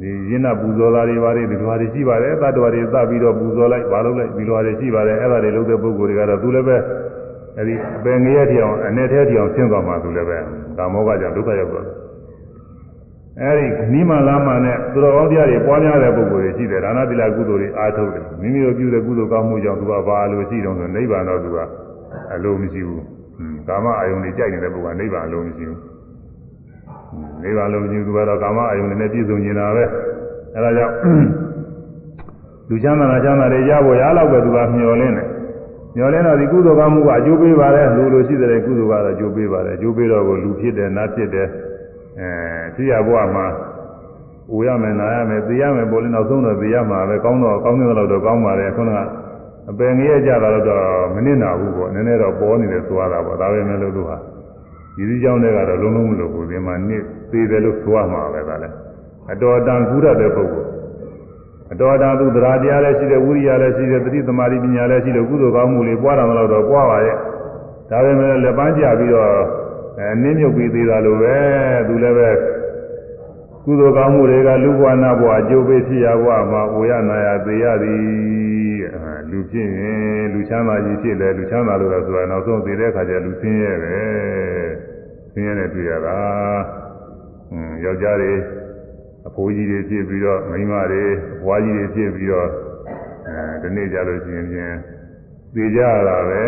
A: ဒီရင်းနာပူဇော်တာတွေပါတယ်ဒီလိုဟာတွေရှိပါတယ်တတ္တဝါတွေသတ်ပြီးတော့ပူဇော်လိုက်ဘာလုပ်လိုက်ဒီလိုဟာတွေရှိပါတယ်အဲ့ဒါတွေလုပ်တဲ့ပုဂ္ဂိုလ်တွေကတော့သူလည်းပဲအဲဒီအပင်ငရဲတိအောင်အနေထဲတိအောင်ဆင်းသွားမှသူလည်းပဲကာမောကကြောင့်ဒုက္ခရောက်သွားတယ်အဲဒီနိမလာမနဲ့သူတော်ကောင်းတရားတွေပွားများတဲ့ပုဂ္ဂိုလ်တွေရှိတယ်ဒါနသီလကုသိုလ်တွေအားထုတ်တယ်မိမိတို့ပြုတဲ့ကုသိုလ်ကောင်းမှုကြောင့်သူကဘာလို့ရှိတုံးဆိုနိဗ္ဗာန်တော့သူကအလိုမရှိဘူးကာမအာယုန်တွေကြိုက်နေတဲ့ပုဂ္ဂိုလ်ကနိဗ္ဗာန်အလိုမရှိဘူး နိဗ္ဗာန်လုံးကြီးသူကတော့ကာမအယုန်နဲ့ပြည့်စုံနေတာပဲအဲဒါကြောင့်လူချမ်းသာနာချမ်းသာတွေရဖို့ရတော့ပဲသူကမျှော်လင့်တယ်မျှော်လင့်တော့ဒီကုသိုလ်ကောင်းမှုကအကျိုးပေးပါတယ်လူလိုရှိတဲ့ကုသိုလ်ကတော့အကျိုးပေးပါတယ်အကျိုးပေးတော့ကိုလူဖြစ်တယ်နတ်ဖြစ်တယ်အဲဖြစ်ရဘဝမှာအိုရမယ်နာရမယ်သိရမယ်ပေါ်လင်းနောက်ဆုံးတော့သိရမှာပဲကောင်းတော့ကောင်းတဲ့လောက်တော့ကောင်းပါတယ်ခုနကအပင်ငရဲကြတာတော့မနစ်နာဘူးပေါ့နည်းနည်းတော့ပေါ်နေတယ်ဆိုရတာပေါ့ဒါပဲမဲ့လို့သူဟာဒီစည်းကြောင်းတွေကတော့လုံးလုံးမလို့ဘူးဒီမှာနစ် သေတယ်လို့ဆိုရမှာပဲဒါလည်းအတော်တန်ကူရတဲ့ပုဂ္ဂိုလ်အတော်တန်သူသရာတရားလည်းရှိတယ်ဝိရိယလည်းရှိတယ်သတိသမารိပညာလည်းရှိတယ်ကုသိုလ်ကောင်းမှုတွေပွားတာမလို့တော့ပွားပါရဲ့ဒါပေမဲ့လက်ပန်းကြပြီးတော့အဲနင်းမြုပ်ပြီးသေးတာလိုပဲသူလည်းပဲကုသိုလ်ကောင်းမှုတွေကလူဘဝနာဘဝအကျိုးပေးဖြစ်ရဘဝမှာဝေရနာရသေရသည်လူဖြစ်ရင်လူချမ်းသာကြီးဖြစ်တယ်လူချမ်းသာလို့ဆိုတာနောက်ဆုံးသေတဲ့အခါကျလူဆင်းရဲပဲဆင်းရဲနဲ့တွေ့ရတာ ယောက်ျားတွေအဖိုးကြီးတွေဖြစ်ပြီးတော့မိန်းမတွေအဖွားကြီးတွေဖြစ်ပြီးတော့အဲဒီနေ့ကြလို့ရှိရင်ချင်းသေကြရတာပဲ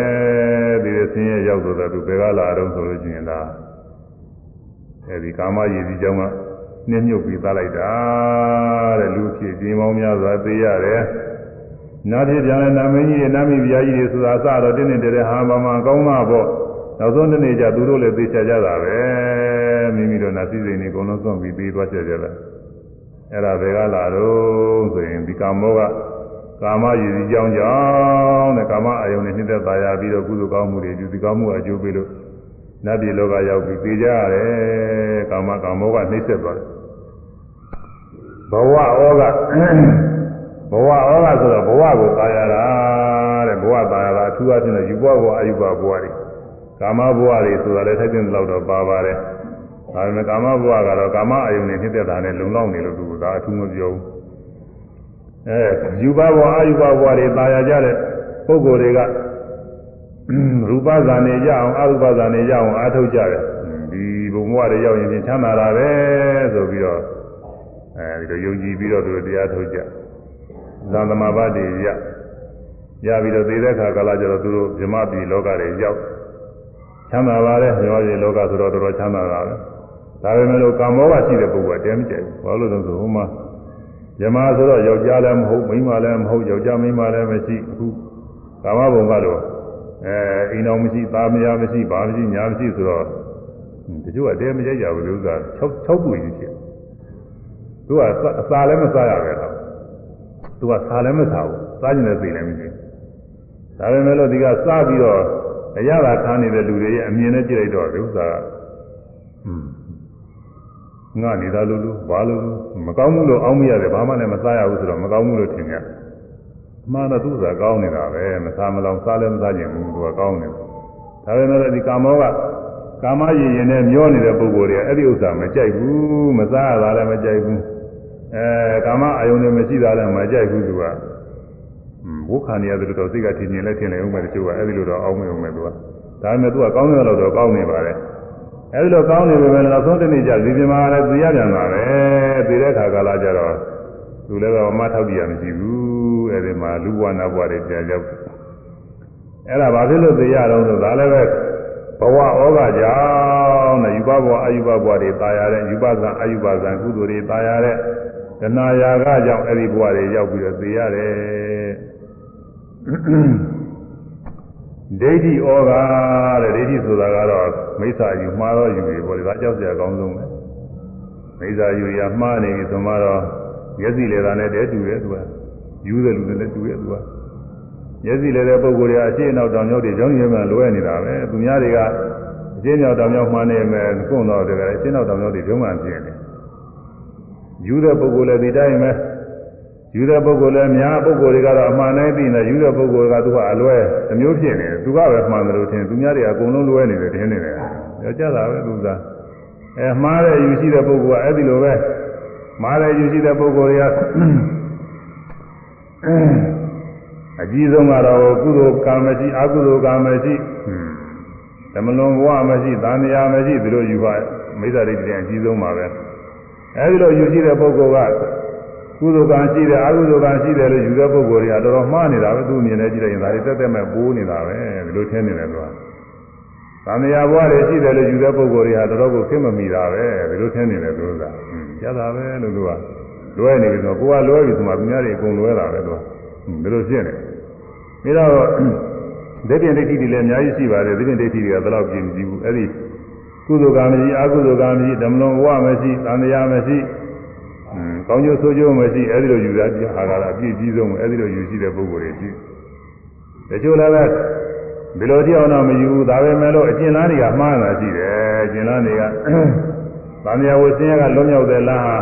A: ဒီဆင်းရဲရောက်တော့သူဘယ်ကလာတော့ဆိုလို့ရှိရင်လားအဲဒီကာမရည်ဒီကြောင့်ကနှင်းမြုပ်ပြီးသားလိုက်တာတဲ့လူဖြစ်ပြင်းပေါင်းများစွာသေရတယ်နာဖြစ်ပြန်လဲနာမင်းကြီးတွေနာမိဗျာကြီးတွေဆိုတာအစတော့တင်းတင်းတဲတဲဟာမမကောင်းမှာပေါ့နောက်ဆုံးတစ်နေ့ကျသူတို့လည်းသိချကြတာပဲ မိမိတို့နာစည်းစိမ်တွေအကုန်လုံးစွန့်ပြီးပြီးသွားကြကြတယ်အဲ့ဒါဘယ်ကလာတော့ဆိုရင်ဒီကာမောကကာမရည်ကြီးကြောင်းကြောင့်တဲ့ကာမအယုန်နဲ့နှိမ့်သက်သာယာပြီးတော့ကုသိုလ်ကောင်းမှုတွေဒီကောင်းမှုအကျိုးပေးလို့နတ်ပြည်လောကရောက်ပြီးသိကြရတယ်ကာမကာမောကနှိမ့်ဆက်သွားတယ်ဘဝဩကဘဝဩကဆိုတော့ဘဝကိုသာယာတာတဲ့ဘဝသာယာတာအထူးအဖြင့်ယူဘဝအယူဘဘဝတွေကာမဘဝတွေဆိုတာလည်းထိုက်တဲ့လောက်တော့ပါပါတယ် ဒါပေမဲ့ကာမဘဝကတော့ကာမအယုန်နဲ့နှိမ့်သက်တာနဲ့လုံလောက်နေလို့သူကဒါအထူးမပြောဘူးအဲယူဘဘဝအယူဘဘဝတွေသာယာကြတဲ့ပုဂ္ဂိုလ်တွေကရူပဇာနေကြအောင်အရူပဇာနေကြအောင်အားထုတ်ကြတယ်ဒီဘုံဘဝတွေရောက်ရင်ချမ်းသာတာပဲဆိုပြီးတော့အဲဒီလိုယုံကြည်ပြီးတော့သူတရားထုတ်ကြဇာသမဘာတိရရပြီးတော့သေတဲ့ခါကာလကျတော့သူတို့ဇမပြည်လောကတွေရောက်ချမ်းသာပါလေဇမပြည်လောကဆိုတော့တော်တော်ချမ်းသာတာပဲ ဒါပေမဲ့လို့ကာမောကရှိတဲ့ပုဂ္ဂိုလ်ကတဲမကြိုက်ဘူးဘာလို့လဲဆိုဟိုမှာဇမဆိုတော့ယောက်ျားလည်းမဟုတ်မိန်းမလည်းမဟုတ်ယောက်ျားမိန်းမလည်းမရှိအခုကာမဘုံကတော့အဲအိမ်တော်မရှိသားမယားမရှိဘာမရှိညာမရှိဆိုတော့တချို့ကတဲမကြိုက်ကြဘူးလို့ဆိုတာ6 6ခုကြီးဖြစ်သူကအစာလည်းမစားရပဲတော့သူကစားလည်းမစားဘူးစားကျင်တဲ့သိလည်းမရှိဒါပေမဲ့လို့ဒီကစားပြီးတော့အရသာခါနေတဲ့လူတွေရဲ့အမြင်နဲ့ကြည့်လိုက်တော့ဒီဥစ္စာကငါ နေတာလို့လို့ဘာလို့မကောင်းဘူးလို့အောင်းမရတယ်ဘာမှလည်းမစားရဘူးဆိုတော့မကောင်းဘူးလို့ထင်ကြမှန်တော့သူ့စာကောင်းနေတာပဲမစားမလောင်စားလည်းမစားကျင်ဘူးသူကကောင်းနေတယ်ဒါပေမဲ့ဒီကာမောကကာမရည်ရင်နဲ့မျောနေတဲ့ပုဂ္ဂိုလ်တွေကအဲ့ဒီဥစ္စာမကြိုက်ဘူးမစားရတာလည်းမကြိုက်ဘူးအဲကာမအယုံတွေမရှိတာလည်းမကြိုက်ဘူးသူကဘုခဏရတယ်တော့စိတ်ကထင်မြင်လဲထင်နေဦးမယ်တချို့ကအဲ့ဒီလိုတော့အောင်းမအောင်မယ်သူကဒါပေမဲ့သူကကောင်းတယ်လို့တော့ကောင်းနေပါလေ အဲ့ဒီလိုကောင်းနေပေမဲ့နောက်ဆုံးတစ်နေ့ကျဒီပြမာလည်းသိရပြန်တာပဲသိတဲ့ခါကာလကျတော့သူလည်းတော့မထောက်ပြရမရှိဘူးအဲ့ဒီမှာလူဘဝနာဘဝတွေပြန်ရောက်အဲ့ဒါဘာဖြစ်လို့သိရတော့ဆိုဒါလည်းပဲဘဝဩဃကြောင့်နဲ့ယူပဘဝအယူပဘဝတွေตายရတဲ့ယူပဇံအယူပဇံကုသိုလ်တွေตายရတဲ့တဏှာရာဂကြောင့်အဲ့ဒီဘဝတွေရောက်ပြီးတော့သိရတယ် ဒိဋ္ဌိဩဃတဲ့ဒိဋ္ဌိဆိုတာကတော့မိစ္ဆာယူမှားတော့ယူပြီပေါ့လေဒါကြောက်စရာအကောင်းဆုံးပဲမိစ္ဆာယူရမှားနေပြီဆိုမှတော့မျက်စိလေသာနဲ့တည်းတူတယ်သူကယူတဲ့လူတွေလည်းတူရဲ့သူကမျက်စိလေတဲ့ပုံကိုယ်တွေအရှိအနောက်တောင်မြောက်တွေကြောင်းရင်းမှလွဲနေတာပဲသူများတွေကအရှိမြောက်တောင်မြောက်မှန်းနေမယ်ကုန်းတော့တကယ်အရှိနောက်တောင်မြောက်တွေဒုံမှဖြစ်နေယူတဲ့ပုံကိုယ်လည်းဒီတိုင်းပဲ ယူတဲ့ပုဂ္ဂိုလ်လည်းများပုဂ္ဂိုလ်တွေကတော့အမှန်တိုင်းသိနေယူတဲ့ပုဂ္ဂိုလ်ကသူကအလွဲအမျိုးဖြစ်နေတယ်သူကပဲမှန်တယ်လို့ထင်သူများတွေအကုန်လုံးလွဲနေတယ်ထင်နေတယ်ကြောက်ကြတာပဲသူကအဲမှားတဲ့ယူရှိတဲ့ပုဂ္ဂိုလ်ကအဲ့ဒီလိုပဲမှားတဲ့ယူရှိတဲ့ပုဂ္ဂိုလ်တွေကအကြီးဆုံးကတော့ကုသိုလ်ကံမရှိအကုသိုလ်ကံမရှိဓမ္မလွန်ဘဝမရှိသံဃာမရှိဒီလိုယူပါမိစ္ဆာဒိဋ္ဌိအကြီးဆုံးပါပဲအဲဒီလိုယူရှိတဲ့ပုဂ္ဂိုလ်က ကုသိုလ်ကံရှိတယ်အကုသိုလ်ကံရှိတယ်လို့ယူတဲ့ပုဂ္ဂိုလ်တွေကတော်တော်မှားနေတာပဲသူ့မြင်နေကြည့်လိုက်ရင်ဒါတွေတက်တက်မဲ့ပိုးနေတာပဲဒီလိုထင်နေတယ်သူကသံဃာဘဝတွေရှိတယ်လို့ယူတဲ့ပုဂ္ဂိုလ်တွေကတော်တော်ကိုခင်မမီတာပဲဒီလိုထင်နေတယ်သူကကျတာပဲလို့သူကလွဲနေပြီဆိုတော့ကိုကလွဲပြီဆိုမှသူများတွေအကုန်လွဲတာပဲသူကဒီလိုဖြစ်နေဒါတော့ဒိဋ္ဌိဒိဋ္ဌိတွေလည်းအများကြီးရှိပါတယ်ဒိဋ္ဌိဒိဋ္ဌိတွေကဘယ်တော့ပြင်းကြည့်ဘူးအဲ့ဒီကုသိုလ်ကံမရှိအကုသိုလ်ကံမရှိဓမ္မလွန်ဘဝမရှိသံဃာမရှိ ကောင်းကျိုးဆိုးကျိုးမရှိအဲဒီလိုယူရကြဟာကလားအပြည့်ကြီးဆုံးအဲဒီလိုယူရှိတဲ့ပုဂ္ဂိုလ်တွေရှိတချို့လည်းပဲဒီလိုတရားတော့မယူဘူးဒါပဲမဲ့လို့အကျဉ်းလားတွေကမှားတာရှိတယ်အကျဉ်းလားတွေကသံဃာဝဆင်းရဲကလွံ့မြောက်တဲ့လားဟာ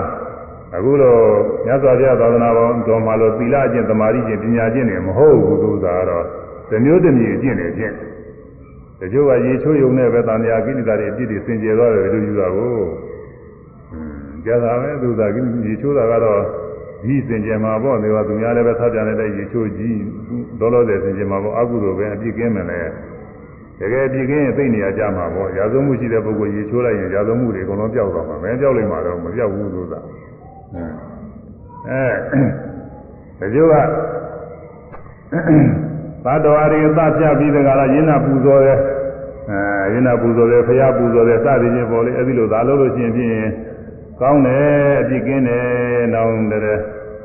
A: အခုတော့မြတ်စွာဘုရားသာသနာပေါ်တော်မှာလို့သီလအကျင့်သမာဓိကျင့်ပညာကျင့်တွေမဟုတ်ဘူးသူသာတော့ဇမျိုးတမီအကျင့်တွေကျင့်တချို့ကရေချိုးယုံနဲ့ပဲသံဃာကိဋ္တာတွေအပြည့်တွေစင်ကြယ်သွားတယ်လို့ယူတာကို ကြတာပဲသူသာရေချိုးတာကတော့ကြီးစင်ကြယ်မှာပေါ့ဒီကသူများလည်းပဲထားပြန်တဲ့ရေချိုးကြီးဒေါ်လို့တဲ့စင်ကြယ်မှာပေါ့အကုသိုလ်ပဲအပြစ်ကင်းမယ်လေတကယ်ပြစ်ကင်းရင်သိနေရကြမှာပေါ့ရာဇဝမှုရှိတဲ့ပုဂ္ဂိုလ်ရေချိုးလိုက်ရင်ရာဇဝမှုတွေအကုန်လုံးပျောက်သွားမှာမင်းပျောက်လိမ့်မှာတော့မပျောက်ဘူးသူသာအဲတချို့ကသတ္တဝါတွေသတ်ပြပြီးတကလားရင်းနာပူဇော်တယ်အဲရင်းနာပူဇော်တယ်ဖရာပူဇော်တယ်စသည်ဖြင့်ပေါ်လေအဲဒီလိုသာလို့လို့ရှိရင်ဖြင့် ကောင်းတယ်အပြစ်ကင်းတယ်နောင်တယ်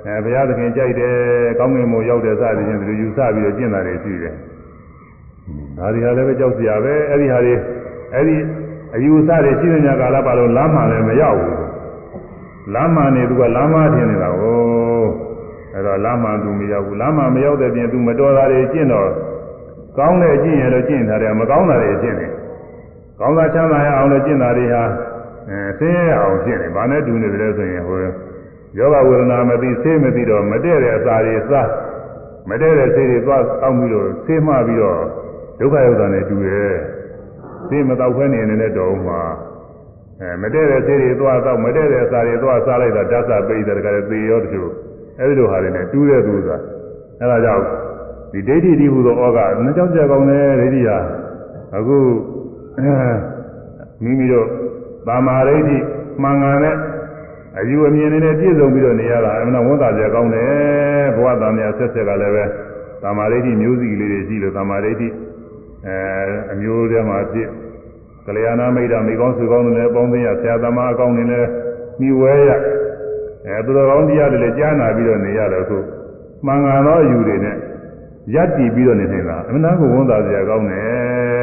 A: အဲဘုရားသခင်ကြိုက်တယ်ကောင်းငင်မို့ရောက်တယ်စသည်ဖြင့်ဒီလိုယူဆပြီးတော့ကျင့်တာတွေရှိတယ်ဒါတွေဟာလည်းပဲကြောက်စရာပဲအဲ့ဒီဟာတွေအဲ့ဒီအယူအဆတွေရှိတဲ့ညကာလပါလို့လမ်းမှလည်းမရောက်ဘူးလမ်းမှနေသူကလမ်းမထင်နေတာကိုအဲ့တော့လမ်းမှသူမရောက်ဘူးလမ်းမှမရောက်တဲ့ပြင်သူမတော်တာတွေကျင့်တော့ကောင်းတဲ့အကျင့်ရလို့ကျင့်တာတွေမကောင်းတာတွေကျင့်တယ်ကောင်းတာချမ်းသာရအောင်လို့ကျင့်တာတွေဟာ အဲဆင်းရဲအောင်ဖြစ်နေဘာနဲ့တူနေတယ်ဆိုရင်ဟိုယောဂဝေဒနာမသိဆေးမသိတော့မတည့်တဲ့အစာတွေစားမတည့်တဲ့ဆေးတွေသွားတောက်ပြီးတော့ဆေးမှပြီးတော့ဒုက္ခရောက်တာနဲ့တူတယ်ဆေးမတော့ဖဲနေနေတဲ့တော်မှာအဲမတည့်တဲ့ဆေးတွေသွားတော့မတည့်တဲ့အစာတွေသွားစားလိုက်တာဓာတ်စာပိတ်တယ်တကယ်သေရောတချို့အဲဒီလိုဟာတွေနဲ့တူးတဲ့သူကအဲဒါကြောင့်ဒီဒိဋ္ဌိဒီဟူသောဩကနှစ်ကြောင်ကြကောင်းတယ်ဒိဋ္ဌိဟာအခုမိမိတို့ သာမာရိဋ္ဌိမှန်ကန်တဲ့အယူအမြင်နဲ့ပြည့်စုံပြီးတော့နေရတာအမှန်ဝန်တာကြကောင်းတယ်ဘဝတန်မြတ်ဆက်ဆက်ကလည်းပဲသာမာရိဋ္ဌိမျိုးစီလေးတွေရှိလို့သာမာရိဋ္ဌိအဲအမျိုးထဲမှာဖြစ်ကလျာဏမိတ်တာမိကောင်းစုကောင်းတွေလည်းပေါင်းသိရဆရာသမားအကောင်းတွေလည်းမိဝဲရအဲသူတော်ကောင်းတရားတွေလည်းကြားနာပြီးတော့နေရတယ်အခုမှန်ကန်သောအယူတွေနဲ့ရပ်တည်ပြီးတော့နေနေတာအမှန်တကဝန်တာကြကောင်းတယ်အ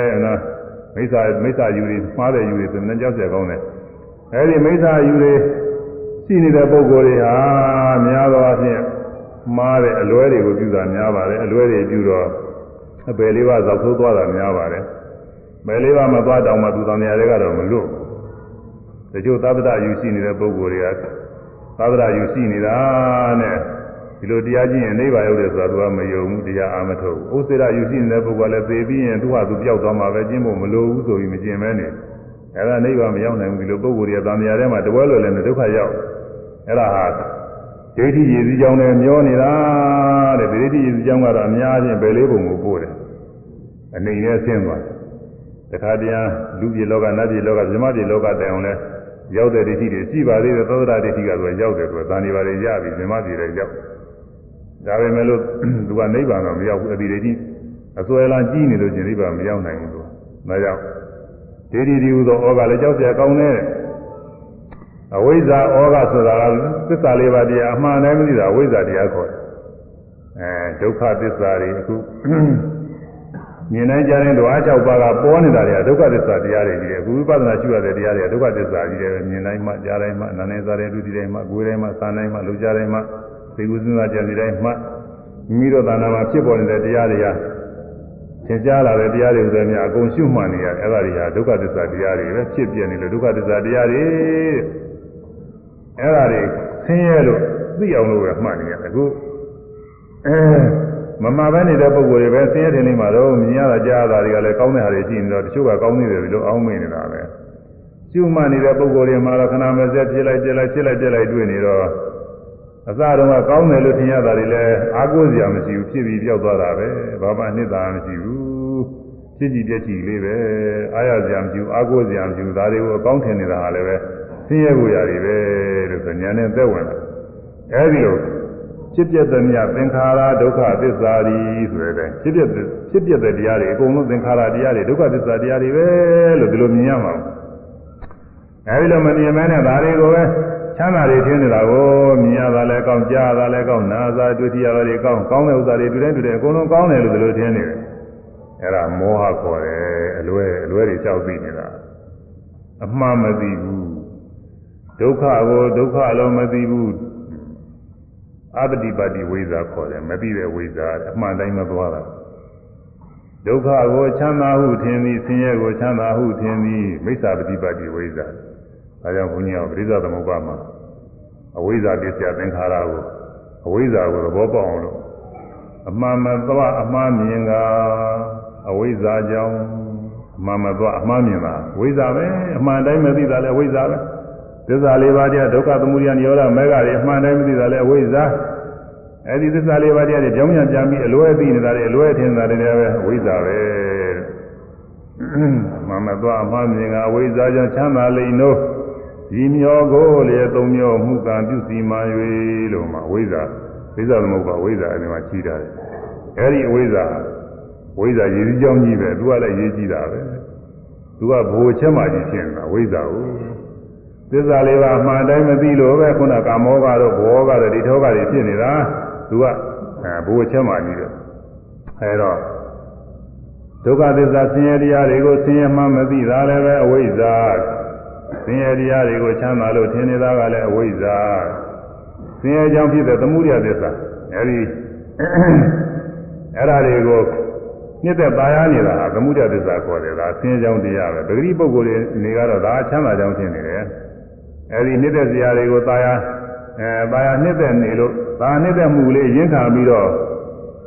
A: မှန်မိစ္ဆာမိစ္ဆာယူတွေမှားတဲ့ယူတွေဆိုရင်ကြောက်ကြကောင်းတယ်အဲဒီမိစ္ဆာယူတွေရှိနေတဲ့ပုံကိုယ်တွေဟာများသောအားဖြင့်မှားတဲ့အလွဲတွေကိုပြုတာများပါတယ်အလွဲတွေပြုတော့အပယ်လေးပါးသောက်ဆိုးသွားတာများပါတယ်ပယ်လေးပါးမသွားတောင်မှသူတော်နေရာတွေကတော့မလွတ်ဘူးတချို့သဗ္ဗတယူရှိနေတဲ့ပုံကိုယ်တွေကသဗ္ဗတယူရှိနေတာနဲ့ ဒီလိုတရားကျင့်ရင်နိဗ္ဗာန်ရောက်တယ်ဆိုတာသူကမယုံဘူးတရားအာမထုတ်ဘူးဥစ္စေရယူရှိနေတဲ့ပုဂ္ဂိုလ်လည်းသိပြီးရင်သူ့ဟာသူပျောက်သွားမှာပဲကျင့်ဖို့မလိုဘူးဆိုပြီးမကျင့်မဲနေအဲ့ဒါနိဗ္ဗာန်မရောက်နိုင်ဘူးဒီလိုပုဂ္ဂိုလ်တွေကသံဃာထဲမှာတပွဲလွယ်လည်းဒုက္ခရောက်အဲ့ဒါဟာဒိဋ္ဌိရည်စည်းကြောင်းနဲ့မျောနေတာတဲ့ဒိဋ္ဌိရည်စည်းကြောင်းကတော့အများချင်းဘယ်လေးပုံကိုပို့တယ်အနေနဲ့ဆင်းသွားတခါတည်းလူပြည်လောကနတ်ပြည်လောကဇမပြည်လောကတိုင်အောင်လဲရောက်တဲ့ဒိဋ္ဌိတွေရှိပါသေးတယ်သောတာဒိဋ္ဌိကဆိုရောက်တယ်သူကသာနေပါလေရပြီဇမပြည်လည်းရောက် ဒါပေမဲ့လို့သူကနိဗ္ဗာန်တော့မရောက်ဘူးအတိဒိဋ္ဌိအစွဲလန်းကြီးနေလို့ကျင်နိဗ္ဗာန်မရောက်နိုင်ဘူးသူ။ဒါကြောင့်ဒိဋ္ဌိဒီဟူသောဩဃလည်းကြောက်เสียကောင်းတယ်။အဝိဇ္ဇာဩဃဆိုတာကသစ္စာလေးပါးတရားအမှန်တည်းမသိတာအဝိဇ္ဇာတရားခေါ်တယ်။အဲဒုက္ခသစ္စာတွေအခု မြင်နိုင်ကြတဲ့ဓဝါ6ပါးကပေါ်နေတာတွေကဒုက္ခသစ္စာတရားတွေကြီးတယ်အခုဝိပဿနာရှုရတဲ့တရားတွေကဒုက္ခသစ္စာကြီးတယ်မြင်တိုင်းမှကြားတိုင်းမှနားတိုင်းစားတိုင်းဒုတိတိုင်းမှကိုယ်တိုင်းမှစာတိုင်းမှလူကြားတိုင်းမှ သိကုစဉ်းစားကြံစီတိုင်းမှမိမိတို့သာနာမှာဖြစ်ပေါ်နေတဲ့တရားတွေကသင်ကြားလာတဲ့တရားတွေဆိုများအကုန်ရှုမှတ်နေရအဲ့ဒါတွေဟာဒုက္ခသစ္စာတရားတွေပဲဖြစ်ပြနေလို့ဒုက္ခသစ္စာတရားတွေအဲ့ဒါတွေဆင်းရဲလို့သိအောင်လို့ပဲမှတ်နေရတယ်အခုအဲမမပဲနေတဲ့ပုံကိုယ်တွေပဲဆင်းရဲတယ်နေမှာတော့မြင်ရတာကြားရတာတွေကလည်းကောင်းတဲ့ဟာတွေရှိနေတော့တချို့ကကောင်းနေတယ်လို့အောင်းမိနေတာပဲကျุမှနေတဲ့ပုံကိုယ်တွေမှာတော့ခဏမစက်ဖြစ်လိုက်ပြလိုက်ဖြစ်လိုက်ပြလိုက်တွေ့နေတော့ အစတုန်းကကောင်းတယ်လို့ထင်ရတာတွေလည်းအားကိုးစရာမရှိဘူးဖြစ်ပြီးပြောက်သွားတာပဲဘာမှနှစ်သာမရှိဘူးဖြစ်ကြည့်ပြည့်ကြည့်လေးပဲအားရစရာမရှိဘူးအားကိုးစရာမရှိဘူးဒါတွေကိုအကောင်းထင်နေတာဟာလည်းပဲဆင်းရဲဖို့ရတယ်ပဲလို့ဆိုညာနဲ့သက်ဝင်လာအဲဒီလိုဖြစ်ပြတဲ့မြသင်္ခါရဒုက္ခသစ္စာရီဆိုတဲ့ဖြစ်ပြဖြစ်ပြတဲ့တရားတွေအကုန်လုံးသင်္ခါရတရားတွေဒုက္ခသစ္စာတရားတွေပဲလို့ဒီလိုမြင်ရမှာအဲဒီလိုမမြင်မဲနဲ့ဒါတွေကိုပဲ ချမ်းသာတွေထင်းနေတာကိုမြင်ရတာလည်းကောင်းကြားရတာလည်းကောင်းနားစားတွေ့ထရတာလည်းကောင်းကောင်းတဲ့ဥစ္စာတွေတွေ့တိုင်းတွေ့တိုင်းအကုန်လုံးကောင်းတယ်လို့ဒီလိုထင်နေတယ်အဲဒါမောဟခေါ်တယ်အလွဲအလွဲတွေကြောက်သိနေတာအမှားမသိဘူးဒုက္ခကိုဒုက္ခလုံးမသိဘူးအပတိပါတိဝိဇ္ဇာခေါ်တယ်မသိတဲ့ဝိဇ္ဇာအမှန်တိုင်းမသွားတာဒုက္ခကိုချမ်းသာဟုထင်သည်ဆင်းရဲကိုချမ်းသာဟုထင်သည်မိစ္ဆာပတိပါတိဝိဇ္ဇာ ဒါကြောင့်ဘုန်းကြီးကပရိသသမုပ္ပါမှာအဝိဇ္ဇာပစ္စယသင်္ခါရကိုအဝိဇ္ဇာကိုသဘောပေါက်အောင်လို့အမှန်မသွားအမှားမြင်ကအဝိဇ္ဇာကြောင့်အမှန်မသွားအမှားမြင်တာဝိဇ္ဇာပဲအမှန်တိုင်းမသိတာလည်းဝိဇ္ဇာပဲသစ္စာလေးပါးတရားဒုက္ခသမုဒယနိရောဓမေဃတွေအမှန်တိုင်းမသိတာလည်းအဝိဇ္ဇာအဲဒီသစ္စာလေးပါးတရားတွေကြောင်းပြန်ပြန်ပြီးအလွဲသိနေတာတွေအလွဲထင်တာတွေလည်းပဲအဝိဇ္ဇာပဲမမသွားအမှားမြင်ကအဝိဇ္ဇာကြောင့်ချမ်းသာလိမ့်တို့ ဒီမျောကိုလေသုံးမျောမှုကံပြုစီမှ၍လို့မှဝိဇ္ဇာဝိဇ္ဇာသမုပ္ပါဝိဇ္ဇာအဲဒီမှာကြီးတာတယ်အဲဒီအဝိဇ္ဇာဝိဇ္ဇာရည်ကြီးကြောင်းကြီးပဲသူကလည်းရေးကြည့်တာပဲသူကဘိုလ်ချက်မှကြီးဖြစ်နေတာဝိဇ္ဇာကိုသစ္စာလေးပါအမှန်တိုင်းမသိလို့ပဲခုနကာမောကတော့ဘောကတော့ဒီထောကတွေဖြစ်နေတာသူကအဲဘိုလ်ချက်မှကြီးတယ်အဲတော့ဒုက္ခသစ္စာဆင်းရဲတရားတွေကိုဆင်းရဲမှမသိတာလည်းပဲအဝိဇ္ဇာ ဆင်းရဲတရားတွေကိုချမ်းသာလို့ထင်နေတာကလည်းအဝိဇ္ဇာဆင်းရဲကြောင့်ဖြစ်တဲ့သမှုရသစ္စာအဲဒီအဲ့ဒါတွေကိုမြစ်သက်ပါရနေတာဟာသမှုရသစ္စာခေါ်တယ်ဒါဆင်းရဲကြောင့်တရားပဲပဂတိပုဂ္ဂိုလ်တွေနေကတော့ဒါချမ်းသာကြောင့်ထင်နေတယ်အဲဒီမြစ်သက်စရာတွေကိုသာယာအဲသာယာနှစ်သက်နေလို့ဒါနှစ်သက်မှုလေးရင်းခံပြီးတော့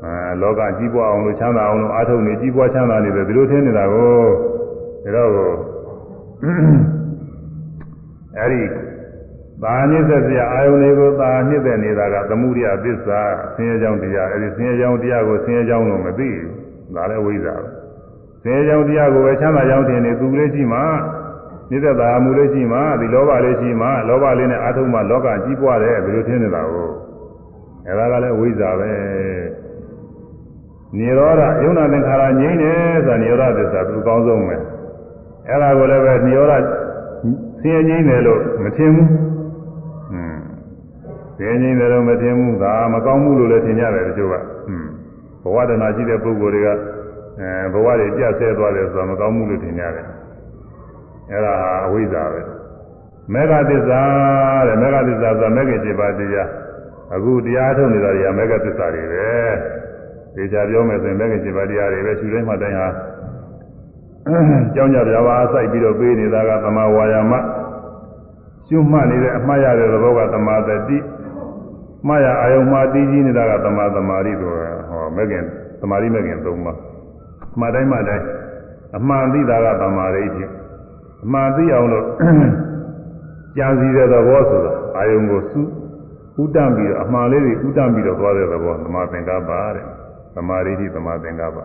A: အဲလောကကြီးပွားအောင်လို့ချမ်းသာအောင်လို့အားထုတ်နေကြီးပွားချမ်းသာနေတယ်ဒီလိုထင်နေတာကိုဒါတော့ အဲဒီသာနိစ္စစရာအာယုန်တွေကိုသာနှစ်သက်နေတာကသမှုရိယသစ္စာဆင်းရဲကြောင်းတရားအဲဒီဆင်းရဲကြောင်းတရားကိုဆင်းရဲကြောင်းလို့မသိဘူးဒါလည်းဝိဇ္ဇာပဲဆင်းရဲကြောင်းတရားကိုပဲချမ်းသာကြောင်းထင်နေသူလေးရှိမှနိစ္စသာမှုလေးရှိမှဒီလောဘလေးရှိမှလောဘလေးနဲ့အာထုံမှလောကကြီးပွားတယ်ဘယ်လိုထင်နေတာကိုအဲဒါကလည်းဝိဇ္ဇာပဲနိရောဓယုံနာသင်္ခါရငြိမ့်တယ်ဆိုတာနိရောဓသစ္စာသူအကောင်းဆုံးပဲအဲဒါကိုလည်းပဲနိရောဓ ဆင်းရဲငြိမ့်တယ်လို့မထင်ဘူးอืมဆင်းရဲငြိမ့်တယ်လို့မထင်ဘူးဒါမကောင်းဘူးလို့လည်းထင်ကြတယ်တချို့ကอืมဘဝတဏှာရှိတဲ့ပုဂ္ဂိုလ်တွေကအဲဘဝတွေပြတ်ဆဲသွားတယ်ဆိုတာမကောင်းဘူးလို့ထင်ကြတယ်အဲ့ဒါအဝိဇ္ဇာပဲမေဃသစ္စာတဲ့မေဃသစ္စာဆိုတာမေဃ7ပါးတရားအခုတရားထုတ်နေတာတွေကမေဃသစ္စာတွေပဲဒီကြပြောမယ်ဆိုရင်မေဃ7ပါးတရားတွေပဲရှုတိုင်းမှတိုင်းဟာ ကြောင်းကြပြပါစိုက်ပြီးတော့ပေးနေတာကသမာဝါယာမရှုမှတ်နေတဲ့အမှားရတဲ့သဘောကသမာသတိမှားရအာယုံမှာတည်ကြည်နေတာကသမာသမာဓိဆိုဟောမေခင်သမာဓိမေခင်၃ပါးမှတ်တိုင်းမှတိုင်းအမှန်သိတာကသမာဓိချင်းအမှန်သိအောင်လို့ကြံစည်တဲ့သဘောဆိုတာအာယုံကိုစုဥတ္တပြီးတော့အမှန်လေးတွေဥတ္တပြီးတော့သွားတဲ့သဘောသမာသင်္ကပ္ပတဲ့သမာဓိတိသမာသင်္ကပ္ပ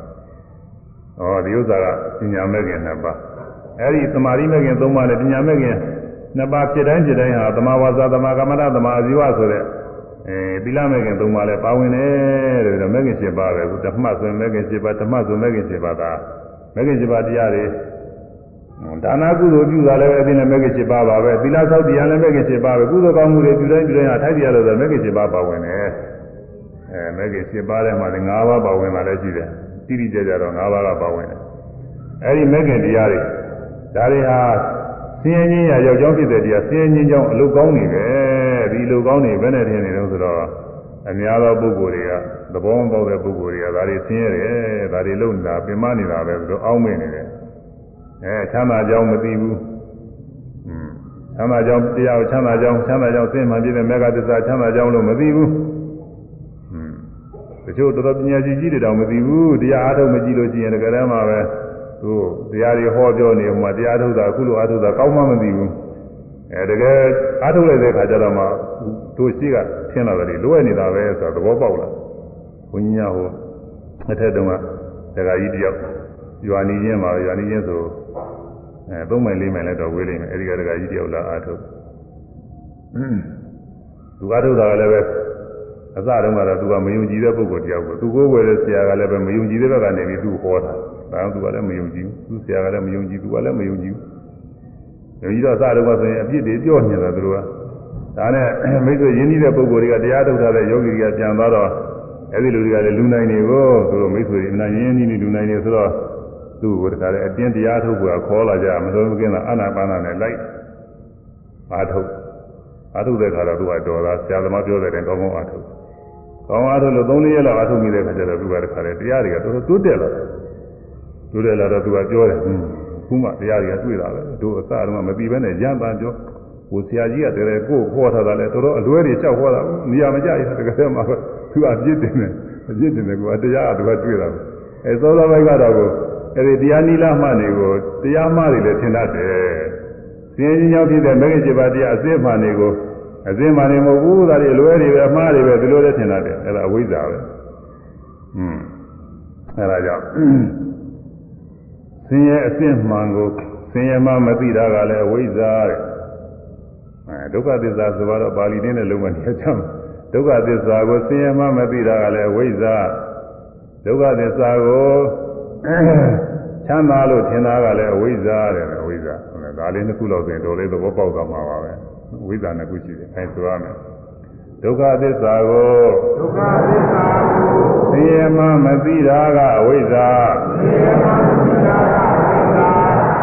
A: ဩဒီဥစ္စာကပညာမဲ့ခင်နှစ်ပါးအဲ့ဒီသမာဓိမဲ့ခင်သုံးပါးနဲ့ပညာမဲ့ခင်နှစ်ပါးဖြစ်တိုင်းဖြစ်တိုင်းဟာသမာဝါစာသမာကမ္မတသမာအာဇီဝဆိုတဲ့အဲသီလမဲ့ခင်သုံးပါးလဲပါဝင်တယ်တဲ့ဒါမဲ့ခင်7ပါးပဲခုဓမ္မဆိုရင်မဲ့ခင်7ပါးဓမ္မဆိုမဲ့ခင်7ပါးကမဲ့ခင်7ပါးတရားတွေဒါနာကုသိုလ်ပြုတာလည်းအသိနဲ့မဲ့ခင်7ပါးပါပဲသီလဆောက်တရားလည်းမဲ့ခင်7ပါးပဲကုသိုလ်ကောင်းမှုတွေပြုတိုင်းပြုတိုင်းဟာထိုက်တရားလို့ဆိုမဲ့ခင်7ပါးပါဝင်တယ်အဲမဲ့ခင်7ပါးထဲမှာလည်း5ပါးပါဝင်တာလည်းရှိတယ် တိတိကျကျတော့၅ပါးကပါဝင်တယ်အဲဒီမဲ့ခင်တရားတွေဒါတွေဟာဆင်းရဲခြင်းရာရောက်ကြောင်းဖြစ်တဲ့တရားဆင်းရဲခြင်းကြောင့်အလုကောင်းနေပဲဒီအလုကောင်းနေဘယ်နဲ့ထင်နေတော့ဆိုတော့အများသောပုဂ္ဂိုလ်တွေကသဘောမပေါက်တဲ့ပုဂ္ဂိုလ်တွေကဒါတွေဆင်းရဲတယ်ဒါတွေလုံနေတာပင်မနေတာပဲဆိုတော့အောင်းမိနေတယ်အဲချမ်းသာကြောင်းမသိဘူးချမ်းသာကြောင်းတရားကိုချမ်းသာကြောင်းချမ်းသာကြောင်းသိမှပြည့်တဲ့မေဃသစ္စာချမ်းသာကြောင်းလို့မသိဘူး ချို့တော်တော်ပညာရှိကြီးတွေတောင်မသိဘူးတရားအားထုတ်မကြည့်လို့ရှိရင်တကယ်တမ်းမှာပဲသူတရားတွေဟောပြောနေမှာတရားထုတ်တာအခုလိုအားထုတ်တာကောင်းမှမသိဘူးအဲတကယ်အားထုတ်လိုက်တဲ့ခါကျတော့မှတို့ရှိကထင်လာတယ်လိုရနေတာပဲဆိုတာသဘောပေါက်လာဘုန်းကြီးများဟိုအထက်တုန်းကဒကာကြီးတယောက်ရွာနေချင်းပါရွာနေချင်းဆိုအဲသုံးမိုင်လေးမိုင်လည်းတော့ဝေးလိမ့်မယ်အဲဒီကဒကာကြီးတယောက်လာအားထုတ်သူအားထုတ်တာကလည်းပဲ အစတုန်းကတော့သူကမယုံကြည်တဲ့ပုဂ္ဂိုလ်တယောက်ကိုသူကိုယ်ဝယ်တဲ့ဆရာကလည်းပဲမယုံကြည်တဲ့ဘက်ကနေပြီးသူ့ဟောတာဒါကြောင့်သူကလည်းမယုံကြည်ဘူးသူဆရာကလည်းမယုံကြည်သူကလည်းမယုံကြည်ဘူးယုံကြည်တော့အစတုန်းကဆိုရင်အပြစ်တွေပြောနေတာသူတို့ကဒါနဲ့မိတ်ဆွေရင်းနှီးတဲ့ပုဂ္ဂိုလ်တွေကတရားထုတ်ထားတဲ့ယောဂီတွေကပြန်သွားတော့အဲဒီလူတွေကလည်းလူနိုင်နေကိုသူတို့မိတ်ဆွေတွေအနာရင်းနှီးနေလူနိုင်နေဆိုတော့သူ့ကိုတခါလေအတင်းတရားထုတ်ဖို့ခေါ်လာကြမတော်မကင်းတာအနာပါနာနဲ့လိုက်အားထုတ်အားထုတ်တဲ့ခါတော့သူကတော်သားဆရာသမားပြောတဲ့တိုင်ကောင်းကောင်းအားထုတ် ကောင်းအားထုတ်လို့၃-၄ရက်လောက်အားထုတ်မိတဲ့ခါကျတော့သူကတခါလေတရားတွေကတော်တော်တိုးတက်လာတယ်တိုးတက်လာတော့သူကပြောတယ်ဟွန်းခုမှတရားတွေကတွေ့တာပဲတို့အစတုန်းကမပြီးဘဲနဲ့ရမ်းပန်းပြောဟိုဆရာကြီးကတည်းကကိုယ်ခေါ်ထားတာလဲတော်တော်အလွဲတွေလျှောက်ခေါ်တာနေရာမကျရတကယ်မှသူအပြစ်တင်တယ်အပြစ်တင်တယ်ကွာတရားကသူကတွေ့တာအဲသောသောဘိုက်ကတော့ကိုအဲဒီတရားနိလမှနေကိုတရားမှတွေလည်းထင်တတ်တယ်စင်ကြီးကြောင့်ဖြစ်တဲ့မဂ္ဂင်7ပါးတရားအစစ်မှနေကို အစစ်မှနေမဟုတ်ဘူးဒါတွေလွဲတွေပဲအမှားတွေပဲဒီလိုလည်းထင်တတ်တယ်အဲဒါအဝိဇ္ဇာပဲอืมအဲဒါကြောင့်ဆင်းရဲအစစ်မှန်ကိုဆင်းရဲမှမသိတာကလည်းအဝိဇ္ဇာတဲ့အဲဒုက္ခသစ္စာဆိုတော့ပါဠိနဲ့လုံးဝနေကြမှာဒုက္ခသစ္စာကိုဆင်းရဲမှမသိတာကလည်းအဝိဇ္ဇာဒုက္ခသစ္စာကိုချမ်းသာလို့ထင်တာကလည်းအဝိဇ္ဇာတဲ့။အဝိဇ္ဇာ။ဒါလေးနှစ်ခုလောက်ဆိုရင်တော်လေးသဘောပေါက်သွားမှာပါပဲ။အ ဝိဇ္ဇာနှစ်ခုရှိတယ်။အဲဆိုရမယ်။ဒုက္ခသစ္စာကို
B: ဒုက္ခသစ္စာကို
A: သိရမှမသိတာကအဝိဇ္ဇာ
B: သိရမှမသိတာကအဝိဇ္ဇာ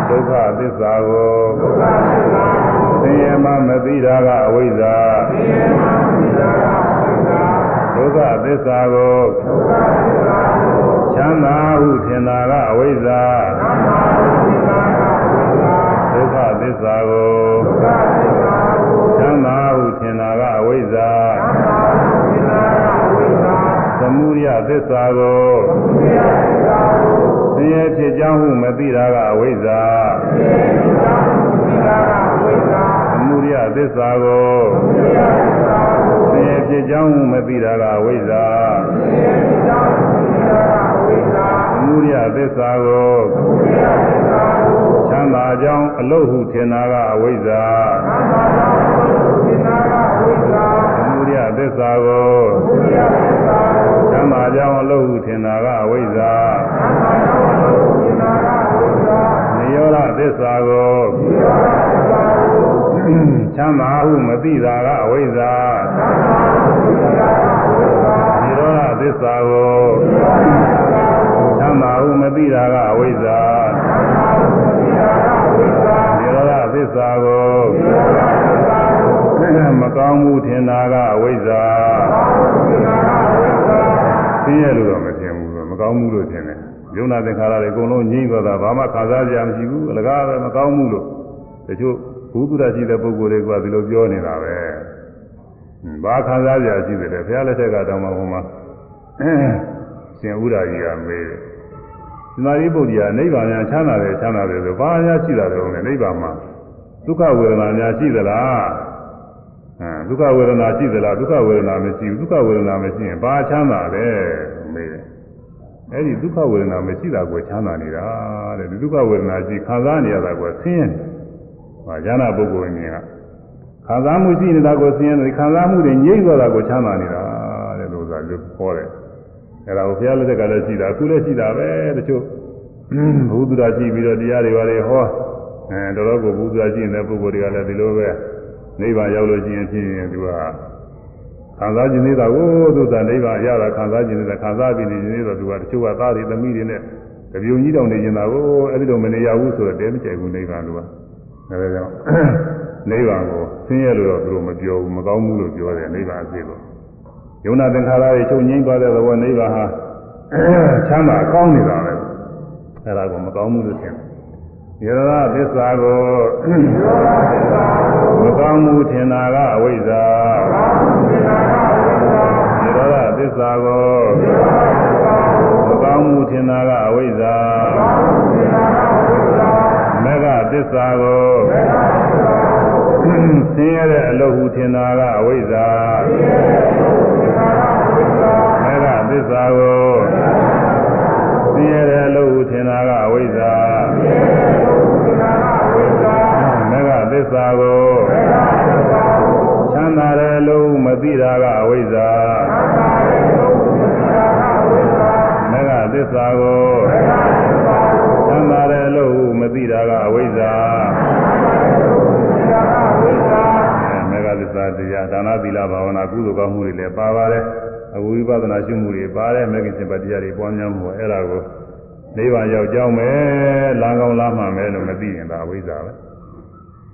A: ဒုက္ခသစ္စာကို
B: ဒုက္ခသစ္စာကို
A: သိရမှမသိတာကအဝိဇ္ဇာ
B: သိရမှမသိတာကအဝိဇ္ဇာ
A: ဒုက္ခသစ္စာကို
B: ဒုက္ခ
A: လုတ်ဟုထင်တာကအဝိဇ္ဇာ
B: ချမ်းသာကြောင်းအလုတ်ဟုထင်တာကအဝိဇ္ဇာ
A: သမုဒယသစ္စာကို
B: သမုဒယသစ္စာကို
A: ချမ်းသာကြောင်းအလုတ်ဟုထင်တာကအဝိဇ္ဇာ
B: ချမ်းသာကြောင်းအလုတ်ဟုထင်တာကအဝိဇ္ဇာ
A: နိရောဓသစ္စာကို
B: နိရောဓသစ္စာကို
A: ချမ်းသာဟုမသိတာက သိရလို့တော့မထင်ဘူးမကောင်းမှုလို့ထင်တယ်ယုံနာသင်္ခါရတွေအကုန်လုံးငြိမ့်သွားတာဘာမှခံစားကြမရှိဘူးအလကားပဲမကောင်းမှုလို့တချို့ဘုသူရရှိတဲ့ပုဂ္ဂိုလ်တွေကဒီလိုပြောနေတာပဲဘာခံစားကြရှိတယ်လဲဘုရားလက်ထက်ကတောင်းမှဟိုမှာရှင်ဥဒ္ဒါကြီးကမေးတယ်သမာဓိပုဒ်ကြီးကနိဗ္ဗာန်များချမ်းသာတယ်ချမ်းသာတယ်ဆိုဘာများရှိတာလဲဦးလေနိဗ္ဗာန်မှာဒုက္ခဝေဒနာများရှိသလား အဲဒုက္ခဝေဒနာရှိသလားဒုက္ခဝေဒနာမရှိဘူးဒုက္ခဝေဒနာမရှိရင်ဘာချမ်းသာလဲမေးတယ်အဲ့ဒီဒုက္ခဝေဒနာမရှိတာကိုချမ်းသာနေတာတဲ့ဒီဒုက္ခဝေဒနာရှိခံစားနေရတာကိုဆင်းရဲတယ်ဟာဉာဏပုဂ္ဂိုလ်မြင်ကခံစားမှုရှိနေတာကိုဆင်းရဲတယ်ခံစားမှုတွေငြိမ့်သွားတာကိုချမ်းသာနေတာတဲ့လို့သာပြောခေါ်တယ်အဲ့ဒါကိုဘုရားလက်ထက်ကလည်းရှိတာအခုလည်းရှိတာပဲတချို့ဘုသူရာရှိပြီးတော့တရားတွေပါလေဟောအဲတော်တော်ကိုဘုသူရာရှိနေတဲ့ပုဂ္ဂိုလ်တွေကလည်းဒီလိုပဲ နိဗ္ဗာန်ရောက်လို့ရှိရင်ဖြင့်သူကခံစားခြင်းသေးတာကိုသူကနိဗ္ဗာန်ရတာခံစားခြင်းသေးတာခံစားပြီးနေခြင်းသေးတော့သူကတချို့ကသားတွေသမီးတွေနဲ့တပြုံကြီးတောင်နေခြင်းတာကိုအဲ့ဒီလိုမနေရဘူးဆိုတော့တဲမကြိုက်ဘူးနိဗ္ဗာန်လို့ကဒါကြောင့်နိဗ္ဗာန်ကိုဆင်းရဲလို့တော့သူတို့မပြောဘူးမကောင်းဘူးလို့ပြောတယ်နိဗ္ဗာန်အစစ်လို့ယုံနာသင်္ခါရတွေချုပ်ငြိမ်းသွားတဲ့သဘောနိဗ္ဗာန်ဟာချမ်းသာကောင်းနေတာပဲအဲ့ဒါကိုမကောင်းဘူးလို့ထင်တယ် ယရဏသစ္စာကိုမကောင်းမှုထင်တာကအဝိဇ္ဇာယရဏသစ္စာကိုမကောင်းမှုထင်တာကအဝိဇ္ဇာမေဃသစ္စာကိုဆင်းရဲတဲ့အလုပ်ဟုထင်တာကအဝိဇ္ဇာမေဃသစ္စာကိုဆင်းရဲတဲ့အလုပ်ဟုထင်တာကအဝိဇ္ဇာမေဃသ စ္စာကိုချမ်းသာတဲ့အလုပ်မသိတာကအဝိဇ္ဇာမေဃသစ္စာကိုချမ်းသာတဲ့အလုပ်မသိတာကအဝိဇ္ဇာမေဃသစ္စာတရားဒါနသီလဘာဝနာကုသိုလ်ကောင်းမှုတွေလည်းပါပါတယ်အဝိပဿနာရှုမှုတွေပါတယ်မေဃရှင်ပတရားတွေပွားများမှုအဲ့ဒါကိုနိဗ္ဗာန်ရောက်ကြောင်းမယ်လမ်းကောင်းလမ်းမှန်မယ်လို့မသိရင်ဒါအဝိဇ္ဇာပဲ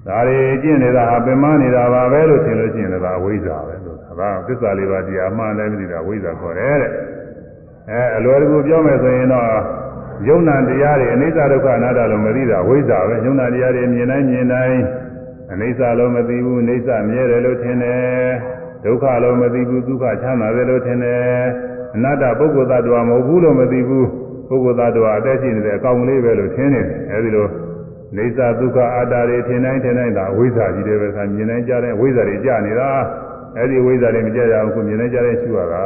A: ဒါတွေကျင့်နေတာဟာပင်မနေတာပါပဲလို့ထင်လို့ရှိရင်လည်းဒါအဝိဇ္ဇာပဲလို့ဒါကသစ္စာလေးပါးတရားအမှန်တိုင်းမသိတာအဝိဇ္ဇာခေါ်တယ်တဲ့အဲအလွယ်တကူပြောမယ်ဆိုရင်တော့ယုံနာတရားတွေအနိစ္စဒုက္ခအနတ္တလို့မသိတာဝိဇ္ဇာပဲယုံနာတရားတွေမြင်တိုင်းမြင်တိုင်းအနိစ္စလို့မသိဘူးအနိစ္စမြဲတယ်လို့ထင်တယ်ဒုက္ခလို့မသိဘူးဒုက္ခချမ်းသာတယ်လို့ထင်တယ်အနတ္တပုဂ္ဂိုလ်သတ္တဝါမဟုတ်ဘူးလို့မသိဘူးပုဂ္ဂိုလ်သတ္တဝါအသက်ရှိနေတဲ့အကောင်ကလေးပဲလို့ထင်နေတယ်အဲဒီလို နေသဒုက္ခအတ္တတွေထင်တိုင်းထင်တိုင်းဒါဝိဇ္ဇာကြီးတယ်ပဲခါမြင်တိုင်းကြားတိုင်းဝိဇ္ဇာတွေကြာနေတာအဲဒီဝိဇ္ဇာတွေမကြရအောင်ခုမြင်တိုင်းကြားတိုင်းရှုရတာ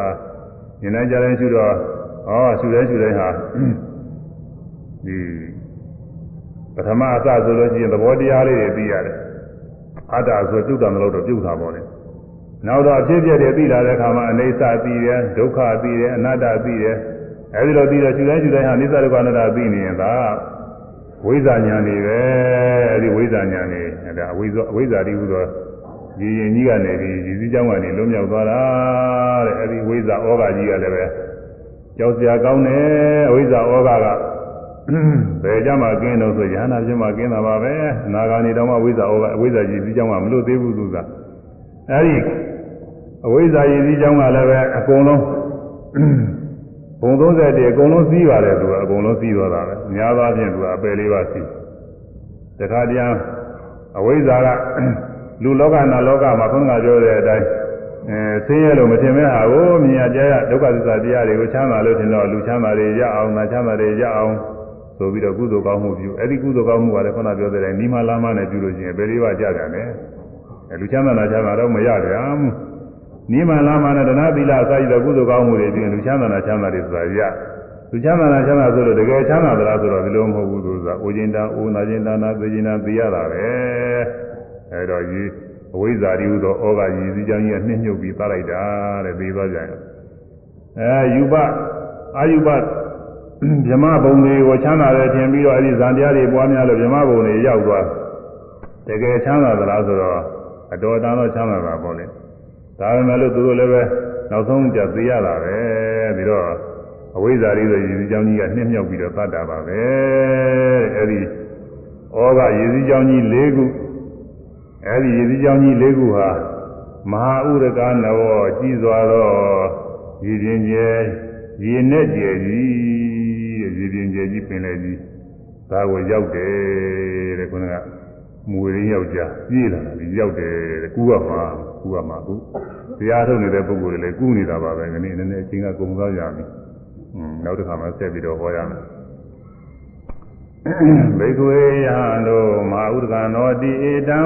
A: မြင်တိုင်းကြားတိုင်းရှုတော့ဟောရှုတိုင်းရှုတိုင်းဟာဒီပထမအစဆိုလို့ရှိရင်သဘောတရားလေးတွေသိရတယ်အတ္တဆိုပြုတ်တာမလို့တော့ပြုတ်တာပေါ့လေနောက်တော့အဖြစ်ပြက်တွေသိလာတဲ့အခါမှာအနေဆာသိတယ်ဒုက္ခသိတယ်အနတ္တသိတယ်အဲဒီလိုသိတော့ရှုတိုင်းရှုတိုင်းဟာအနိစ္စဒုက္ခအနတ္တသိနေရင်ဒါ ဝိဇ္ဇာညာနေပဲအဲဒီဝိဇ္ဇာညာနေဒါအဝိဇ္ဇာအဝိဇ္ဇာတိဟူသောဒီရင်ကြီးကနေပြီးဒီစည်းကြောင်းကနေလွတ်မြောက်သွားတာတဲ့အဲဒီဝိဇ္ဇာဩဃကြီးကလည်းပဲကြောက်စရာကောင်းတယ်အဝိဇ္ဇာဩဃကဘယ်ကြမှာကင်းတော့ဆိုရဟနာပြမှာကင်းတာပါပဲအနာဂါနေတော့မှဝိဇ္ဇာဩဃအဝိဇ္ဇာကြီးစည်းကြောင်းကမလွတ်သေးဘူးသူကအဲဒီအဝိဇ္ဇာကြီးစည်းကြောင်းကလည်းပဲအကုန်လုံး ဘုံ30တည်းအကုန်လုံးစီးပါတယ်သူကအကုန်လုံးစီးသွားတာပဲအများသားဖြင့်သူကအပယ်လေးပါစီးတခါတည်းအဝိဇ္ဇာကလူလောကနာလောကမှာခုနကပြောတဲ့အတိုင်းအဲဆင်းရဲလို့မထင်မဲ့ဟာကိုမြင်ရကြရဒုက္ခသစ္စာတရားတွေကိုချမ်းသာလို့ထင်တော့လူချမ်းသာတွေရအောင်နာချမ်းသာတွေရအောင်ဆိုပြီးတော့ကုသိုလ်ကောင်းမှုပြုအဲ့ဒီကုသိုလ်ကောင်းမှုကလည်းခုနပြောတဲ့တိုင်းနိမလာမနဲ့ပြုလို့ရှိရင်ဘယ်လေးပါကြကြတယ်အဲလူချမ်းသာနာချမ်းသာတော့မရတယ်အာ နိမလာမနဲ့ဒနာသီလအစရှိတဲ့ကုသိုလ်ကောင်းမှုတွေပြင်လူချမ်းသာနာချမ်းသာတွေဆိုတာရလူချမ်းသာနာချမ်းသာဆိုလို့တကယ်ချမ်းသာသလားဆိုတော့ဒီလိုမဟုတ်ဘူးသူကအိုခြင်းတန်အိုနာခြင်းတန်နာသိခြင်းတန်သိရတာပဲအဲတော့ဒီအဝိဇ္ဇာတိဟုသောဩဃရည်စည်းကြောင်းကြီးကနှိမ့်ညွတ်ပြီးသားလိုက်တာတဲ့ပြီးသွားကြရင်အဲယူပအာယူပဗြဟ္မဘုံတွေကိုချမ်းသာတယ်ထင်ပြီးတော့အဲဒီဇန်တရားတွေပွားများလို့ဗြဟ္မဘုံတွေရောက်သွားတကယ်ချမ်းသာသလားဆိုတော့အတော်တန်တော့ချမ်းသာတာပေါ့လေ ဒါပေမဲ့လို့သူတို့လည်းပဲနောက်ဆုံးကြသိရတာပဲပြီးတော့အဝိဇ္ဇာလေးဆိုရည်စည်းကြောင်းကြီးကနှိမ့်မြောက်ပြီးတော့သတ်တာပါပဲအဲဒီဩဃရည်စည်းကြောင်းကြီး၄ခုအဲဒီရည်စည်းကြောင်းကြီး၄ခုဟာမဟာဥရကနဝကြီးစွာသောရည်ပြင်ကျဲရည်နဲ့ကျဲကြီးရည်ပြင်ကျဲကြီးပင်လေကြီးဒါကိုရောက်တယ်တဲ့ခုနကမူရင်းယောက်ျားပြေးလာတာဒီရောက်တယ်တဲ့ကူကမှာ ကူကမှာကူတရားထုတ်နေတဲ့ပုဂ္ဂိုလ်တွေလည်းကူနေတာပါပဲခဏနည်းနည်းအချိန်ကကုန်သွားကြပြီอืมနောက်တစ်ခါမှဆက်ပြီးတော့ဟောရမယ်ဘေကွေယံတို့မဟာဥဒကနောတိဧတံ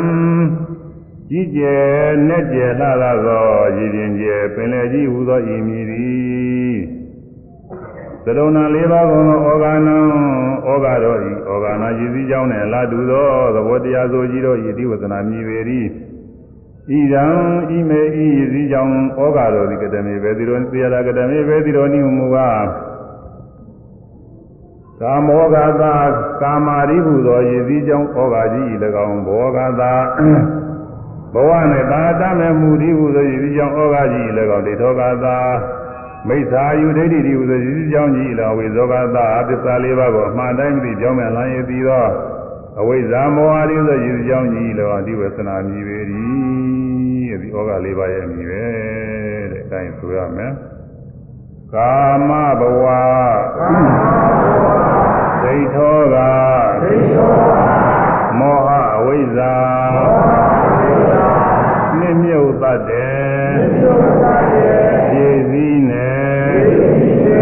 A: ကြီးကျယ်နဲ့ကျယ်လှလာသောရည်ရင်ကျယ်ပင်လေကြီးဟူသောဤမည်သည်သရုံနာလေးပါးကုန်သောဩဃာနံဩဃတော်ဤဩဃာနာရည်စည်းကြောင်းနှင့်လာတူသောသဘောတရားဆိုကြီးတို့ဤတိဝသနာမြည်ပေ၏ ဤရန်ဤမေဤရည်စည်းကြောင်းဩဃာတော်သည်ကတမေပဲဒီလိုသေရတာကတမေပဲဒီလိုနိမူကားကာမောဂသာကာမာရိဟုသောရည်စည်းကြောင်းဩဃာကြီးဤ၎င်းဘောဂသာဘဝနဲ့သာတမဲ့မှုဒီဟုဆိုရင်ဒီကြောင့်ဩဃာကြီးလည်းကောဒိဋ္ဌောကသာမိစ္ဆာယုဒိဋ္ဌိဒီဟုဆိုရင်ဒီကြောင့်ကြီးလည်းဝိဇောကသာအသစ္စာလေးပါးကိုအမှန်တိုင်းမသိကြောင်းမြန်လမ်းရည်ပြီးတော့အဝိဇ္ဇာမောဟဒီဆိုရင်ဒီကြောင့်ကြီးလည်းအဒီဝေသနာမြည်ပေ သည်ဒီဩဃလေးပါးရဲ့မြည်ပဲတဲ့အဲဒါဆိုရမယ်ကာမဘဝဒိဋ္ဌောကမောဟအဝိဇ္ဇာနှိမ့်မြုပ်တတ်တယ်ဖြည့်စည်းနေလေး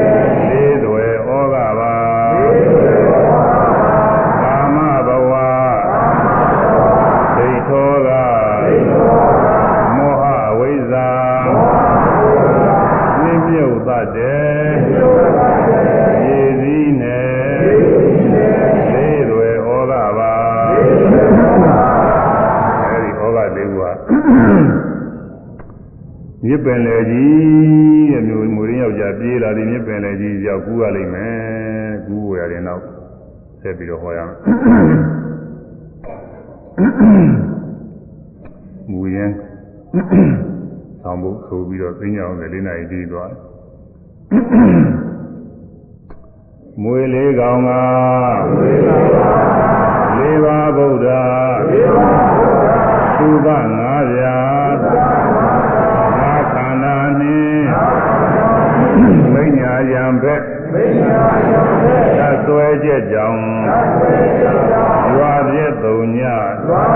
A: မြစ်ပင်လေကြီးတဲ့မျိုးမူရင်းယောက်ျားပြေးလာဒီမြစ်ပင်လေကြီးရောက်ကူးရလိမ့်မယ်ကူးဝရတဲ့နောက်ဆက်ပြီးတော့ဟောရမယ်မူရင်းဆောင်းဖို့ဆိုပြီးတော့သိညာအောင်လေးနိုင်ပြီးသွားမွေလေးကောင်ကလေးပါးဗုဒ္ဓသုဘငါးပြာ မိညာယံဘက်သဆွဲချက်ကြောင့်ရွာပြည့်သုံညသော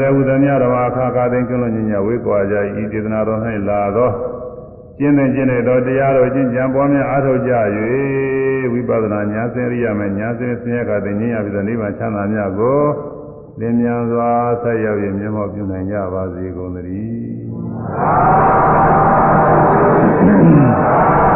A: ဘေးရန်အန္တရာယ်ဝုဒ္ဓမြဓမ္မအခါခါသိကလွန်ညညဝေးကွာကြ၏ဤဒေသနာတော်၌လာသောကျင့်တဲ့ကျင့်တဲ့တော်တရားတော်ကျင့်ကြံပွားများအားထုတ်ကြ၍ဝိပဿနာဉာဏ်စင်ရိယမယ်ဉာဏ်စင်ဆင်းရဲကတည်းကဉာဏ်ပြီးသောနိဗ္ဗာန်ချမ်းသာများကိုလင်းမြန်စွာဆက်ရောက်၍မျက်မှောက်ပြုနိုင်ကြပါစေကုန်သတည်း